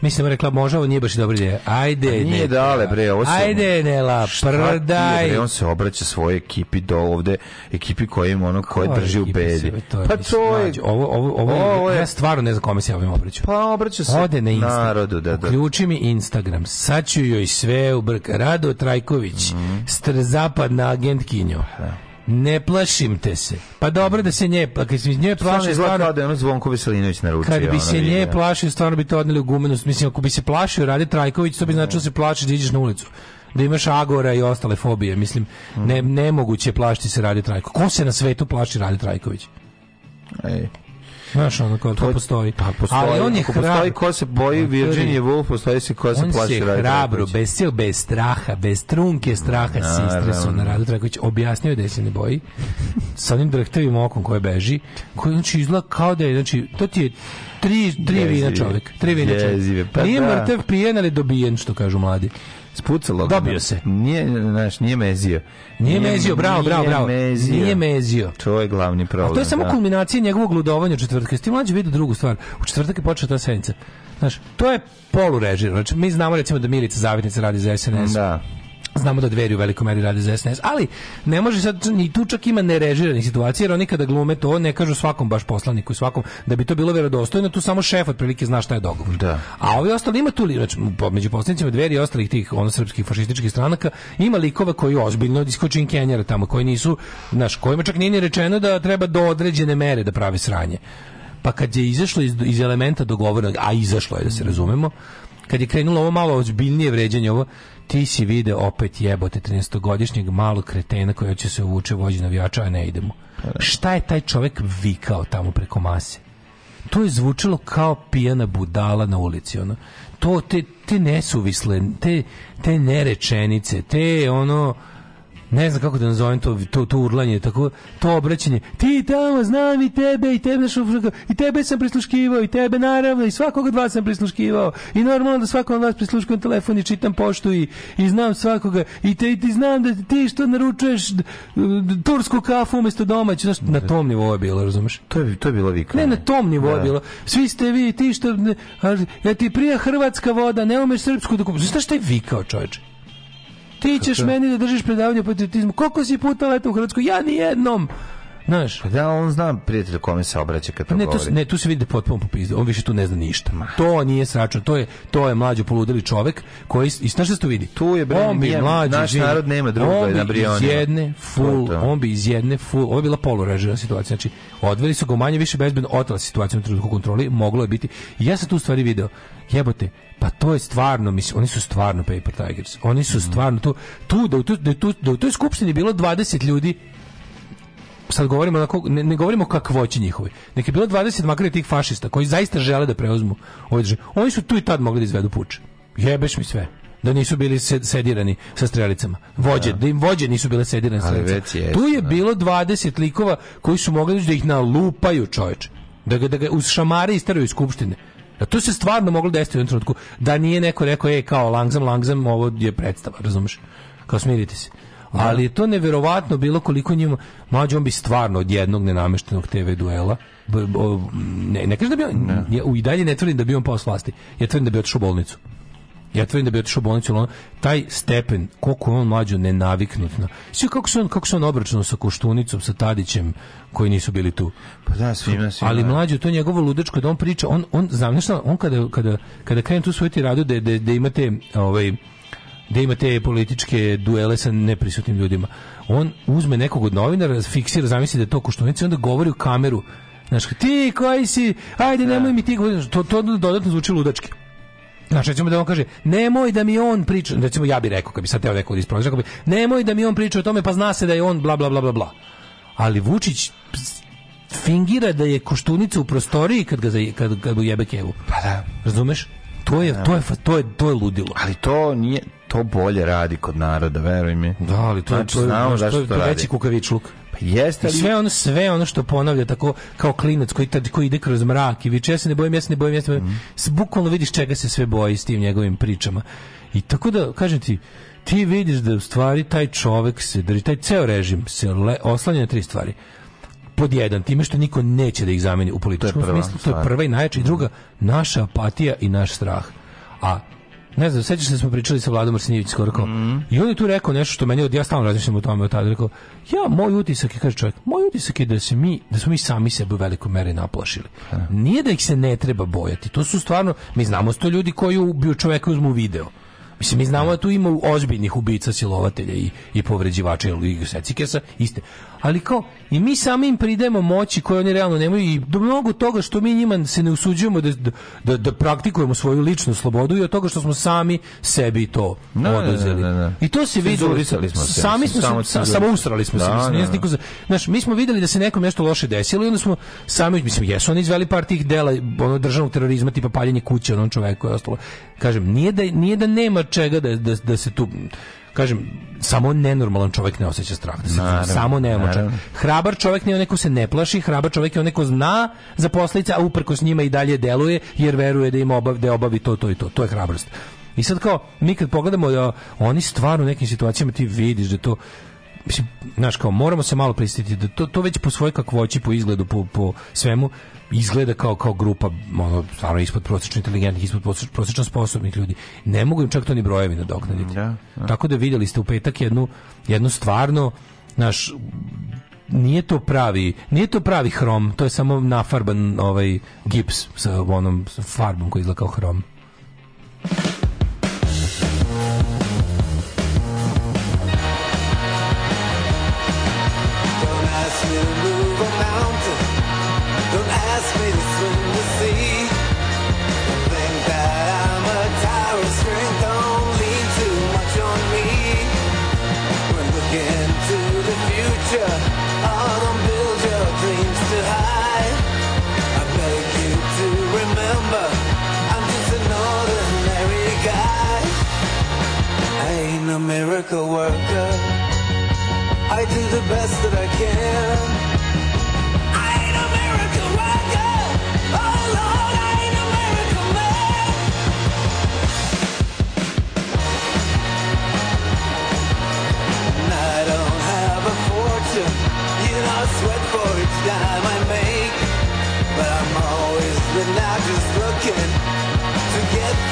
Mislim, rekla, može, ovo nije baš dobra ideja. Ajde, A nije ne, dale, bre, ovo se... Ajde, ne la, prdaj. Bre, on se obraća svojoj ekipi do ovde, ekipi koja im ono, koja drži u bedi. pa to je... Ovo, ovo, ovo, ovo je... Ja stvarno ne znam kome se ja ovim obraću. Pa obraća se Ode na Instagram. Narodu, da, da. Uključi mi Instagram. Sad ću joj sve ubrka. Rado Trajković, mm -hmm. zapadna agentkinjo. Da. Ne plašim te se. Pa dobro da se nje, pa kad se nje plaši stvarno da je ono Zvonko Veselinović na naručio. Kad bi se nje plašio, stvarno bi to odneli u gumenu. Mislim ako bi se plašio Rade Trajković, to bi značilo da se plaši da ideš na ulicu da imaš agora i ostale fobije. Mislim, ne, mhm. nemoguće plašiti se Radi Trajković. Ko se na svetu plaši Radi Trajković? Ej. Znaš, ono kao to, to postoji. Pa postoji. Ali on je Ako hrabro. Postoji ko se boji Virginia Woolf, postoji se ko se on plaši On se hrabro, bez, cijel, bez straha, bez trunke straha, no, sistre su na radu Traković, objasnio je da se ne boji sa onim drhtavim okom koje beži, koji znači izgleda kao da je, znači, to ti je tri, tri vina čovjek. Tri vina čovjek. Pa Nije da. mrtav pijen, ali dobijen, što kažu mladi. Spucalo ga. Dobio se. Nije, znaš, nije mezio. Nije, nije mezio, bravo, bravo, bravo. Nije Mezio. Nije mezio. To je glavni problem. A to je samo da. kulminacija njegovog ludovanja u četvrtka. Jeste mlađi vidio drugu stvar. U četvrtak je počela ta senica. Znaš, to je polurežir. Znači, mi znamo recimo da Milica Zavitnica radi za SNS. Da. Znamo da dveri u velikoj meri rade za SNS, ali ne može sad, ni tu čak ima nerežiranih situacija, jer oni kada glume to ne kažu svakom baš poslaniku, i svakom, da bi to bilo verodostojno, tu samo šef otprilike zna šta je dogovor. Da. A ovi ostali ima tu, znači, među poslanicima dveri i ostalih tih ono, srpskih fašističkih stranaka, ima likova koji ozbiljno diskočin kenjara tamo, koji nisu, znaš, kojima čak nije ni rečeno da treba do određene mere da prave sranje. Pa kad je izašlo iz, iz elementa dogovora, a izašlo je da se razumemo, kad je krenulo ovo malo ozbiljnije vređanje ovo, ti si vide opet jebote 13-godišnjeg malog kretena koji će se uvuče vođi navijača, a ne idemo. Pa da. Šta je taj čovjek vikao tamo preko mase? To je zvučalo kao pijana budala na ulici, ono. To, te, te nesuvisle, te, te nerečenice, te ono ne znam kako da nazovem to, to, to urlanje, tako, to obraćanje, ti tamo znam i tebe i tebe, našu, i tebe sam prisluškivao i tebe naravno i svakog od vas sam prisluškivao i normalno da svakog od vas prisluškujem telefon i čitam poštu i, i znam svakoga i te, ti znam da ti što naručuješ tursku kafu umesto domaću, znaš, na da. tom nivou je bilo, razumeš? To je, to je bilo vikanje. Ne, na da. tom nivou da. je bilo. Svi ste vi, ti što, ne, ja ti prija hrvatska voda, ne umeš srpsku da Znaš šta je vikao, čovječe? Ti ćeš meni da držiš predavanje o patriotizmu. Koliko si puta leta u Hrvatskoj? Ja ni jednom. Znaš, pa da on zna prijatelj kome se obraća kad to ne, govori. Tu, ne, tu se vidi da potpuno popizda, on više tu ne zna ništa. Ma. To nije sračno, to je to je mlađi poludeli čovek koji i znaš šta se tu vidi? Tu je bre, on bi mlađi, naš živi, narod nema druga na On Iz jedne full, on bi iz jedne full, ovo je bila polurežirana situacija, znači odveli su ga manje više bezbedno otela situacija u trenutku kontroli, moglo je biti. Ja sam tu stvari video. Jebote, pa to je stvarno, mislim, oni su stvarno Paper Tigers. Oni su mm. stvarno tu, tu da, tu, da, tu, da u toj skupštini bilo 20 ljudi sad govorimo onako, ne, ne govorimo kakvoći njihovi. Neki bilo 20 makar tih fašista koji zaista žele da preuzmu ovaj Oni su tu i tad mogli da izvedu puč. Jebeš mi sve da nisu bili sedirani sa strelicama. Vođe, da, da im vođe nisu bile sedirane sa strelicama. Tu je da. bilo 20 likova koji su mogli da ih nalupaju, čoveče. Da ga, da ga uz šamare isteraju iz skupštine. Da to se stvarno moglo desiti u jednom trenutku. Da nije neko rekao, ej, kao, langzam, langzam, ovo je predstava, razumeš? Kao, smirite se. Da. ali je to neverovatno bilo koliko njima mlađi on bi stvarno od jednog nenameštenog TV duela ne, ne kažem da bi on, ne. i dalje ne tvrdim da bi on pao s vlasti ja tvrdim da bi otišao u bolnicu ja tvrdim da bi otišao u bolnicu, on, taj stepen, koliko on mlađo nenaviknut. Na. Svi kako se on, kako se on obračunao sa Koštunicom, sa Tadićem, koji nisu bili tu. Pa da, svima, svima. Ali mlađo, to je njegovo ludačko da on priča, on, on znam, nešto, on kada, kada, kada krene tu svoju radu da, da, da imate ovaj, da te političke duele sa neprisutnim ljudima. On uzme nekog od novinara, fiksira, zamisli da je to Koštunica, onda govori u kameru. Znaš, ti koji si, ajde da. nemoj mi ti govori. To, to dodatno zvuči ludački. Znači, recimo da on kaže, nemoj da mi on priča, recimo ja bih rekao, kad bi sad teo neko da ispravljati, rekao bi, nemoj da mi on priča o tome, pa zna se da je on bla, bla, bla, bla, bla. Ali Vučić fingira da je koštunica u prostoriji kad ga, kad, kad jebe kevu. Pa da. Razumeš? To je, da. to je, to je, to je ludilo. Ali to nije, to bolje radi kod naroda, veruj mi. Da, ali to, znači, to, znamo to, to, to veći kukavičluk. Pa jeste, ali... I sve ono, sve ono što ponavlja tako kao klinac koji, tad, koji ide kroz mrak i viče, ja se ne bojim, ja se ne bojim, ja se ne bojim. Mm. S, bukvalno vidiš čega se sve boji s tim njegovim pričama. I tako da, kažem ti, ti vidiš da u stvari taj čovek se drži, taj ceo režim se le, oslanja na tri stvari. Pod jedan, time što niko neće da ih zameni u političkom smislu, to je prva i najjača. I druga, naša apatija i naš strah. A ne znam, sećaš se da smo pričali sa Vladom Arsenijević skoro kao, mm. i on je tu rekao nešto što meni od ja stalno razmišljam o tome od tada, rekao, ja, moj utisak je, kaže čovjek, moj utisak je da, se mi, da smo mi sami sebe u velikoj meri naplašili. Nije da ih se ne treba bojati, to su stvarno, mi znamo sto ljudi koji ubiju čoveka uzmu video. Mislim, mi znamo da tu ima ozbiljnih ubica, silovatelja i, i povređivača i secikesa, iste. Ali kao, i mi sami im pridajemo moći koje oni realno nemaju i do mnogo toga što mi njima se ne usuđujemo da, da, da, da praktikujemo svoju ličnu slobodu i od toga što smo sami sebi to no, oduzeli. Ne, ne, ne. I to se vidi. Sami smo samo, se, samo usrali smo da, se. Mislim, da, da. Znaš, mi smo videli da se nekom nešto loše desilo i onda smo sami, mislim, jesu oni izveli par tih dela ono, državnog terorizma, tipa paljenje kuće onom čoveku i ostalo. Kažem, nije da, nije da nema čega da, da, da se tu kažem, samo nenormalan čovjek ne osjeća strah. Da se naravno, samo nemoćan. Hrabar čovjek nije onaj ko se ne plaši, hrabar čovjek je onaj ko zna za posljedice, a uprkos njima i dalje deluje, jer veruje da ima obavi, da obavi to, to i to. To je hrabrost. I sad kao, mi kad pogledamo da oni stvarno u nekim situacijama ti vidiš da to mislim, znaš kao, moramo se malo pristiti da to, to već po svojoj kakvoći, po izgledu, po, po svemu, izgleda kao kao grupa ono stvarno ispod prosečno inteligentnih, ispod prosečno sposobnih ljudi. Ne mogu im čak to ni brojevi nadoknaditi. Da, da. Tako da vidjeli ste u petak jednu jednu stvarno naš nije to pravi, nije to pravi hrom, to je samo nafarban ovaj gips sa onom sa farbom koji izgleda kao hrom.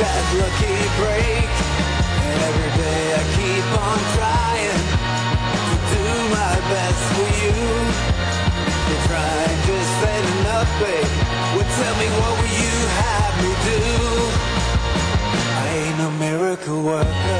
that lucky break. And every day I keep on trying to do my best for you. you trying just ain't enough, babe. Well, tell me what will you have me do? I ain't no miracle worker.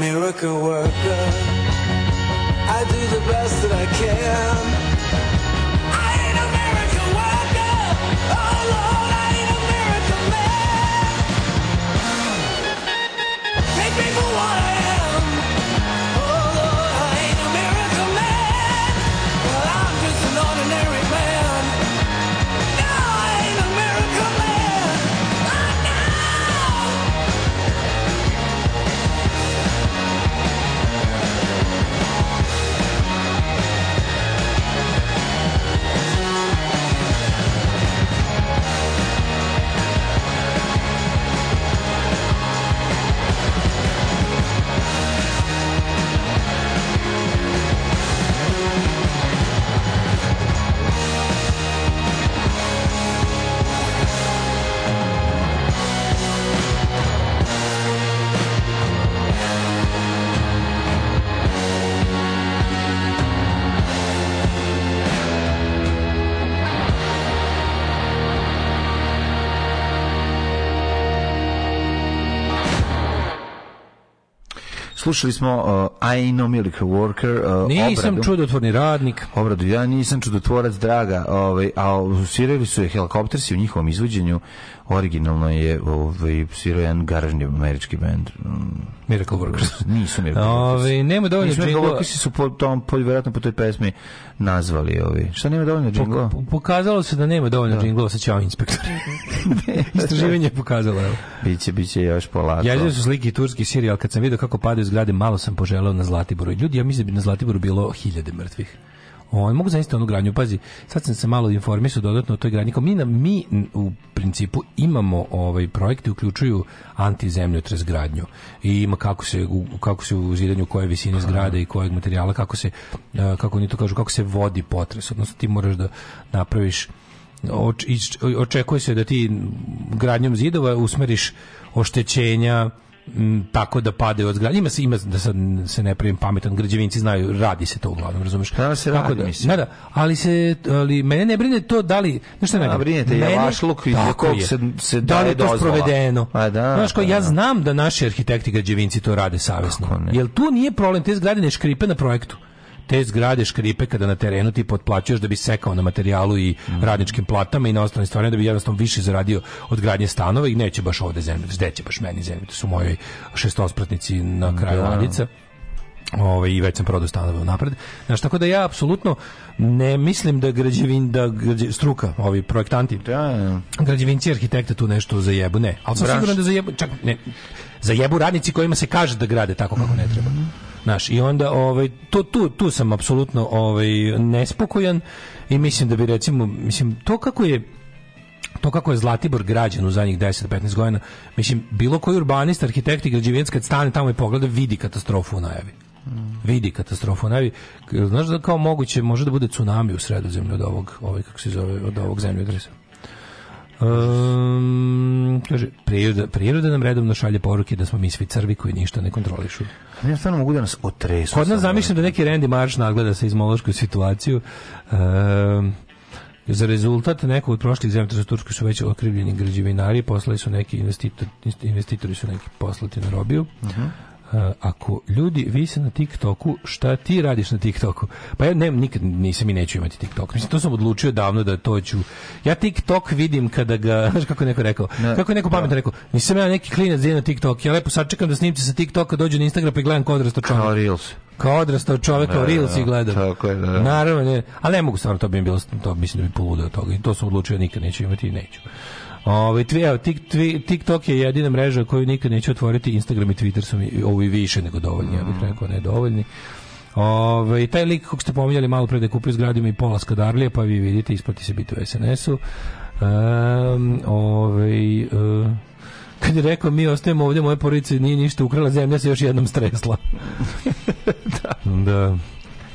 miracle worker. I do the best that I can. Slušali smo uh, I No Miracle Worker, uh, Nisam obradu. čudotvorni radnik. Obradu, ja nisam čudotvorac, draga. Ovaj, a svirali su je helikoptersi u njihovom izvođenju. Originalno je ovaj, svirao jedan garažni američki band. Miracle Workers. Nisu Miracle ovaj, Workers. Ove, nema dovoljno Nisu Miracle Workers su po, tom, po, vjerojatno po toj pesmi nazvali. Ovi. Ovaj. Šta nema dovoljno džingla? pokazalo se da nema dovoljno da. džingla sa Ćao inspektor. Istraživanje je pokazalo. Biće, biće još polako. Ja da su slike turski Sirija, ali kad sam vidio kako padaju zgrade, malo sam poželeo na Zlatiboru. Ljudi, ja mislim da bi na Zlatiboru bilo hiljade mrtvih. On mogu zaista onu granju, pazi, sad sam se malo informisao dodatno o toj granji. mi, na, mi u principu imamo ovaj projekte uključuju antizemlju gradnju i ima kako se u, kako se u zidanju koje visine zgrade i kojeg materijala kako se eh, kako oni to kažu kako se vodi potres, odnosno ti moraš da napraviš oč, očekuje se da ti gradnjom zidova usmeriš oštećenja m, tako da padaju od zgrada. Ima se ima da sad se ne primim pametan, građevinci znaju, radi se to uglavnom, razumeš? Da se Kako radi, da, mislim. Da, da, ali se ali mene ne brine to da li, znaš šta ne brinete, mene, ja vaš luk iz kog se se da li je to sprovedeno. Pa da. Znaš ko, pa da, ja znam da naši arhitekti građevinci to rade savjesno. Jel tu nije problem te zgrade ne škripe na projektu te zgrade škripe kada na terenu ti potplaćuješ da bi sekao na materijalu i mhm. radničkim platama i na ostalim stvarima da bi jednostavno više zaradio od gradnje stanova i neće baš ovde zemlje, gde će baš meni zemlje, to su mojoj šestospratnici na mhm, kraju da. Ladica. Ove, ovaj, i već sam prodao stanove napred. Znači, tako da ja apsolutno ne mislim da građevin, da građe, struka, ovi projektanti, da. građevinci arhitekte tu nešto zajebu, ne. Ali sam Braš. siguran da zajebu, čak ne, zajebu radnici kojima se kaže da grade tako kako ne treba. Mm -hmm. Naš, I onda ovaj, to, tu, tu sam apsolutno ovaj, nespokojan i mislim da bi recimo, mislim, to kako je to kako je Zlatibor građen u zadnjih 10-15 godina, mislim, bilo koji urbanist, arhitekt i građevinec kad stane tamo i pogleda, vidi katastrofu u najavi. Mm. Vidi katastrofu u najavi. Znaš da kao moguće, može da bude tsunami u sredozemlju od ovog, ovaj, kako se zove, od ovog zemljotresa. Um, kaže, priroda, priroda nam redovno šalje poruke da smo mi svi crvi koji ništa ne kontrolišu. Ja stvarno mogu da nas otresu. Kod nas zamišljam da neki Randy Marsh nagleda se izmološku situaciju. Um, za rezultat neko od prošlih zemljotresa u Turskoj su već okrivljeni građevinari, poslali su neki investitor, investitori su neki poslati na robiju. Uh mhm. -huh. Eh, ako ljudi vise na TikToku, šta ti radiš na TikToku? Pa ja nemam nikad nisam i neću imati TikTok. Mislim to sam odlučio davno da to ću. Ja TikTok vidim kada ga, znaš kako je neko rekao, ne, kako je neko da. pametno rekao, nisam ja neki klinac da na TikTok. Ja lepo sačekam da snimci sa TikToka dođu na Instagram i pa gledam kod odrastao Kao Reels. Kao odrastao čovjek, kao da, Reels i gledam. Tako je, da. Naravno, ne, ali ne mogu stvarno to bi mi bilo to mislim da bi poludeo od toga. I to sam odlučio nikad neću imati i neću. Ovaj evo TikTok je jedina mreža koju nikad neću otvoriti, Instagram i Twitter su mi ovi više nego dovoljni, ja bih mm. rekao ne dovoljni. Ove, taj lik kog ste pominjali malo pre da kupio zgradu i pola skadarlije, pa vi vidite, isplati se biti u SNS-u. Um, ovaj, uh, e, kad je rekao mi ostajemo ovdje, moje porodice nije ništa ukrala, zemlja se još jednom stresla. da. da.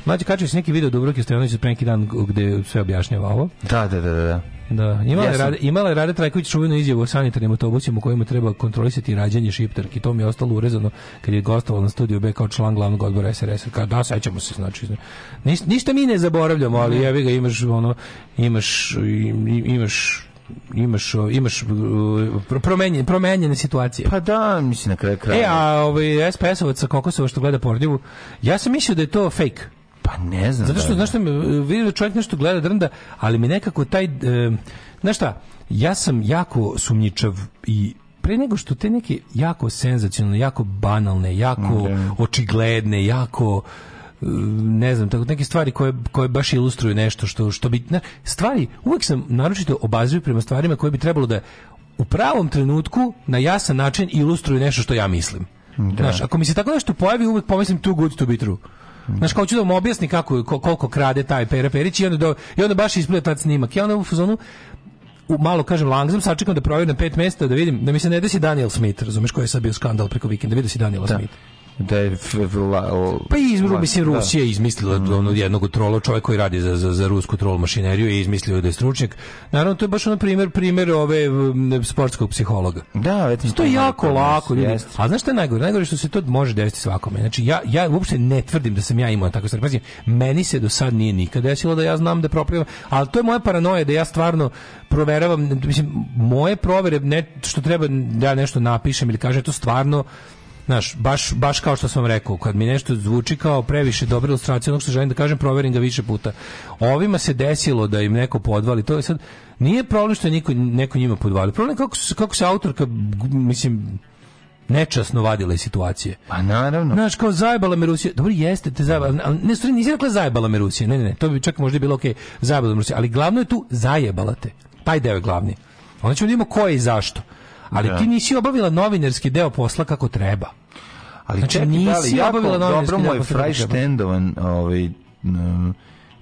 Mlađi kačio si neki video Dubrovke Stojanović od pre neki dan gde sve objašnjava ovo. Da, da, da, da. Da, imala je, Rade, imala je Rade Trajković čuvenu izjavu o sanitarnim autobusima u kojima treba kontrolisati rađanje šiptarki. To mi je ostalo urezano kad je gostovao na studiju B kao član glavnog odbora SRS. -a. da, sećamo se, znači. Nis, ništa mi ne zaboravljamo, ali jevi ga imaš ono, imaš, imaš imaš imaš uh, promenjene promenjene situacije. Pa da, mislim na kraju kraja. E, a ovaj SPS-ovac sa Kokosova što gleda Porljivu, ja sam mislio da je to fake. Pa ne znam. Zato što, da znaš što, vidim da čovjek nešto gleda drnda, ali mi nekako taj, e, znaš šta, ja sam jako sumnjičav i pre nego što te neke jako senzacionalne, jako banalne, jako okay. Da. očigledne, jako e, ne znam, tako neke stvari koje, koje baš ilustruju nešto što, što bi... Ne, stvari, uvek sam naročito obazio prema stvarima koje bi trebalo da u pravom trenutku na jasan način ilustruju nešto što ja mislim. Da. Znaš, ako mi se tako nešto pojavi, uvek pomislim too good to be true. Znaš, kao ću da mu objasni kako, koliko krade taj Pera Perić i onda, do, i onda baš isplio tad snimak. Ja onda u fazonu, u malo kažem langzam, sačekam da provjerim na pet mesta da vidim da mi se ne desi Daniel Smith, razumeš koji je sad bio skandal preko vikenda, vidio si Daniela da. Smith da je pa izmislio mislim da. Rusija da. izmislila mm. ono jednog trola čovjek koji radi za, za, za rusku trol mašineriju i izmislio da je stručnjak naravno to je baš ono primjer primjer ove sportskog psihologa da eto znači, to je jako lako ljudi jest. a znaš šta je najgore najgore što se to može desiti svakome znači ja ja uopšte ne tvrdim da sam ja imao tako stvari Pazim, meni se do sad nije nikad desilo da ja znam da proplivam ali to je moja paranoja da ja stvarno proveravam mislim moje provere ne što treba da ja nešto napišem ili kažem to stvarno Znaš, baš, baš kao što sam vam rekao, kad mi nešto zvuči kao previše dobra ilustracija onog što želim da kažem, proverim ga više puta. Ovima se desilo da im neko podvali, to je sad, nije problem što je niko, neko njima podvali, problem je kako, kako se autorka, mislim, nečasno vadila iz situacije. Pa naravno. Znaš, kao zajebala me Rusija. Dobro, jeste te zajebala. Ali ne, stvari, nisi rekla zajebala me Rusija. Ne, ne, ne, to bi čak možda bilo okej. Okay, zajebala me Rusija. Ali glavno je tu zajebala te. Taj deo je glavni. Onda ćemo da vidimo ko je i zašto ali da. ti nisi obavila novinarski deo posla kako treba. Ali znači, čekaj, nisi da li, jako, obavila novinarski dobro mu je frajštendovan ovaj, um,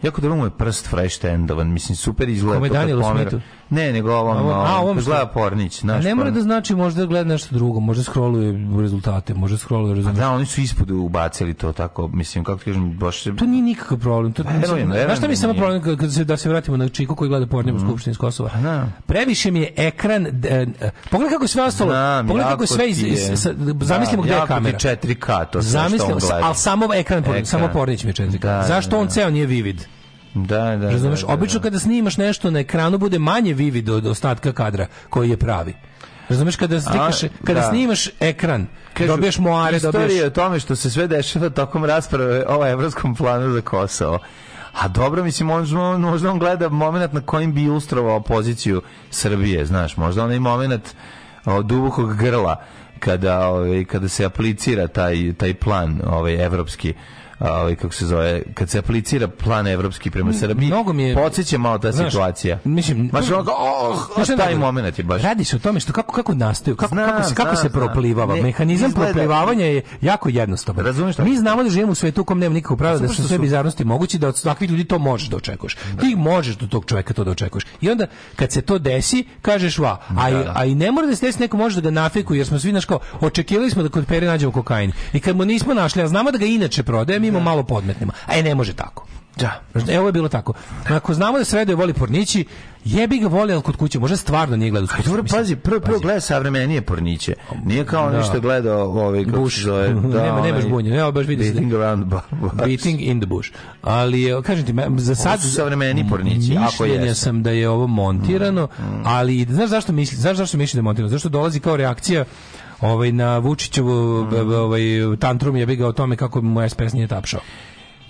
Jako dobro mu je prst fresh endovan, mislim super izgleda. Kome Danielu Smithu? Ne, nego ovom, ovom, a, ovom gleda Pornić. Naš, ne mora da znači možda gleda nešto drugo, možda scrolluje rezultate, možda scrolluje da, rezultate. Da, oni su ispod ubacili to tako, mislim, kako ti kažem, baš... To nije nikakav problem. To, mislim, znaš šta da mi je samo problem kad se, da se vratimo na Čiku koji gleda pornje mm. u Skupštini iz Kosova? Pa da. Previše mi je ekran, e, pogledaj kako sve ostalo, da, pogledaj kako sve, iz, iz, da, zamislimo da, gde je kamera. 4K, to sve što on gleda. ali samo ekran, pornić, samo Pornić mi je 4K. Zašto on ceo nije vivid? Da, da, da. Razumeš, da, da, obično kada snimaš nešto na ekranu bude manje vivid od ostatka kadra koji je pravi. Razumeš kada slikaš, A, kada da. snimaš ekran, Kažu, dobiješ moare, dobiješ... Istorija o tome što se sve dešava tokom rasprave o evropskom planu za Kosovo. A dobro, mislim, možda, možda on gleda moment na kojim bi ilustrovao poziciju Srbije, znaš, možda onaj moment dubokog grla kada, ovaj, kada se aplicira taj, taj plan ovaj, evropski ovaj kako se zove, kad se aplicira plan evropski prema Srbiji. Mnogo mi je podseća malo ta znaš, situacija. Mislim, baš ono, oh, oh taj momenat je baš. Radi se o tome što kako kako nastaju, kako znam, kako se kako znam, se proplivava. Ne, Mehanizam izgleda, proplivavanja je jako jednostavan. Razumeš Mi znamo da živimo u svetu u kom nema nikakvog pravila da su sve bizarnosti mogući da od svakih ljudi to možeš da očekuješ. Da. Ti možeš do tog čoveka to da očekuješ. I onda kad se to desi, kažeš va, da, a, da, a i ne mora da se desi neko može da ga nafikuje jer smo svi naš očekivali smo da kod Pere nađemo kokain. I kad mu nismo našli, a znamo da ga inače prodaje, mimo malo podmetnemo. Aj, e, ne može tako. Da. Evo je bilo tako. Ako znamo da je voli pornići, jebi ga voli, ali kod kuće, može stvarno nije gledao. Dobro, pazi, prvo, prvo gleda savremenije porniće. Nije kao da. ništa gledao ovaj, kako bush. Zove, da, nema, nemaš bunje, evo baš vidi da- Beating around the Beating in the bush. Ali, kažem ti, za sad... Ovo su savremeni pornići, ako jeste. sam da je ovo montirano, mm. mm. ali znaš zašto misli, znaš zašto misli da je montirano? Zašto dolazi kao reakcija ovaj, na Vučićevu mm. ovaj, tantrum je ga o tome kako mu SPS nije tapšao.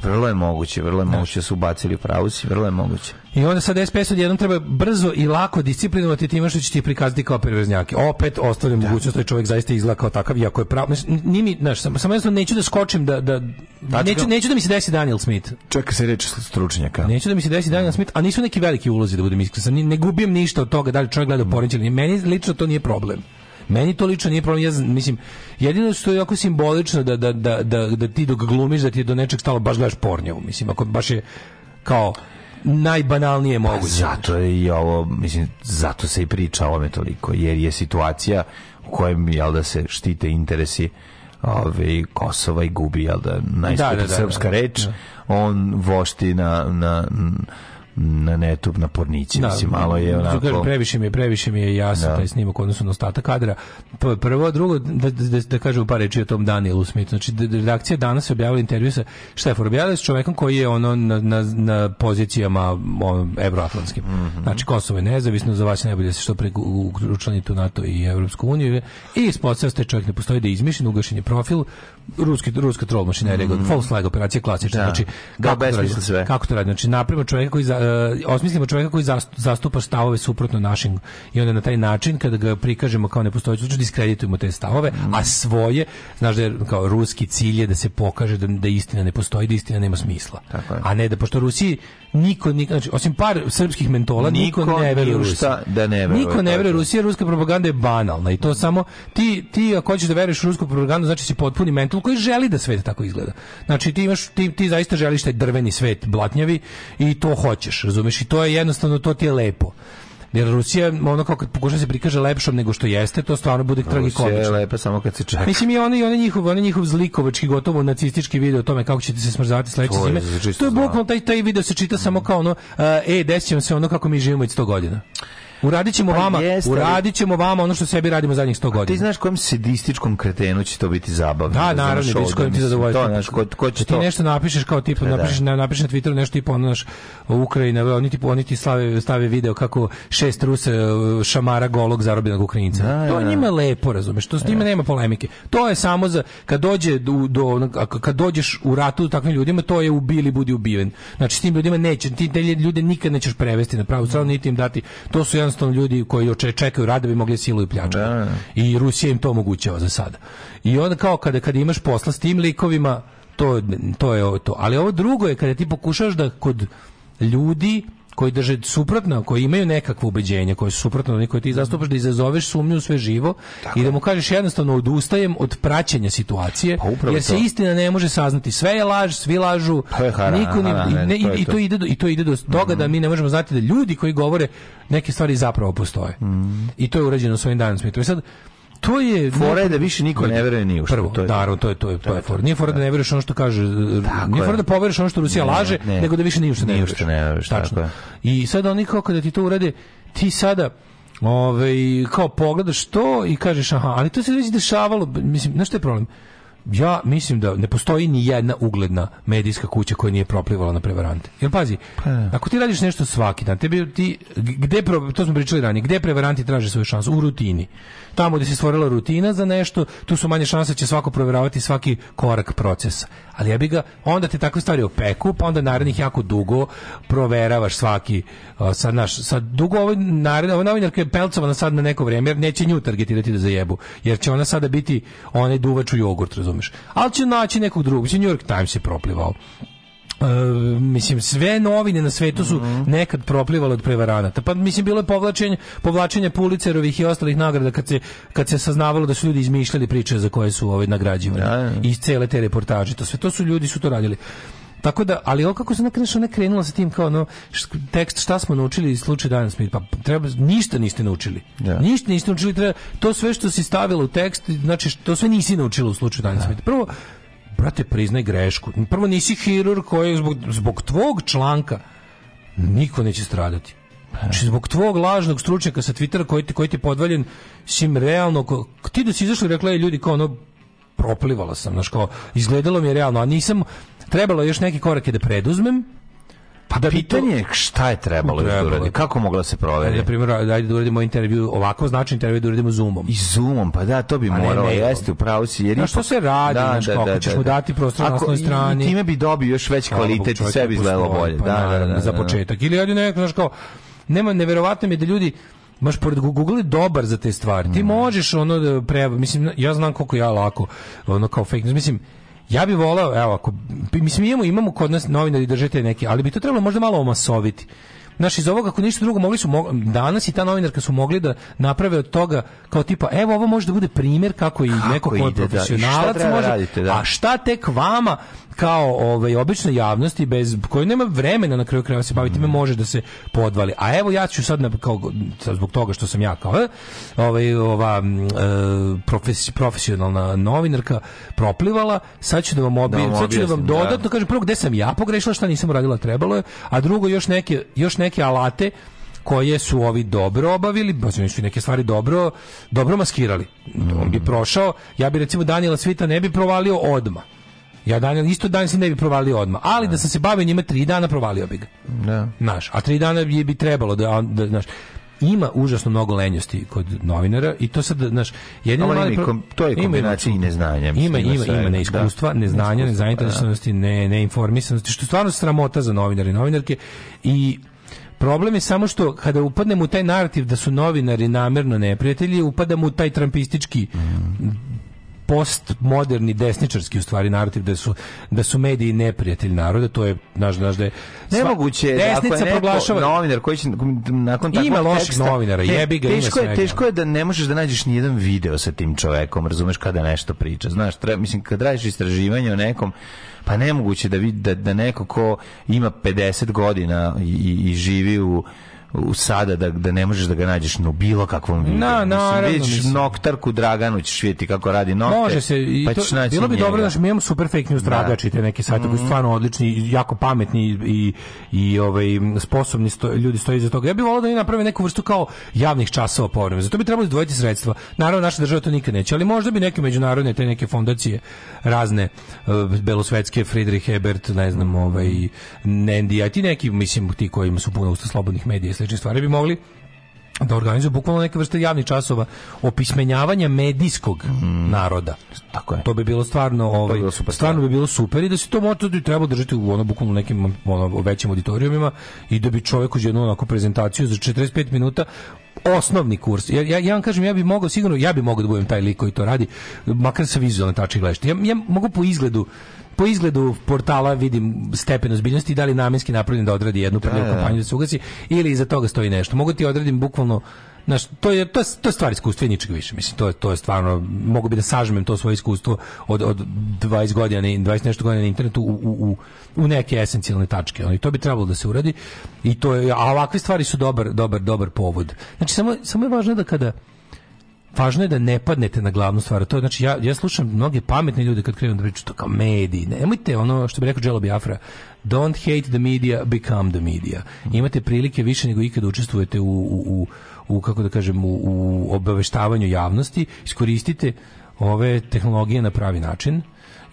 Vrlo je moguće, vrlo je moguće da su ubacili pravu si, vrlo je moguće. I onda sad SPS odjednom treba brzo i lako disciplinovati time što će ti prikazati kao perverznjake. Opet ostavljam da. mogućnost da je čovjek zaista izgleda kao takav, iako je pravo. Nimi, znaš, samo sam jednostavno neću da skočim da... da Tačka. Znači neću, neću da mi se desi Daniel Smith. Čeka se reči stručnjaka. Neću da mi se desi Daniel Smith, a nisu neki veliki ulozi da budem iskren. Ne, gubim ništa od toga da li čovjek gleda u Meni lično to nije problem. Meni to lično nije problem, ja mislim, jedino što je jako simbolično da, da, da, da, da ti dok glumiš, da ti je do nečeg stalo baš gledaš pornjevu, mislim, ako baš je kao najbanalnije pa moguće. Pa zato je i ovo, mislim, zato se i priča o ovome toliko, jer je situacija u kojem, jel da se štite interesi ove, ovaj, Kosova i gubi, jel da, najskuta da, da, da, srpska da, da. reč, on vošti na, na na netu na pornici da, mislim malo je da, da, da, onako kaže, previše mi je previše mi je jasno da. taj snimak odnosno na ostatak kadra prvo drugo da, da, da kažem par reči o tom Danielu Smithu znači redakcija danas objavila intervju sa Štefanom Bjale s čovjekom koji je ono na, na, na pozicijama on, evroatlantskim mm -hmm. znači Kosovo je nezavisno za vas najbolje se što pre učlanite tu NATO i Evropsku uniju i ispostavio se taj čovjek ne postoji da izmišljen ugašen je profil ruski ruska trol mašinerija mm -hmm. false flag operacija klasična znači da, kako, to radi, sve. kako to radi znači naprema čovjek koji za, Eh, osmislimo čovjeka koji zastupa stavove suprotno našim i onda na taj način kada ga prikažemo kao nepostojeću znači diskreditujemo te stavove, mm. a svoje, znaš da je kao ruski cilj je da se pokaže da, da istina ne postoji, da istina nema smisla. A ne da pošto Rusiji niko, niko znači, osim par srpskih mentola, niko, niko ne veruje Rusiji. Da ne veruje. Niko ne veruje Rusiji, ruska propaganda je banalna i to mm. samo ti ti ako hoćeš da veruješ rusku propagandu, znači si potpuni mental koji želi da sve tako izgleda. Znači ti imaš ti, ti zaista želiš taj drveni svet blatnjavi i to hoćeš hoćeš, razumeš? I to je jednostavno, to ti je lepo. Jer Rusija, ono kao kad pokuša da se prikaže lepšom nego što jeste, to stvarno bude tragikomično. Rusija je lepa samo kad se čeka. Mislim i oni i oni njihov, oni njihov zlikovački, gotovo nacistički video o tome kako ćete se smrzavati sledeće zime. To je bukvalno taj taj video se čita mm. samo kao ono, uh, e, desit se ono kako mi živimo 100 godina. Uradit ćemo pa vama, jeste, uradit vama ono što sebi radimo zadnjih 100 godina. Ti znaš kojem sadističkom kretenu će to biti zabavno. Da, da naravno, da vidiš kojem ti zadovoljstvo. To, znaš, ko, ko da će ti to? nešto napišeš kao tipa, da. napišeš, na, napišeš na Twitteru nešto tipa ono naš Ukrajina, oni ti, oni ti slave, stave video kako šest Rusa e, šamara golog zarobljenog Ukrajinca. Da, to je njima lepo, razumeš, to s njima nema polemike. To je samo za, kad dođe do, do kad dođeš u ratu takvim ljudima, to je ubili, budi ubiven. Znači, s tim ljudima neće, ti te ljude nikad nećeš prevesti na pravu stranu, niti im dati. To su jedan jednostavno ljudi koji čekaju rade da bi mogli silu i pljačku. Da, da. I Rusija im to omogućava za sada. I onda kao kada, kada imaš posla s tim likovima, to, to je ovo to. Ali ovo drugo je kada ti pokušaš da kod ljudi koji drže suprotno, koji imaju nekakvo ubeđenje, koje su suprotno oni koji ti zastupaš da izazoveš sumnju u sve živo Tako. i da mu kažeš jednostavno odustajem od praćenja situacije pa jer se to. istina ne može saznati. Sve je laž, svi lažu. Pa niko ni, ne, i, to ide do, i to ide do toga mm. da mhm. mi ne možemo znati da ljudi koji govore neke stvari zapravo postoje. Mm. I to je urađeno s ovim danom. I e sad to je fora je da više niko ne veruje ni u što. Prvo, to je, naravno, to je to je to je fora. Nije fora da ne veruješ ono što kaže, e, nije fora da poveruješ ono što Rusija ne, laže, ne, nego da više ni u što ne veruješ. Ne veruješ, tačno. I sad oni kako da ti to urade, ti sada ovaj kao pogledaš to i kažeš aha, ali to se već dešavalo, mislim, znaš što je problem? ja mislim da ne postoji ni jedna ugledna medijska kuća koja nije proplivala na prevarante. Jer pazi, pa da. ako ti radiš nešto svaki dan, tebi ti gde to smo pričali ranije, gde prevaranti traže svoju šansu u rutini. Tamo gdje se stvorila rutina za nešto, tu su manje šanse da će svako provjeravati svaki korak procesa. Ali ja bi ga onda te takve stvari opeku, pa onda narednih jako dugo proveravaš svaki sad naš sad dugo ovaj naredna ovaj novinarka je pelcovana sad na neko vrijeme jer neće nju targetirati da zajebu, jer će ona sada biti onaj duvač u jogurt, razumeš. Ali će naći nekog drugog. New York Times je proplivao. Uh, mislim sve novine na svetu su mm -hmm. nekad proplivale od prevaranata. Pa mislim bilo je povlačenje povlačenje Pulicerovih i ostalih nagrada kad se kad se saznavalo da su ljudi izmišljali priče za koje su ove ovaj, nagrađivani. Ja, da, da. I cele te reportaže, to sve to su ljudi su to radili. Tako da, ali ovo kako se nakreneš, ona krenula sa tim kao ono, tekst šta smo naučili iz slučaja Dan Smith, pa treba, ništa niste naučili. Yeah. Da. Ništa niste naučili, treba, to sve što si stavila u tekst, znači, to sve nisi naučila u slučaju Dan yeah. Da. Smith. Prvo, brate, priznaj grešku. Prvo, nisi hirur koji zbog, zbog tvog članka niko neće stradati. Znači, da. zbog tvog lažnog stručnjaka sa Twittera koji ti, koji ti je podvaljen, sim realno, ko, ti da si izašli i rekla, ljudi, kao ono, proplivala sam, znaš, kao, izgledalo mi je realno, a nisam, trebalo je još neki korake da preduzmem, pa da pitanje to... šta je trebalo, da trebalo. da kako mogla da se proveriti? Na primjer, ajde da uradimo intervju, ovako znači intervju da uradimo Zoomom. I Zoomom, pa da, to bi pa moralo, ne, ne, jeste, u si. Jer na što se radi, da, znaš, da, kako da, da, mu da. dati prostor na svojoj strani. Time bi dobio još veći kvalitet i sve bi izgledalo pa, bolje. Pa, da, da, da, za početak. Ili ajde nekako, znaš kao, nema neverovatno mi je da ljudi Maš pored Google dobar za te stvari. Ti mm. možeš ono da pre, mislim ja znam koliko ja lako ono kao fake news mislim ja bih voleo, evo, ako, mislim, imamo, imamo kod nas novinari držete neke, ali bi to trebalo možda malo omasoviti. Znaš, iz ovoga, ako ništa drugo, mogli su, mo danas i ta novinarka su mogli da naprave od toga, kao tipa, evo, ovo može da bude primjer kako i kako neko ko je da, profesionalac da, može, radite, da. a šta tek vama, kao ovaj obična javnosti bez koji nema vremena na kraju krajeva se baviti time mm. može da se podvali. A evo ja ću sad na, kao zbog toga što sam ja kao ovaj ova e, profes, profesionalna novinarka proplivala, sad ću da vam obi, da sad ću da vam da. dodatno da. kažem prvo gde sam ja pogrešila, šta nisam radila trebalo je, a drugo još neke još neke alate koje su ovi dobro obavili, baš su neke stvari dobro, dobro maskirali. Mm. On bi prošao, ja bi recimo Danila Svita ne bi provalio odma. Ja dan, isto dan se ne bi provalio odmah, ali da sam se bavio njima 3 dana provalio bi ga. Da. Naš, a 3 dana bi, bi trebalo da, da znaš, ima užasno mnogo lenjosti kod novinara i to sad znaš jedino ima mali pro... to je kombinacija ima, i neznanja ima ima ima da. neiskustva da, neznanja nezainteresovanosti pa da. ne neinformisanosti što je stvarno sramota za novinare i novinarke i Problem je samo što kada upadnemo u taj narativ da su novinari namerno neprijatelji, upadam u taj trampistički mm postmoderni desničarski u stvari narativ da su da su mediji neprijatelj naroda to je naš naš da je nemoguće da desnica je proglašava novinar koji će nakon takvog ima loših teksta, novinara jebi ga teško je teško je da ne možeš da nađeš ni jedan video sa tim čovekom razumeš kada nešto priča znaš treba mislim kad radiš istraživanje o nekom pa nemoguće da vidi da, da neko ko ima 50 godina i, i živi u u sada da, da ne možeš da ga nađeš na no, bilo kakvom vidu. Na, na, vidiš noktarku Draganu ćeš vidjeti kako radi nokte. Može se i pa to, bilo bi njega. dobro da mi super fake news tragači da. te neke sajte mm -hmm. koji su mhm. stvarno odlični, jako pametni i i ovaj sposobni sto, ljudi stoje iza toga. Ja bih voleo da oni naprave neku vrstu kao javnih časova povremeno. Zato bi trebalo izdvojiti sredstva. Naravno naša država to nikad neće, ali možda bi neke međunarodne te neke fondacije razne uh, belosvetske Friedrich Ebert, ne znam, ovaj Nendi, a ti neki mislim ti koji su puno usta slobodnih medija sličnih stvari bi mogli da organizuju bukvalno neke vrste javnih časova opismenjavanja medijskog mm. naroda. Tako je. To bi bilo stvarno ovaj bi bilo super, stvarno da. bi bilo super i da se to možda da treba držati u ono bukvalno nekim ono većim auditorijumima i da bi čovjek uz jednu onako prezentaciju za 45 minuta osnovni kurs. Ja, ja, ja vam kažem, ja bi mogao sigurno, ja bi mogao da budem taj lik koji to radi, makar sa vizualne tačke gledajte. Ja, ja mogu po izgledu po izgledu portala vidim stepen ozbiljnosti i da li namenski napravljen da odradi jednu da, prljavu da, da. kampanju da se ugasi ili iza toga stoji nešto. Mogu ti odradim bukvalno Znaš, to je to je, to je stvar iskustva ničeg više. Mislim to je to je stvarno mogu bi da sažmem to svoje iskustvo od od 20 godina, i 20 nešto godina na internetu u, u, u neke esencijalne tačke. ali to bi trebalo da se uradi. I to je a ovakve stvari su dobar dobar dobar povod. Znači samo samo je važno da kada važno je da ne padnete na glavnu stvar. To je, znači, ja, ja slušam mnoge pametne ljude kad krenu da pričaju to kao mediji. Nemojte ono što bi rekao Jelo Biafra, don't hate the media, become the media. Imate prilike više nego ikad da učestvujete u, u, u, u kako da kažem, u, u obaveštavanju javnosti. Iskoristite ove tehnologije na pravi način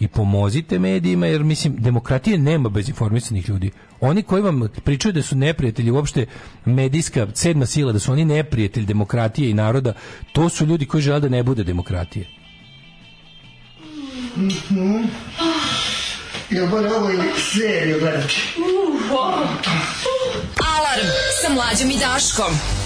i pomozite medijima jer mislim demokratije nema bez informisanih ljudi. Oni koji vam pričaju da su neprijatelji uopšte medijska sedma sila da su oni neprijatelji demokratije i naroda, to su ljudi koji žele da ne bude demokratije. Mm Ja moram ovo i seriju gledati. Alarm sa mlađom i Daškom.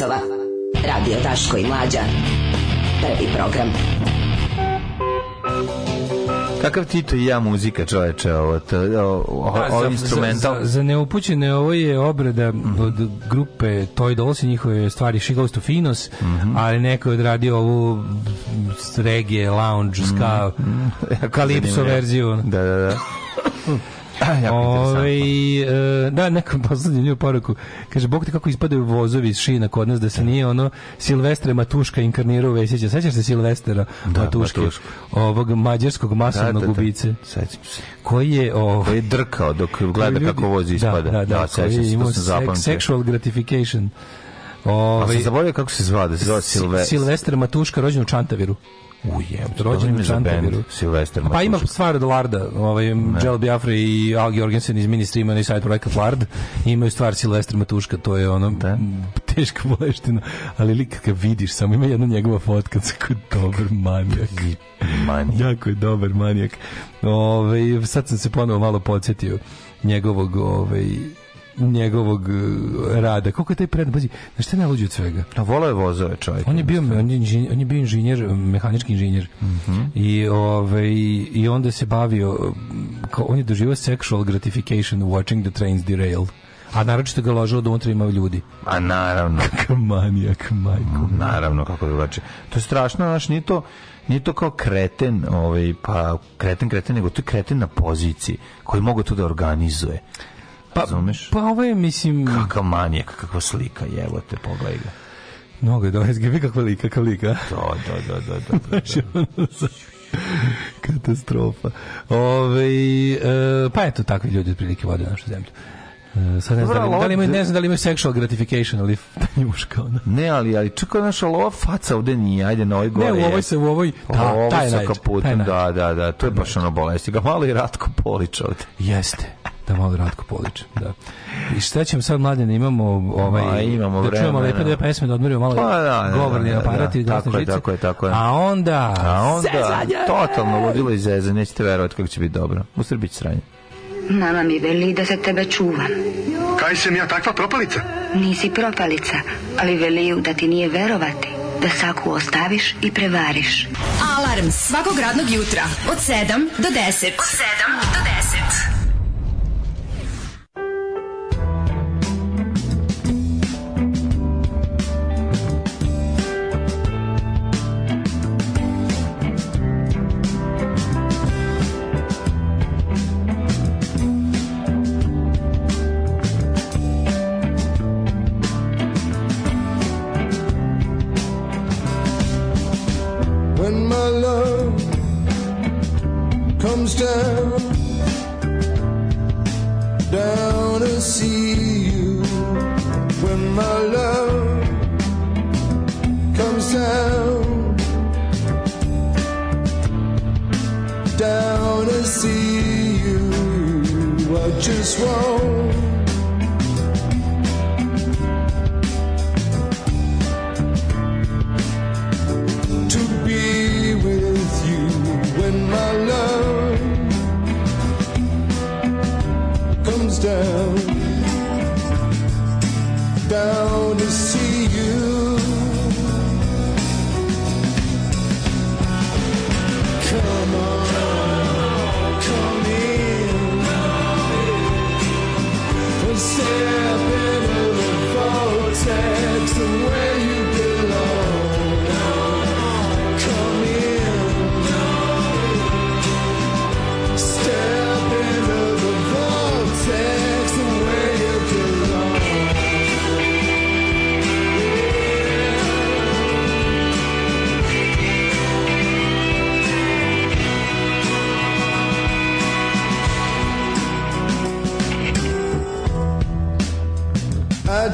časova. Radio Daško i Mlađa. Prvi program. Kakav Tito i ja muzika, čoveče, ovo, to, o, ovo instrumental. Za, za, za neupućene, ovo je obrada mm -hmm. od grupe Toy Dolls i njihove stvari She Goes to Finos, mm -hmm. ali neko je odradio ovu regije, lounge, ska, mm -hmm. kalipso verziju. Da, da, da. Ove, ovaj, e, da, nekom poslednjem nju poruku. Kaže, Bog te kako ispadaju vozovi iz šina kod nas, da se nije ono Silvestre Matuška inkarnirao u Vesića. Sećaš se Silvestera da, Matuške? Matuška. Ovog mađarskog masovnog da, da, da, ubice. Sećam se. Koji je... O, koji je drkao dok gleda ljudi, kako vozi ispada. Da, da, da. da koji je imao sexual gratification. Ove, A sam ovaj- zaboravio kako se zva, da se zove Silvestre. Silvestre Matuška, rođen u Čantaviru. Ujeb, rođen u Čantaviru. Silvester Pa ima stvar od Larda, ovaj, Jel Biafra i Al Jorgensen iz ministra imaju sajt projekat Lard, imaju stvar Silvester Matuška, to je ono da. teška boleština, ali lik kad vidiš samo, ima jedna njegova fotka, kako dobar manijak. manijak. jako je dobar manijak. Ove, ovaj, sad sam se ponovo malo podsjetio njegovog ove, ovaj, njegovog e, rada. Kako je taj pred, bazi, na šta najluđe od svega? A volao je vozove, čovjek. On je bio on je, inženjer, on je bio inženjer, mehanički inženjer. Mm -hmm. I ovaj i onda se bavio kao on je doživio sexual gratification watching the trains derail. A naročito ga ložilo da unutra ima ljudi. A naravno. Kakav manijak, majko. Naravno, kako drugačije. To je strašno, znaš, nije to, nije to kao kreten, ovaj, pa kreten, kreten, nego to je kreten na poziciji koji mogu to da organizuje. Pa, Zumeš? pa ovo je, mislim... Kakav manijak, kakva slika, evo te, pogledaj ga. Mnogo je dobro, izgledaj kakva lika, kakva lika. Do, do, do, do, do. Katastrofa. Ove, e, pa eto, takvi ljudi otprilike vode našu zemlju. Uh, sad ne znam, da li, da li ne znam da li imaju sexual gratification, ali tanjuška ona. Ne, ali, ali čekaj, naša ova faca ovde nije, ajde na ovoj gore. Ne, u ovoj se, u ovoj, ta, ovo da, taj najče. da, da, da, to je baš ono bolesti. Ga malo i Ratko Polić ovde. Jeste. Da malo Ratko Polić, da. I šta ćemo sad mladine, imamo ovaj Ma, imamo da čujemo lepe dve pesme da odmorimo malo pa, da, da, da govorni aparat i da, žice. Tako je, tako je, A onda, a onda zezanje! totalno ludilo i zeze, nećete verovati kako će biti dobro. U Srbiji će sranje. Mama mi veli da se tebe čuvam. Kaj sam ja takva propalica? Nisi propalica, ali veliju da ti nije verovati da saku ostaviš i prevariš. Alarm svakog radnog jutra od 7 do 10. Od 7 do 10.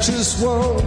righteous world.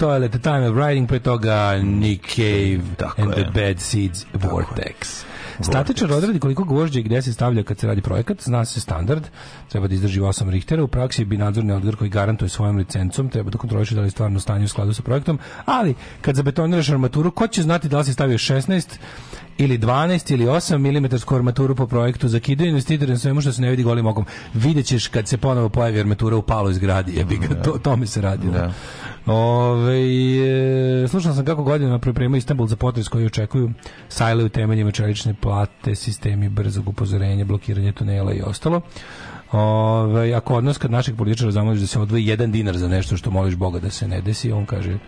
Toilet, The Time of Riding, pre toga Nick Cave Tako and je. the Bad Seeds Vortex. Statičar odredi koliko gvožđe i gde se stavlja kad se radi projekat, zna se standard, treba da izdrži 8 rihtera, u praksi bi nadzorni odgor koji garantuje svojom licencom, treba da kontroliše da li je stvarno stanje u skladu sa projektom, ali kad zabetoniraš armaturu, ko će znati da li se stavio 16 ili 12 ili 8 mm armaturu po projektu za zakidaju investitore na svemu što se ne vidi golim okom. Videćeš kad se ponovo pojavi armatura u paloj zgradi, jebi ga, da. to, tome se radi. Da. da. Ove, e, slušao sam kako godinama pripremaju Istanbul za potres koji očekuju sajle u temeljima čelične plate, sistemi brzog upozorenja, blokiranje tunela i ostalo. Ove, ako odnos kad našeg političara zamoliš da se odvoji jedan dinar za nešto što moliš Boga da se ne desi, on kaže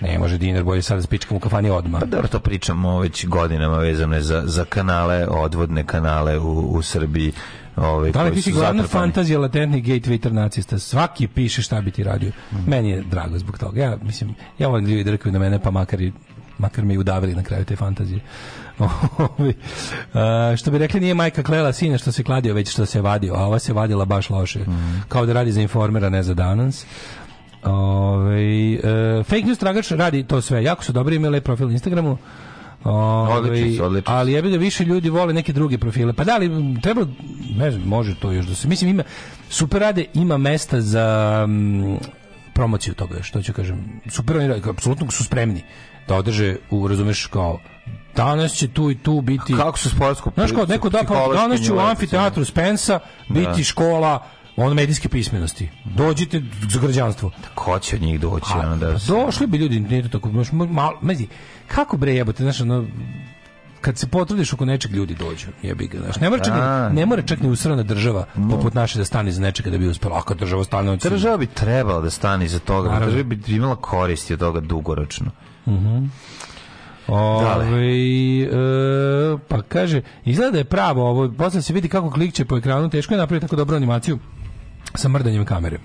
ne može dinar, bolje sada spičkam u kafani odmah. Pa dobro, to pričamo već godinama vezano za, za kanale, odvodne kanale u, u Srbiji Ovaj, da li ti si glavna fantazija latentnih gej Twitter nacista? Svaki piše šta bi ti radio. Mm Meni je drago zbog toga. Ja, mislim, ja volim da ljudi drkaju na mene, pa makar i makar me i udavili na kraju te fantazije. uh, što bi rekli, nije majka klela sina što se kladio, već što se vadio, a ova se vadila baš loše. Mm Kao da radi za informera, ne za danas. Ove, ovaj, uh, fake news tragač radi to sve. Jako su dobri, imaju lep profil na Instagramu. Odlično, odlično. Ali jebe da više ljudi vole neke druge profile. Pa da li treba ne znam, može to još da se. Mislim ima super rade, ima mesta za um, promociju toga, što ću kažem. Super oni apsolutno su spremni da održe u razumeš kao danas će tu i tu biti A kako su sportsko znaš kao neko da pa danas će u amfiteatru da. Spensa biti da. škola on medijske pismenosti. Dođite za građanstvo. Ko će od njih doći? A, onda da pa se... Došli bi ljudi, nije to tako, malo, mezi, kako bre jebote, znaš, ono, kad se potrudiš oko nečeg ljudi dođu. Jebi ga, znaš. Ne mora čak, ne mora čak ni usrana država no. poput naše da stane za nečega da bi uspela. Ako država stane Država bi trebala da stane za toga, Naravno. država bi imala koristi od toga dugoročno. Uh -huh. Ove, e, pa kaže, izgleda da je pravo ovo, posle se vidi kako klikće po ekranu, teško je napraviti tako dobru animaciju sa mrdanjem kamere.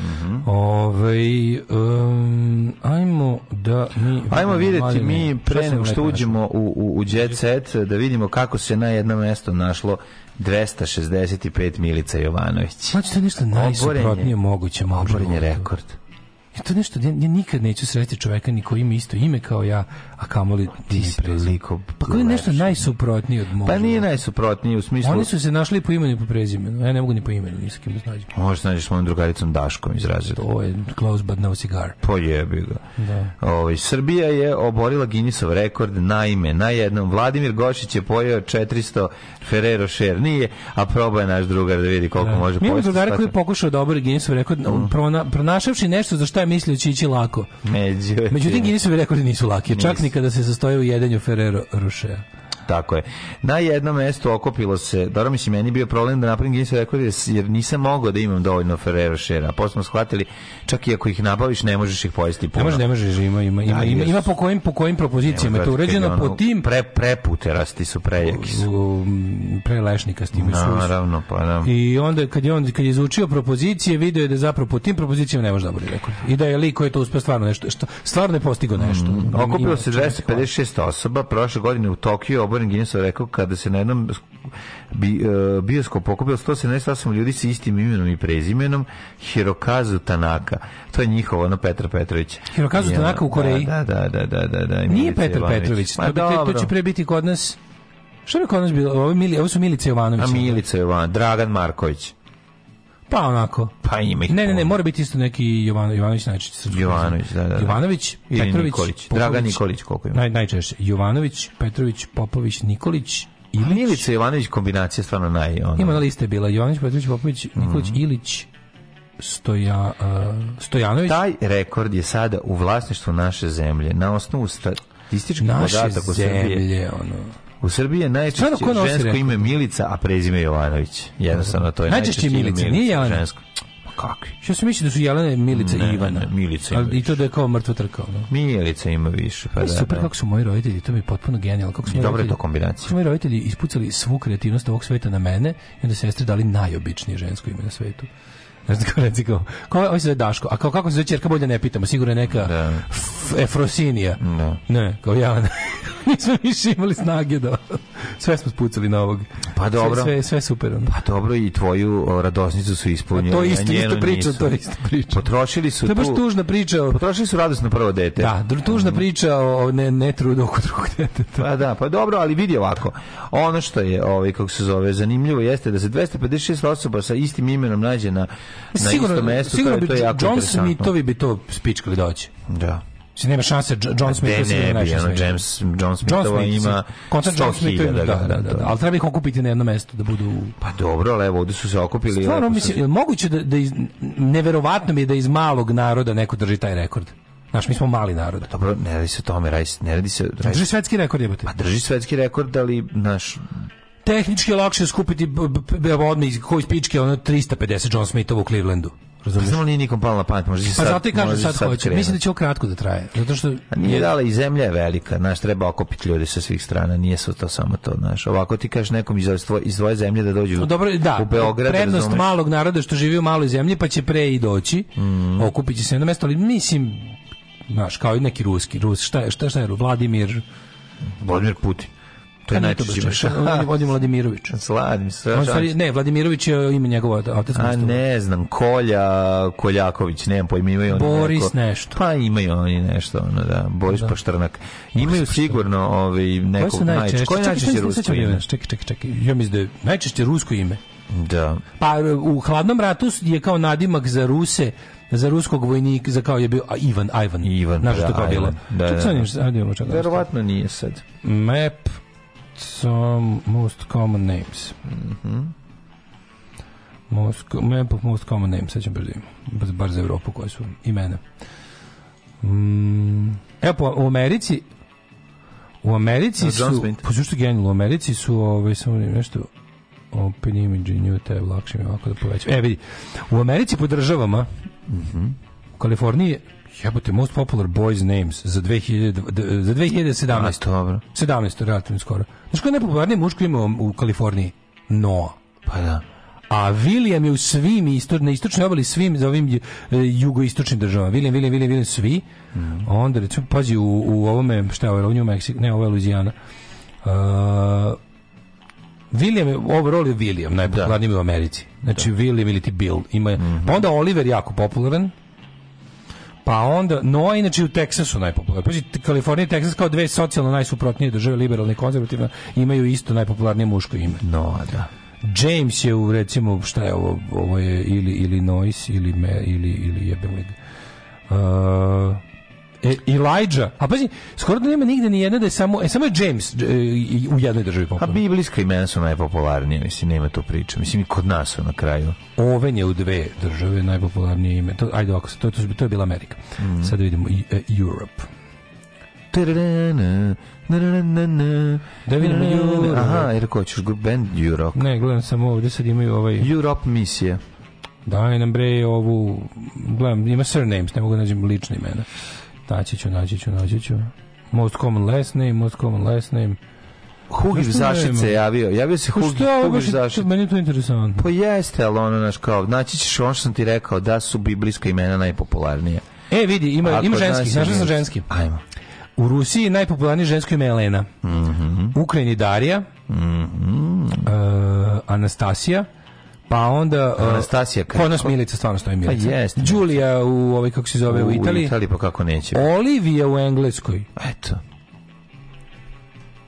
Mm -hmm. Ove, um, ajmo da mi ajmo vidjeti mi pre nego što uđemo u, u, u jet set da vidimo kako se na jedno mesto našlo 265 Milica Jovanović. Znači to je nešto najsuprotnije moguće. Oboren je rekord. Ja to nešto, ja, ja nikad neću sresti čoveka ni ima isto ime kao ja, a kamoli ti si toliko pa koji je nešto najsuprotniji od mog pa nije najsuprotniji u smislu oni su se našli po imenu i po prezimenu ja ne mogu ni po imenu ni sa kim da snađem možeš da nađeš mojom drugaricom Daškom iz izraziti to je close but no cigar pojebi pa ga da. Ovo, ovaj, Srbija je oborila Guinnessov rekord na ime na jednom Vladimir Gošić je pojeo 400 Ferrero Rocher nije a probao je naš drugar da vidi koliko da. može pojesti mi imamo drugara koji je pokušao da obori Guinnessov rekord mm. prona, pronašavši nešto za što je mislio da će ići lako Međutim, Međutim Guinnessov rekord nisu laki čak ni kada se sastoje u jedenju Ferrero Rochea. Tako je. Na jednom mestu okupilo se, dobro mi se meni bio problem da napravim Guinness rekord jer nisam mogao da imam dovoljno Ferrero Rochera. Posle smo shvatili, čak i ako ih nabaviš ne možeš ih pojesti puno. Ne možeš, ne možeš, ima ima da, ima, ima, ima po kojim po kojim propozicijama je to da uređeno po tim pre preputerasti su prejaki su. Prelešnikasti mi su. Naravno, pa da. I onda kad je on kad je izučio propozicije, video je da zapravo po tim propozicijama ne može da bude rekord. I da je liko je to uspeo stvarno nešto, što stvarno je postigao nešto. Mm, da okupilo se 256 osoba prošle godine u Tokiju Goran Ginesov rekao kada se na jednom bi, uh, bioskop pokupio 178 ljudi sa istim imenom i prezimenom Hirokazu Tanaka. To je njihovo, ono Petar Petrović. Hirokazu I, Tanaka u Koreji? Da, da, da. da, da, da Nije Petar Petrović, to, bi, to će prebiti kod nas... Što je kod nas bilo? Ovo, mili, ovo su Milice Jovanović. A Milica Jovanović, Dragan Marković. Pa onako. Pa ima ih. Ne, ne, ne, mora biti isto neki Jovan, Jovanović znači Jovanović, da, da. da. Jovanović, Petrović, Nikolić. Popović, Dragan Nikolić koliko ima. Naj, najčešće. Jovanović, Petrović, Popović, Nikolić, Ilić. A Milica Jovanović kombinacija stvarno naj... Ono. Ima na liste bila Jovanović, Petrović, Popović, Nikolić, mm. Ilić, Stoja, uh, Stojanović. Taj rekord je sada u vlasništvu naše zemlje. Na osnovu statističkih podataka Srbije. Naše zemlje, ono U Srbiji je najčešće žensko rekao? ime Milica, a prezime Jovanović. Jednostavno to je najčešće, ime Milica, nije Jovanović. Žensko pa kakvi? Što se misli da su Jelena Milica ne, i Ivana? Ne, Milica ima I to da je kao mrtva trka. No? Milica ima više. Pa e, da, super da. kako su moji roditelji, to mi je potpuno genijalno. Kako su Dobro je to kombinacija. Kako su moji roditelji ispucali svu kreativnost ovog sveta na mene i onda sestre dali najobičnije žensko ime na svetu. Znaš tako reci kao, ko, ovo ovaj se zove Daško, a kao kako se zove čerka bolje ne pitamo, sigurno je neka da. Efrosinija. Da. Ne, kao ja, nismo više imali snage da sve smo spucali na ovog. Pa dobro. Sve, sve, sve super. Ono. Pa dobro i tvoju radosnicu su ispunili. To isto, isto priča, nisu. to isto priča. Potrošili su to je baš tužna priča. O... Potrošili su radosno prvo dete. Da, tužna mm. priča o ne, ne trudu oko drugog deteta. Pa da, pa dobro, ali vidi ovako. Ono što je, ovaj, kako se zove, zanimljivo jeste da se 256 osoba sa istim imenom nađe na na sigurno, isto mesto, sigurno bi to je jako John Smithovi bi to spičkali doći. Da. Si nema šanse, John Smith je sigurno najviše. Ono, James, John Smith, John Smith ima koncert John Smith da, da, da, da, da ali treba ih okupiti na jedno mesto da budu... Pa dobro, al evo, ovdje su se okupili... Stvarno, mislim, moguće da, da iz, neverovatno mi je da iz malog naroda neko drži taj rekord. Znaš, mi smo mali narod. Pa dobro, ne radi se o tome, radi, se, ne radi se... Radi... Drži svetski rekord, jebate. Pa drži svetski rekord, ali, naš tehnički je lakše skupiti vodne iz koje pičke ono 350 John Smitha u Clevelandu. Razumiješ? Znamo pa nije nikom palo na pamet, možda pa sad, zato i kažem sad, sad hoće. Mislim da će ovo kratko da traje. Zato što... A nije dala i zemlja je velika, znaš, treba okupiti ljudi sa svih strana, nije sve to samo to, znaš. Ovako ti kažeš nekom iz, tvoje, iz tvoje zemlje da dođu no, pa Dobro, da, u Beograd. Prednost razumeš? malog naroda što živi u maloj zemlji, pa će pre i doći, mm. okupit će se na mesto, ali mislim, znaš, kao i neki ruski, Rus, šta je, šta, je, šta je, Vladimir... Vladimir Putin. To je najčešće baš. On je Vladimirović. Sladim se. On stvari, ne, Vladimirović je ime njegova otac. A ne znam, Kolja, Koljaković, nemam pojma, imaju oni Boris neko, nešto. Pa imaju oni nešto, ono da, Boris da. Paštrnak. Imaju Boris sigurno ovaj nekog najčešće. Koje najčešće rusko ime? Čekaj, čekaj, čekaj. Ja mislim da je najčešće rusko ime. Da. Pa u hladnom ratu je kao nadimak za Ruse za ruskog vojnika za kao je bio a, Ivan Ivan. Ivan, Znaš da, to kao bilo. Da, da, da. Verovatno nije sad. Map some most common names. Mhm. Mm most, map of most common names, sad se brzo bar za Evropu koje su imena. Mm, evo, po, u Americi u Americi no, su, pa zašto genijalno, u Americi su ovaj, samo nešto, Open Image i New Tab, lakše mi ovako da povećam. E, vidi, u Americi po državama, mm -hmm. u Kaliforniji Jebote, most popular boys names za 2000 za 2017. dobro. 17. relativno skoro. Znaš koji je najpopularniji muško ime u Kaliforniji? Noah. Pa da. A William je u svim isto, na istočnoj obali svim za ovim e, jugoistočnim državama. William, William, William, William svi. Mm. Onda recimo pazi u, u ovome šta je ovo, u New Mexico, ne, ovo je Louisiana. Uh, William je overall je William da. najpopularniji u Americi. Znači da. William ili ti Bill ima. Mm -hmm. Pa onda Oliver jako popularan. Pa onda, no, inače u Teksasu najpopularnije. Pazi, Kalifornija i Teksas kao dve socijalno najsuprotnije države, liberalne i konzervativne, imaju isto najpopularnije muško ime. No, da. James je u, recimo, šta je ovo, ovo je ili Illinois, ili, me, ili, ili jebem uh, E, Elijah. A pazi, skoro da nema nigde ni jedna da je samo, e, samo je James e, u jednoj državi popularna. A biblijska imena su najpopularnije, mislim, nema to priče. Mislim, i kod nas su na kraju. Oven je u dve države najpopularnije ime. To, ajde ovako, to, to, to je bila Amerika. Mm. Sad da vidimo i, e, Europe. Tadadana, nananana, da vidim Euro. Aha, jer ko ćeš band Europe. Ne, gledam samo ovdje sad imaju ovaj... Europe misije. Daj nam bre ovu... Gledam, ima surnames, ne mogu da nađem lične imena. Naći ću, naći ću, naći ću. Most common last name, most common last name. Hugiv Zašit se javio. Javio se pa Hugiv, Hugiv Zašit. Meni je to interesantno. Pa jeste, ali ono, naš kao, naći ćeš ono što sam ti rekao, da su biblijska imena najpopularnije. E, vidi, ima, Ako ima ženski, našao sam ženski. Ajmo. U Rusiji najpopularnije žensko ime je Elena. Mm -hmm. Ukrajini Darija. Mm -hmm. uh, Anastasija. Pa onda e, Anastasija Kod nas Milica stvarno stoji pa Milica. Pa jeste. Julia znači. u ovaj kako se zove u, u Italiji. U Italiji pa kako neće. Olivia u Engleskoj. Eto.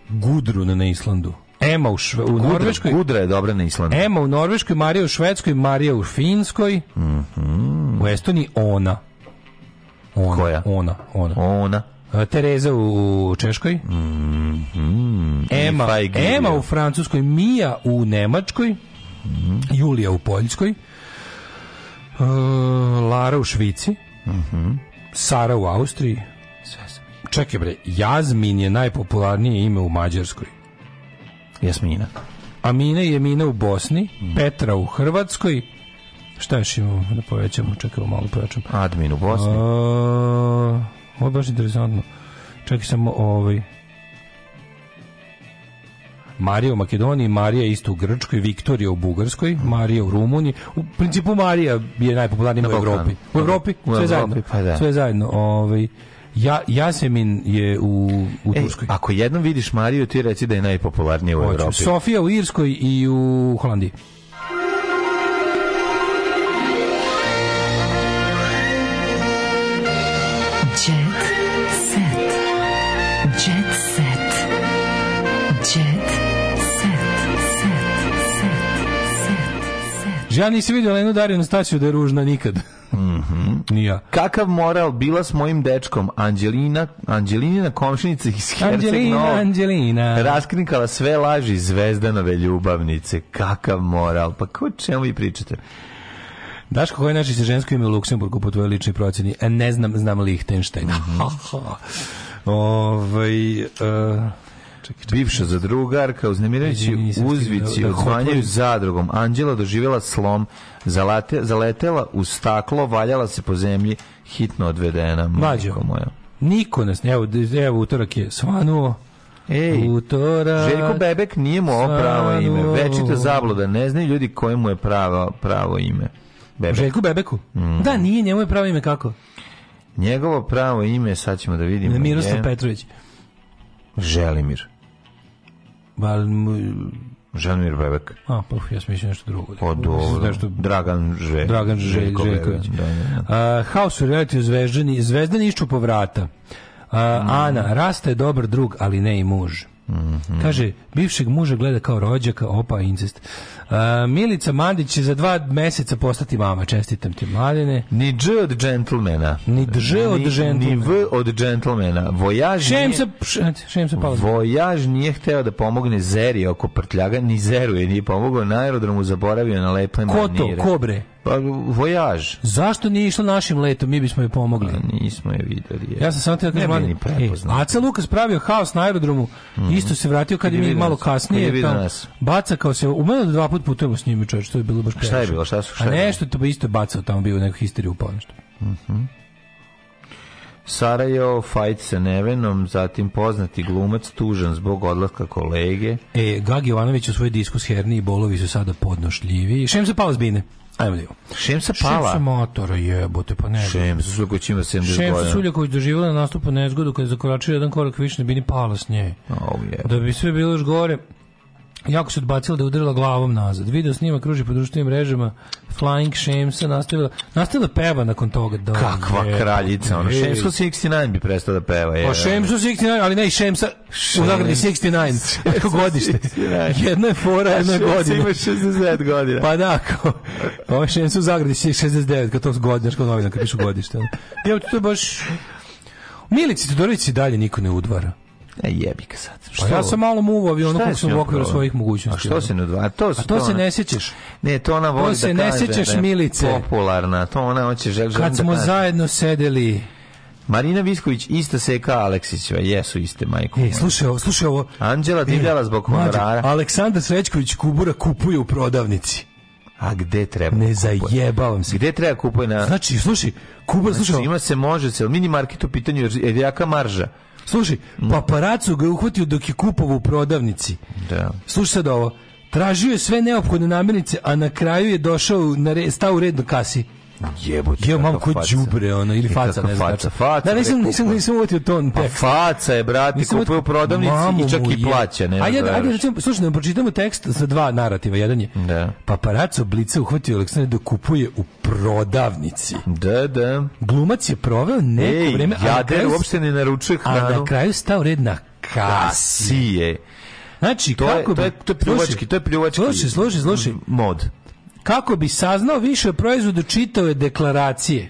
Gudrun na Islandu. Emma u, Šve, u Gudra, Norveškoj. Gudra je dobra na Islandu. Emma u Norveškoj, Marija u Švedskoj, Marija u Finskoj. Mhm. U Estoniji ona. Ona, Koja? Ona, ona. Ona. E, Tereza u Češkoj, mm, mm, Ema, Ema u Francuskoj, Mija u Nemačkoj, Mhm. Julija u Poljskoj. Uh, Lara u Švici. Mm -hmm. Sara u Austriji. Čekaj bre, Jazmin je najpopularnije ime u Mađarskoj. Jasmina. Amina i Emina u Bosni, mm. Petra u Hrvatskoj, Šta još imamo da povećamo? čekaj malo povećam. Admin u Bosni. Uh, ovo je baš interesantno. Čekaj samo ovaj. Marija u Makedoniji, Marija isto u Grčkoj, Viktorija u Bugarskoj, Marija u Rumuniji. U principu Marija je najpopularnija u Evropi. U Evropi, sve Evropi, zajedno. Pa da. Sve zajedno. Ovaj, ja, Jasemin je u, u Ej, Turskoj. Ako jednom vidiš Mariju, ti reci da je najpopularnija u Hoću. Evropi. Sofija u Irskoj i u Holandiji. Ja nisam vidio Lenu Darinu Staciju da je ružna nikad. Mm -hmm. Nija. Kakav moral bila s mojim dečkom Anđelina, Anđelinina komšinica iz Herceg Novog. Anđelina. Raskrinkala sve laži Zvezdanove ljubavnice. Kakav moral? Pa ko čemu vi pričate? Daško, je naši se žensko ime u Luksemburgu po tvojoj ličnoj procjeni? E, ne znam, znam Lichtenstein. Mm -hmm. Ovaj... uh, čekaj, čekaj. Bivša zadrugarka uznemiravajući uzvici da, odzvanjaju zadrugom. Anđela doživjela slom, zalate, zaletela u staklo, valjala se po zemlji, hitno odvedena. Mlađo, moja. niko nas, ne... evo, evo utorak je svanuo, Ej, utorak, Željko Bebek nije mu ovo pravo ime. Večita zabluda, ne znaju ljudi koje je pravo, pravo ime. Bebek. Željku Bebeku? Mm. Da, nije, njemu je pravo ime kako? Njegovo pravo ime, sad ćemo da vidimo. Miroslav je... Petrović. Želimir. Val, Želimir Bebek. A, pa ja sam mislio nešto drugo. O, pa, dobro. Da nešto... Dragan Želj. Dragan Želj, Željković. Da, da. da. House Reality zvezdani, zvezdani išću po vrata. Uh, mm. Ana, Rasta je dobar drug, ali ne i muž. Mm -hmm. Kaže, bivšeg muža gleda kao rođaka, opa, incest. Milica Mandić će za dva meseca postati mama. Čestitam ti, mladine. Ni dž od džentlmena. Ni dž od džentlmena. Ni v od džentlmena. Vojaž šem nije... Se, šem se Vojaž nije hteo da pomogne Zeri oko prtljaga, ni Zeru je nije pomogao. Na aerodromu zaboravio na lepe Ko manire. Ko to? Kobre? Pa, vojaž. Zašto nije išla našim letom? Mi bismo je pomogli. A, nismo je videli. Je. Ja sam samo te da ne mladim. E, Aca Lukas pravio haos na aerodromu. Mm -hmm. Isto se vratio kad je mi malo kasnije. Tamo, baca kao se, umelo da dva put putujemo s njim, čovječ, to je bilo baš previše. Šta je bilo, šta su, šta A nešto je to bi isto bacao tamo, bio u nekoj histeriju upao nešto. Mhm. Mm Sarajevo, fajt sa Nevenom, zatim poznati glumac tužan zbog odlaska kolege. E, Gagi Jovanović u svoj disku s Herni i Bolovi su sada podnošljivi. Šem se pao zbine. Ajmo da Šem se pala. Šemsa motora jebote, pa ne. Šemsa Suljaković ima 70 Šemsa godina. Šemsa Suljaković doživjela na nastupu nezgodu kada je zakoračio jedan korak više, ne bini ni pala s nje. Oh, yeah. Da bi sve bilo još gore, jako se odbacila da je udarila glavom nazad. Video snima kruži po društvenim mrežama Flying Shamsa nastavila, nastavila peva nakon toga. Da, Kakva je, kraljica, ono, Shamsa 69 bi prestao da peva. Je, pa Shamsa 69, ali ne i Shamsa, u nagradi 69, jedno godište. Jedna je fora, jedna je godina. ima 60 godina. Pa da, kao, ovo je Shamsa u zagradi 69, kad to s godinaš, kao novinar, kad pišu godište. Ja, to je baš... Milici Todorović i dalje niko ne udvara. E, jebi ga sad. Što? Pa ja sam malo muvao avionu kako sam u okviru svojih mogućnosti. A što se ne dva? To, a to, to se ne sjećaš. Ne, to ona voli to se da ne sjećaš, Milice. Popularna, to ona hoće žel, žel Kad da smo da zajedno sedeli... Marina Visković ista se kao Aleksićeva, jesu iste majko. Ej, slušaj ovo, slušaj ovo. Anđela e, divljala zbog honorara. Aleksandar Srećković Kubura kupuje u prodavnici. A gde treba? Ne da zajebavam se. Gde treba kupuje na? Znači, slušaj, Kuba, znači, slušaj. Ima se može se, mini market u pitanju, jer je jaka marža. Slušaj, mm. paparacu ga je uhvatio dok je kupovao u prodavnici. Da. Slušaj sad ovo. Tražio je sve neophodne namirnice, a na kraju je došao na stao u red na kasi. Jebote. Jo, mam ko đubre ona ili faca, ne znam. Faca, znači. faca. Da nisam nisam pa. nisam uvetio ton pa tek. faca je brati kupio u prodavnici i čak i plaća, ne. Ajde, ajde, recimo, slušaj, da pročitamo tekst sa dva narativa. Jedan je da. paparaco Blica uhvatio Aleksandra da kupuje u prodavnici. Da, da. Glumac je proveo neko vreme, ja da uopšte ne naručuje hranu. A na kraju stao red na kasije. Znači, to kako je, to je, to je pljuvački, to je pljuvački. Slušaj, slušaj, slušaj. Mod. Kako bi saznao više o proizvodu čitao je deklaracije.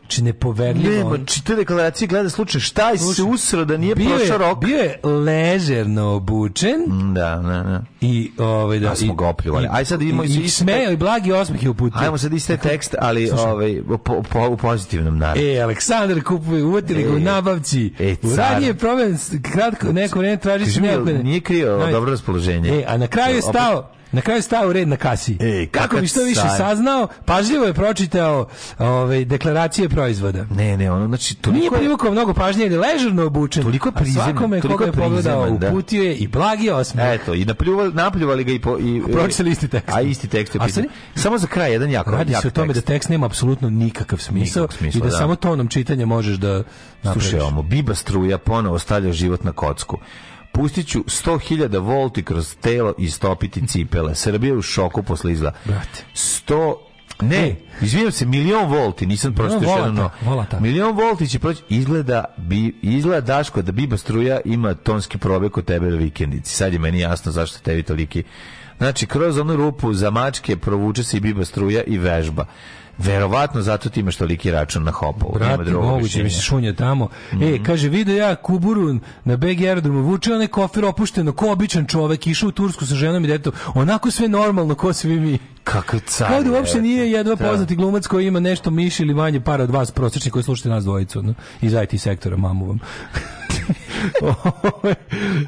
Znači nepoverljivo. Nema, čitao deklaracije gleda slučaj. Šta je se usro da nije bio prošao rok? Bio je ležerno obučen. Mm, da, da, da. I, ovaj, da, da smo ga opljuvali. Aj sad vidimo... I, i, smeo i blagi osmeh je uputio. Ajmo sad iste tekst, ali Slušaj. ovaj, po, po, u pozitivnom naravno. E, Aleksandar kupuje, uvatili ga u e, nabavci. E, U radnji je problem, kratko, neko vreme traži se Nije krio dobro raspoloženje. E, a na kraju je stao Na kraju stavio red na kasi. Ej, kako bi što više saznao, pažljivo je pročitao ove, ovaj, deklaracije proizvoda. Ne, ne, ono, znači, toliko Nije privukao mnogo pažnje, jer ležerno obučen. Toliko prizem, a svakome toliko koga je pogledao, da. uputio je i blagi osmeh. Eto, i napljuvali, napljuvali ga i... Po, i Pročitali isti tekst. A isti tekst je pitan. Samo za kraj, jedan jako Radi jak se o tome tekst. da tekst nema apsolutno nikakav smisao i da, da, samo tonom čitanja možeš da... Slušaj, Biba struja ponovo stavlja život na kocku pustiću 100.000 volti kroz telo i stopiti cipele. Srbija je u šoku posle izla. Brate. 100 ne, e. izvinjam se, milion volti, nisam prosto no, Milion volti će proći, izgleda, bi, izgleda Daško da Biba Struja ima tonski probe kod tebe na vikendici. Sad je meni jasno zašto tebi toliki. Znači, kroz onu rupu za mačke provuče se i Biba Struja i vežba. Verovatno zato ti imaš toliki račun na hopu. Brate, moguće mi se šunja tamo. Mm -hmm. E, mhm. kaže, vide ja kuburu na BG aerodromu, vuče onaj kofir opušteno, ko običan čovek, išao u Tursku sa ženom i detetom, onako sve normalno, ko svi mi. Kako car. Kao da uopšte nije jedva da. poznati glumac koji ima nešto miš ili manje para od vas prosječni koji slušate nas dvojicu, no? iz IT sektora, mamu vam.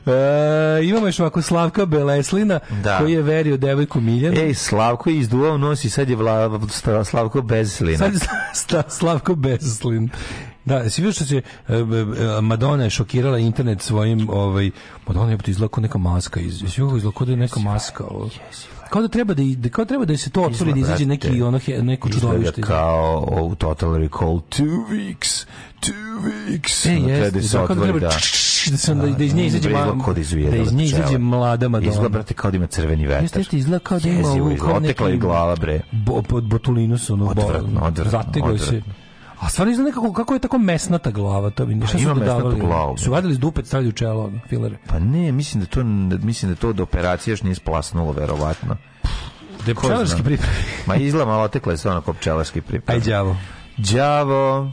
e, imamo još ovako Slavka Beleslina da. koji je verio devojku Miljanu. Ej, Slavko je izduvao i sad je vla, Slavko Slavko Bezslina. Slavko Bezslin. Da, si vidio što se e, e, e, Madonna je šokirala internet svojim, ovaj, Madonna je izlako neka maska, iz, izlako izlako da je neka maska. Ovaj. Kao da treba da, da kao da treba da se to otvori da izađe neki ono neko čudovište. kao u Total Recall 2 weeks, 2 weeks. E, no, jes, da, da, da, da, da, da, da, da sam da, da iz nje da, izađe mlada da iz nje izađe mlada madona izgleda brate kao da ima crveni vetar jeste jeste izgleda kao da ima ovu otekla je glava bre bo, bo, botulinus ono odvratno, odvratno, zategao se a stvarno izgleda nekako, kako je tako mesnata glava, to bi nešto pa su dodavali. Glavu, su vadili iz dupe, stavili u čelo, filere. Pa ne, mislim da to, da- mislim da to do operacije još nije splasnulo, verovatno. Da je pčelarski pripremi. Ma izgleda malo tekla je sve onako pčelarski pripremi. Aj, đavo. Đavo.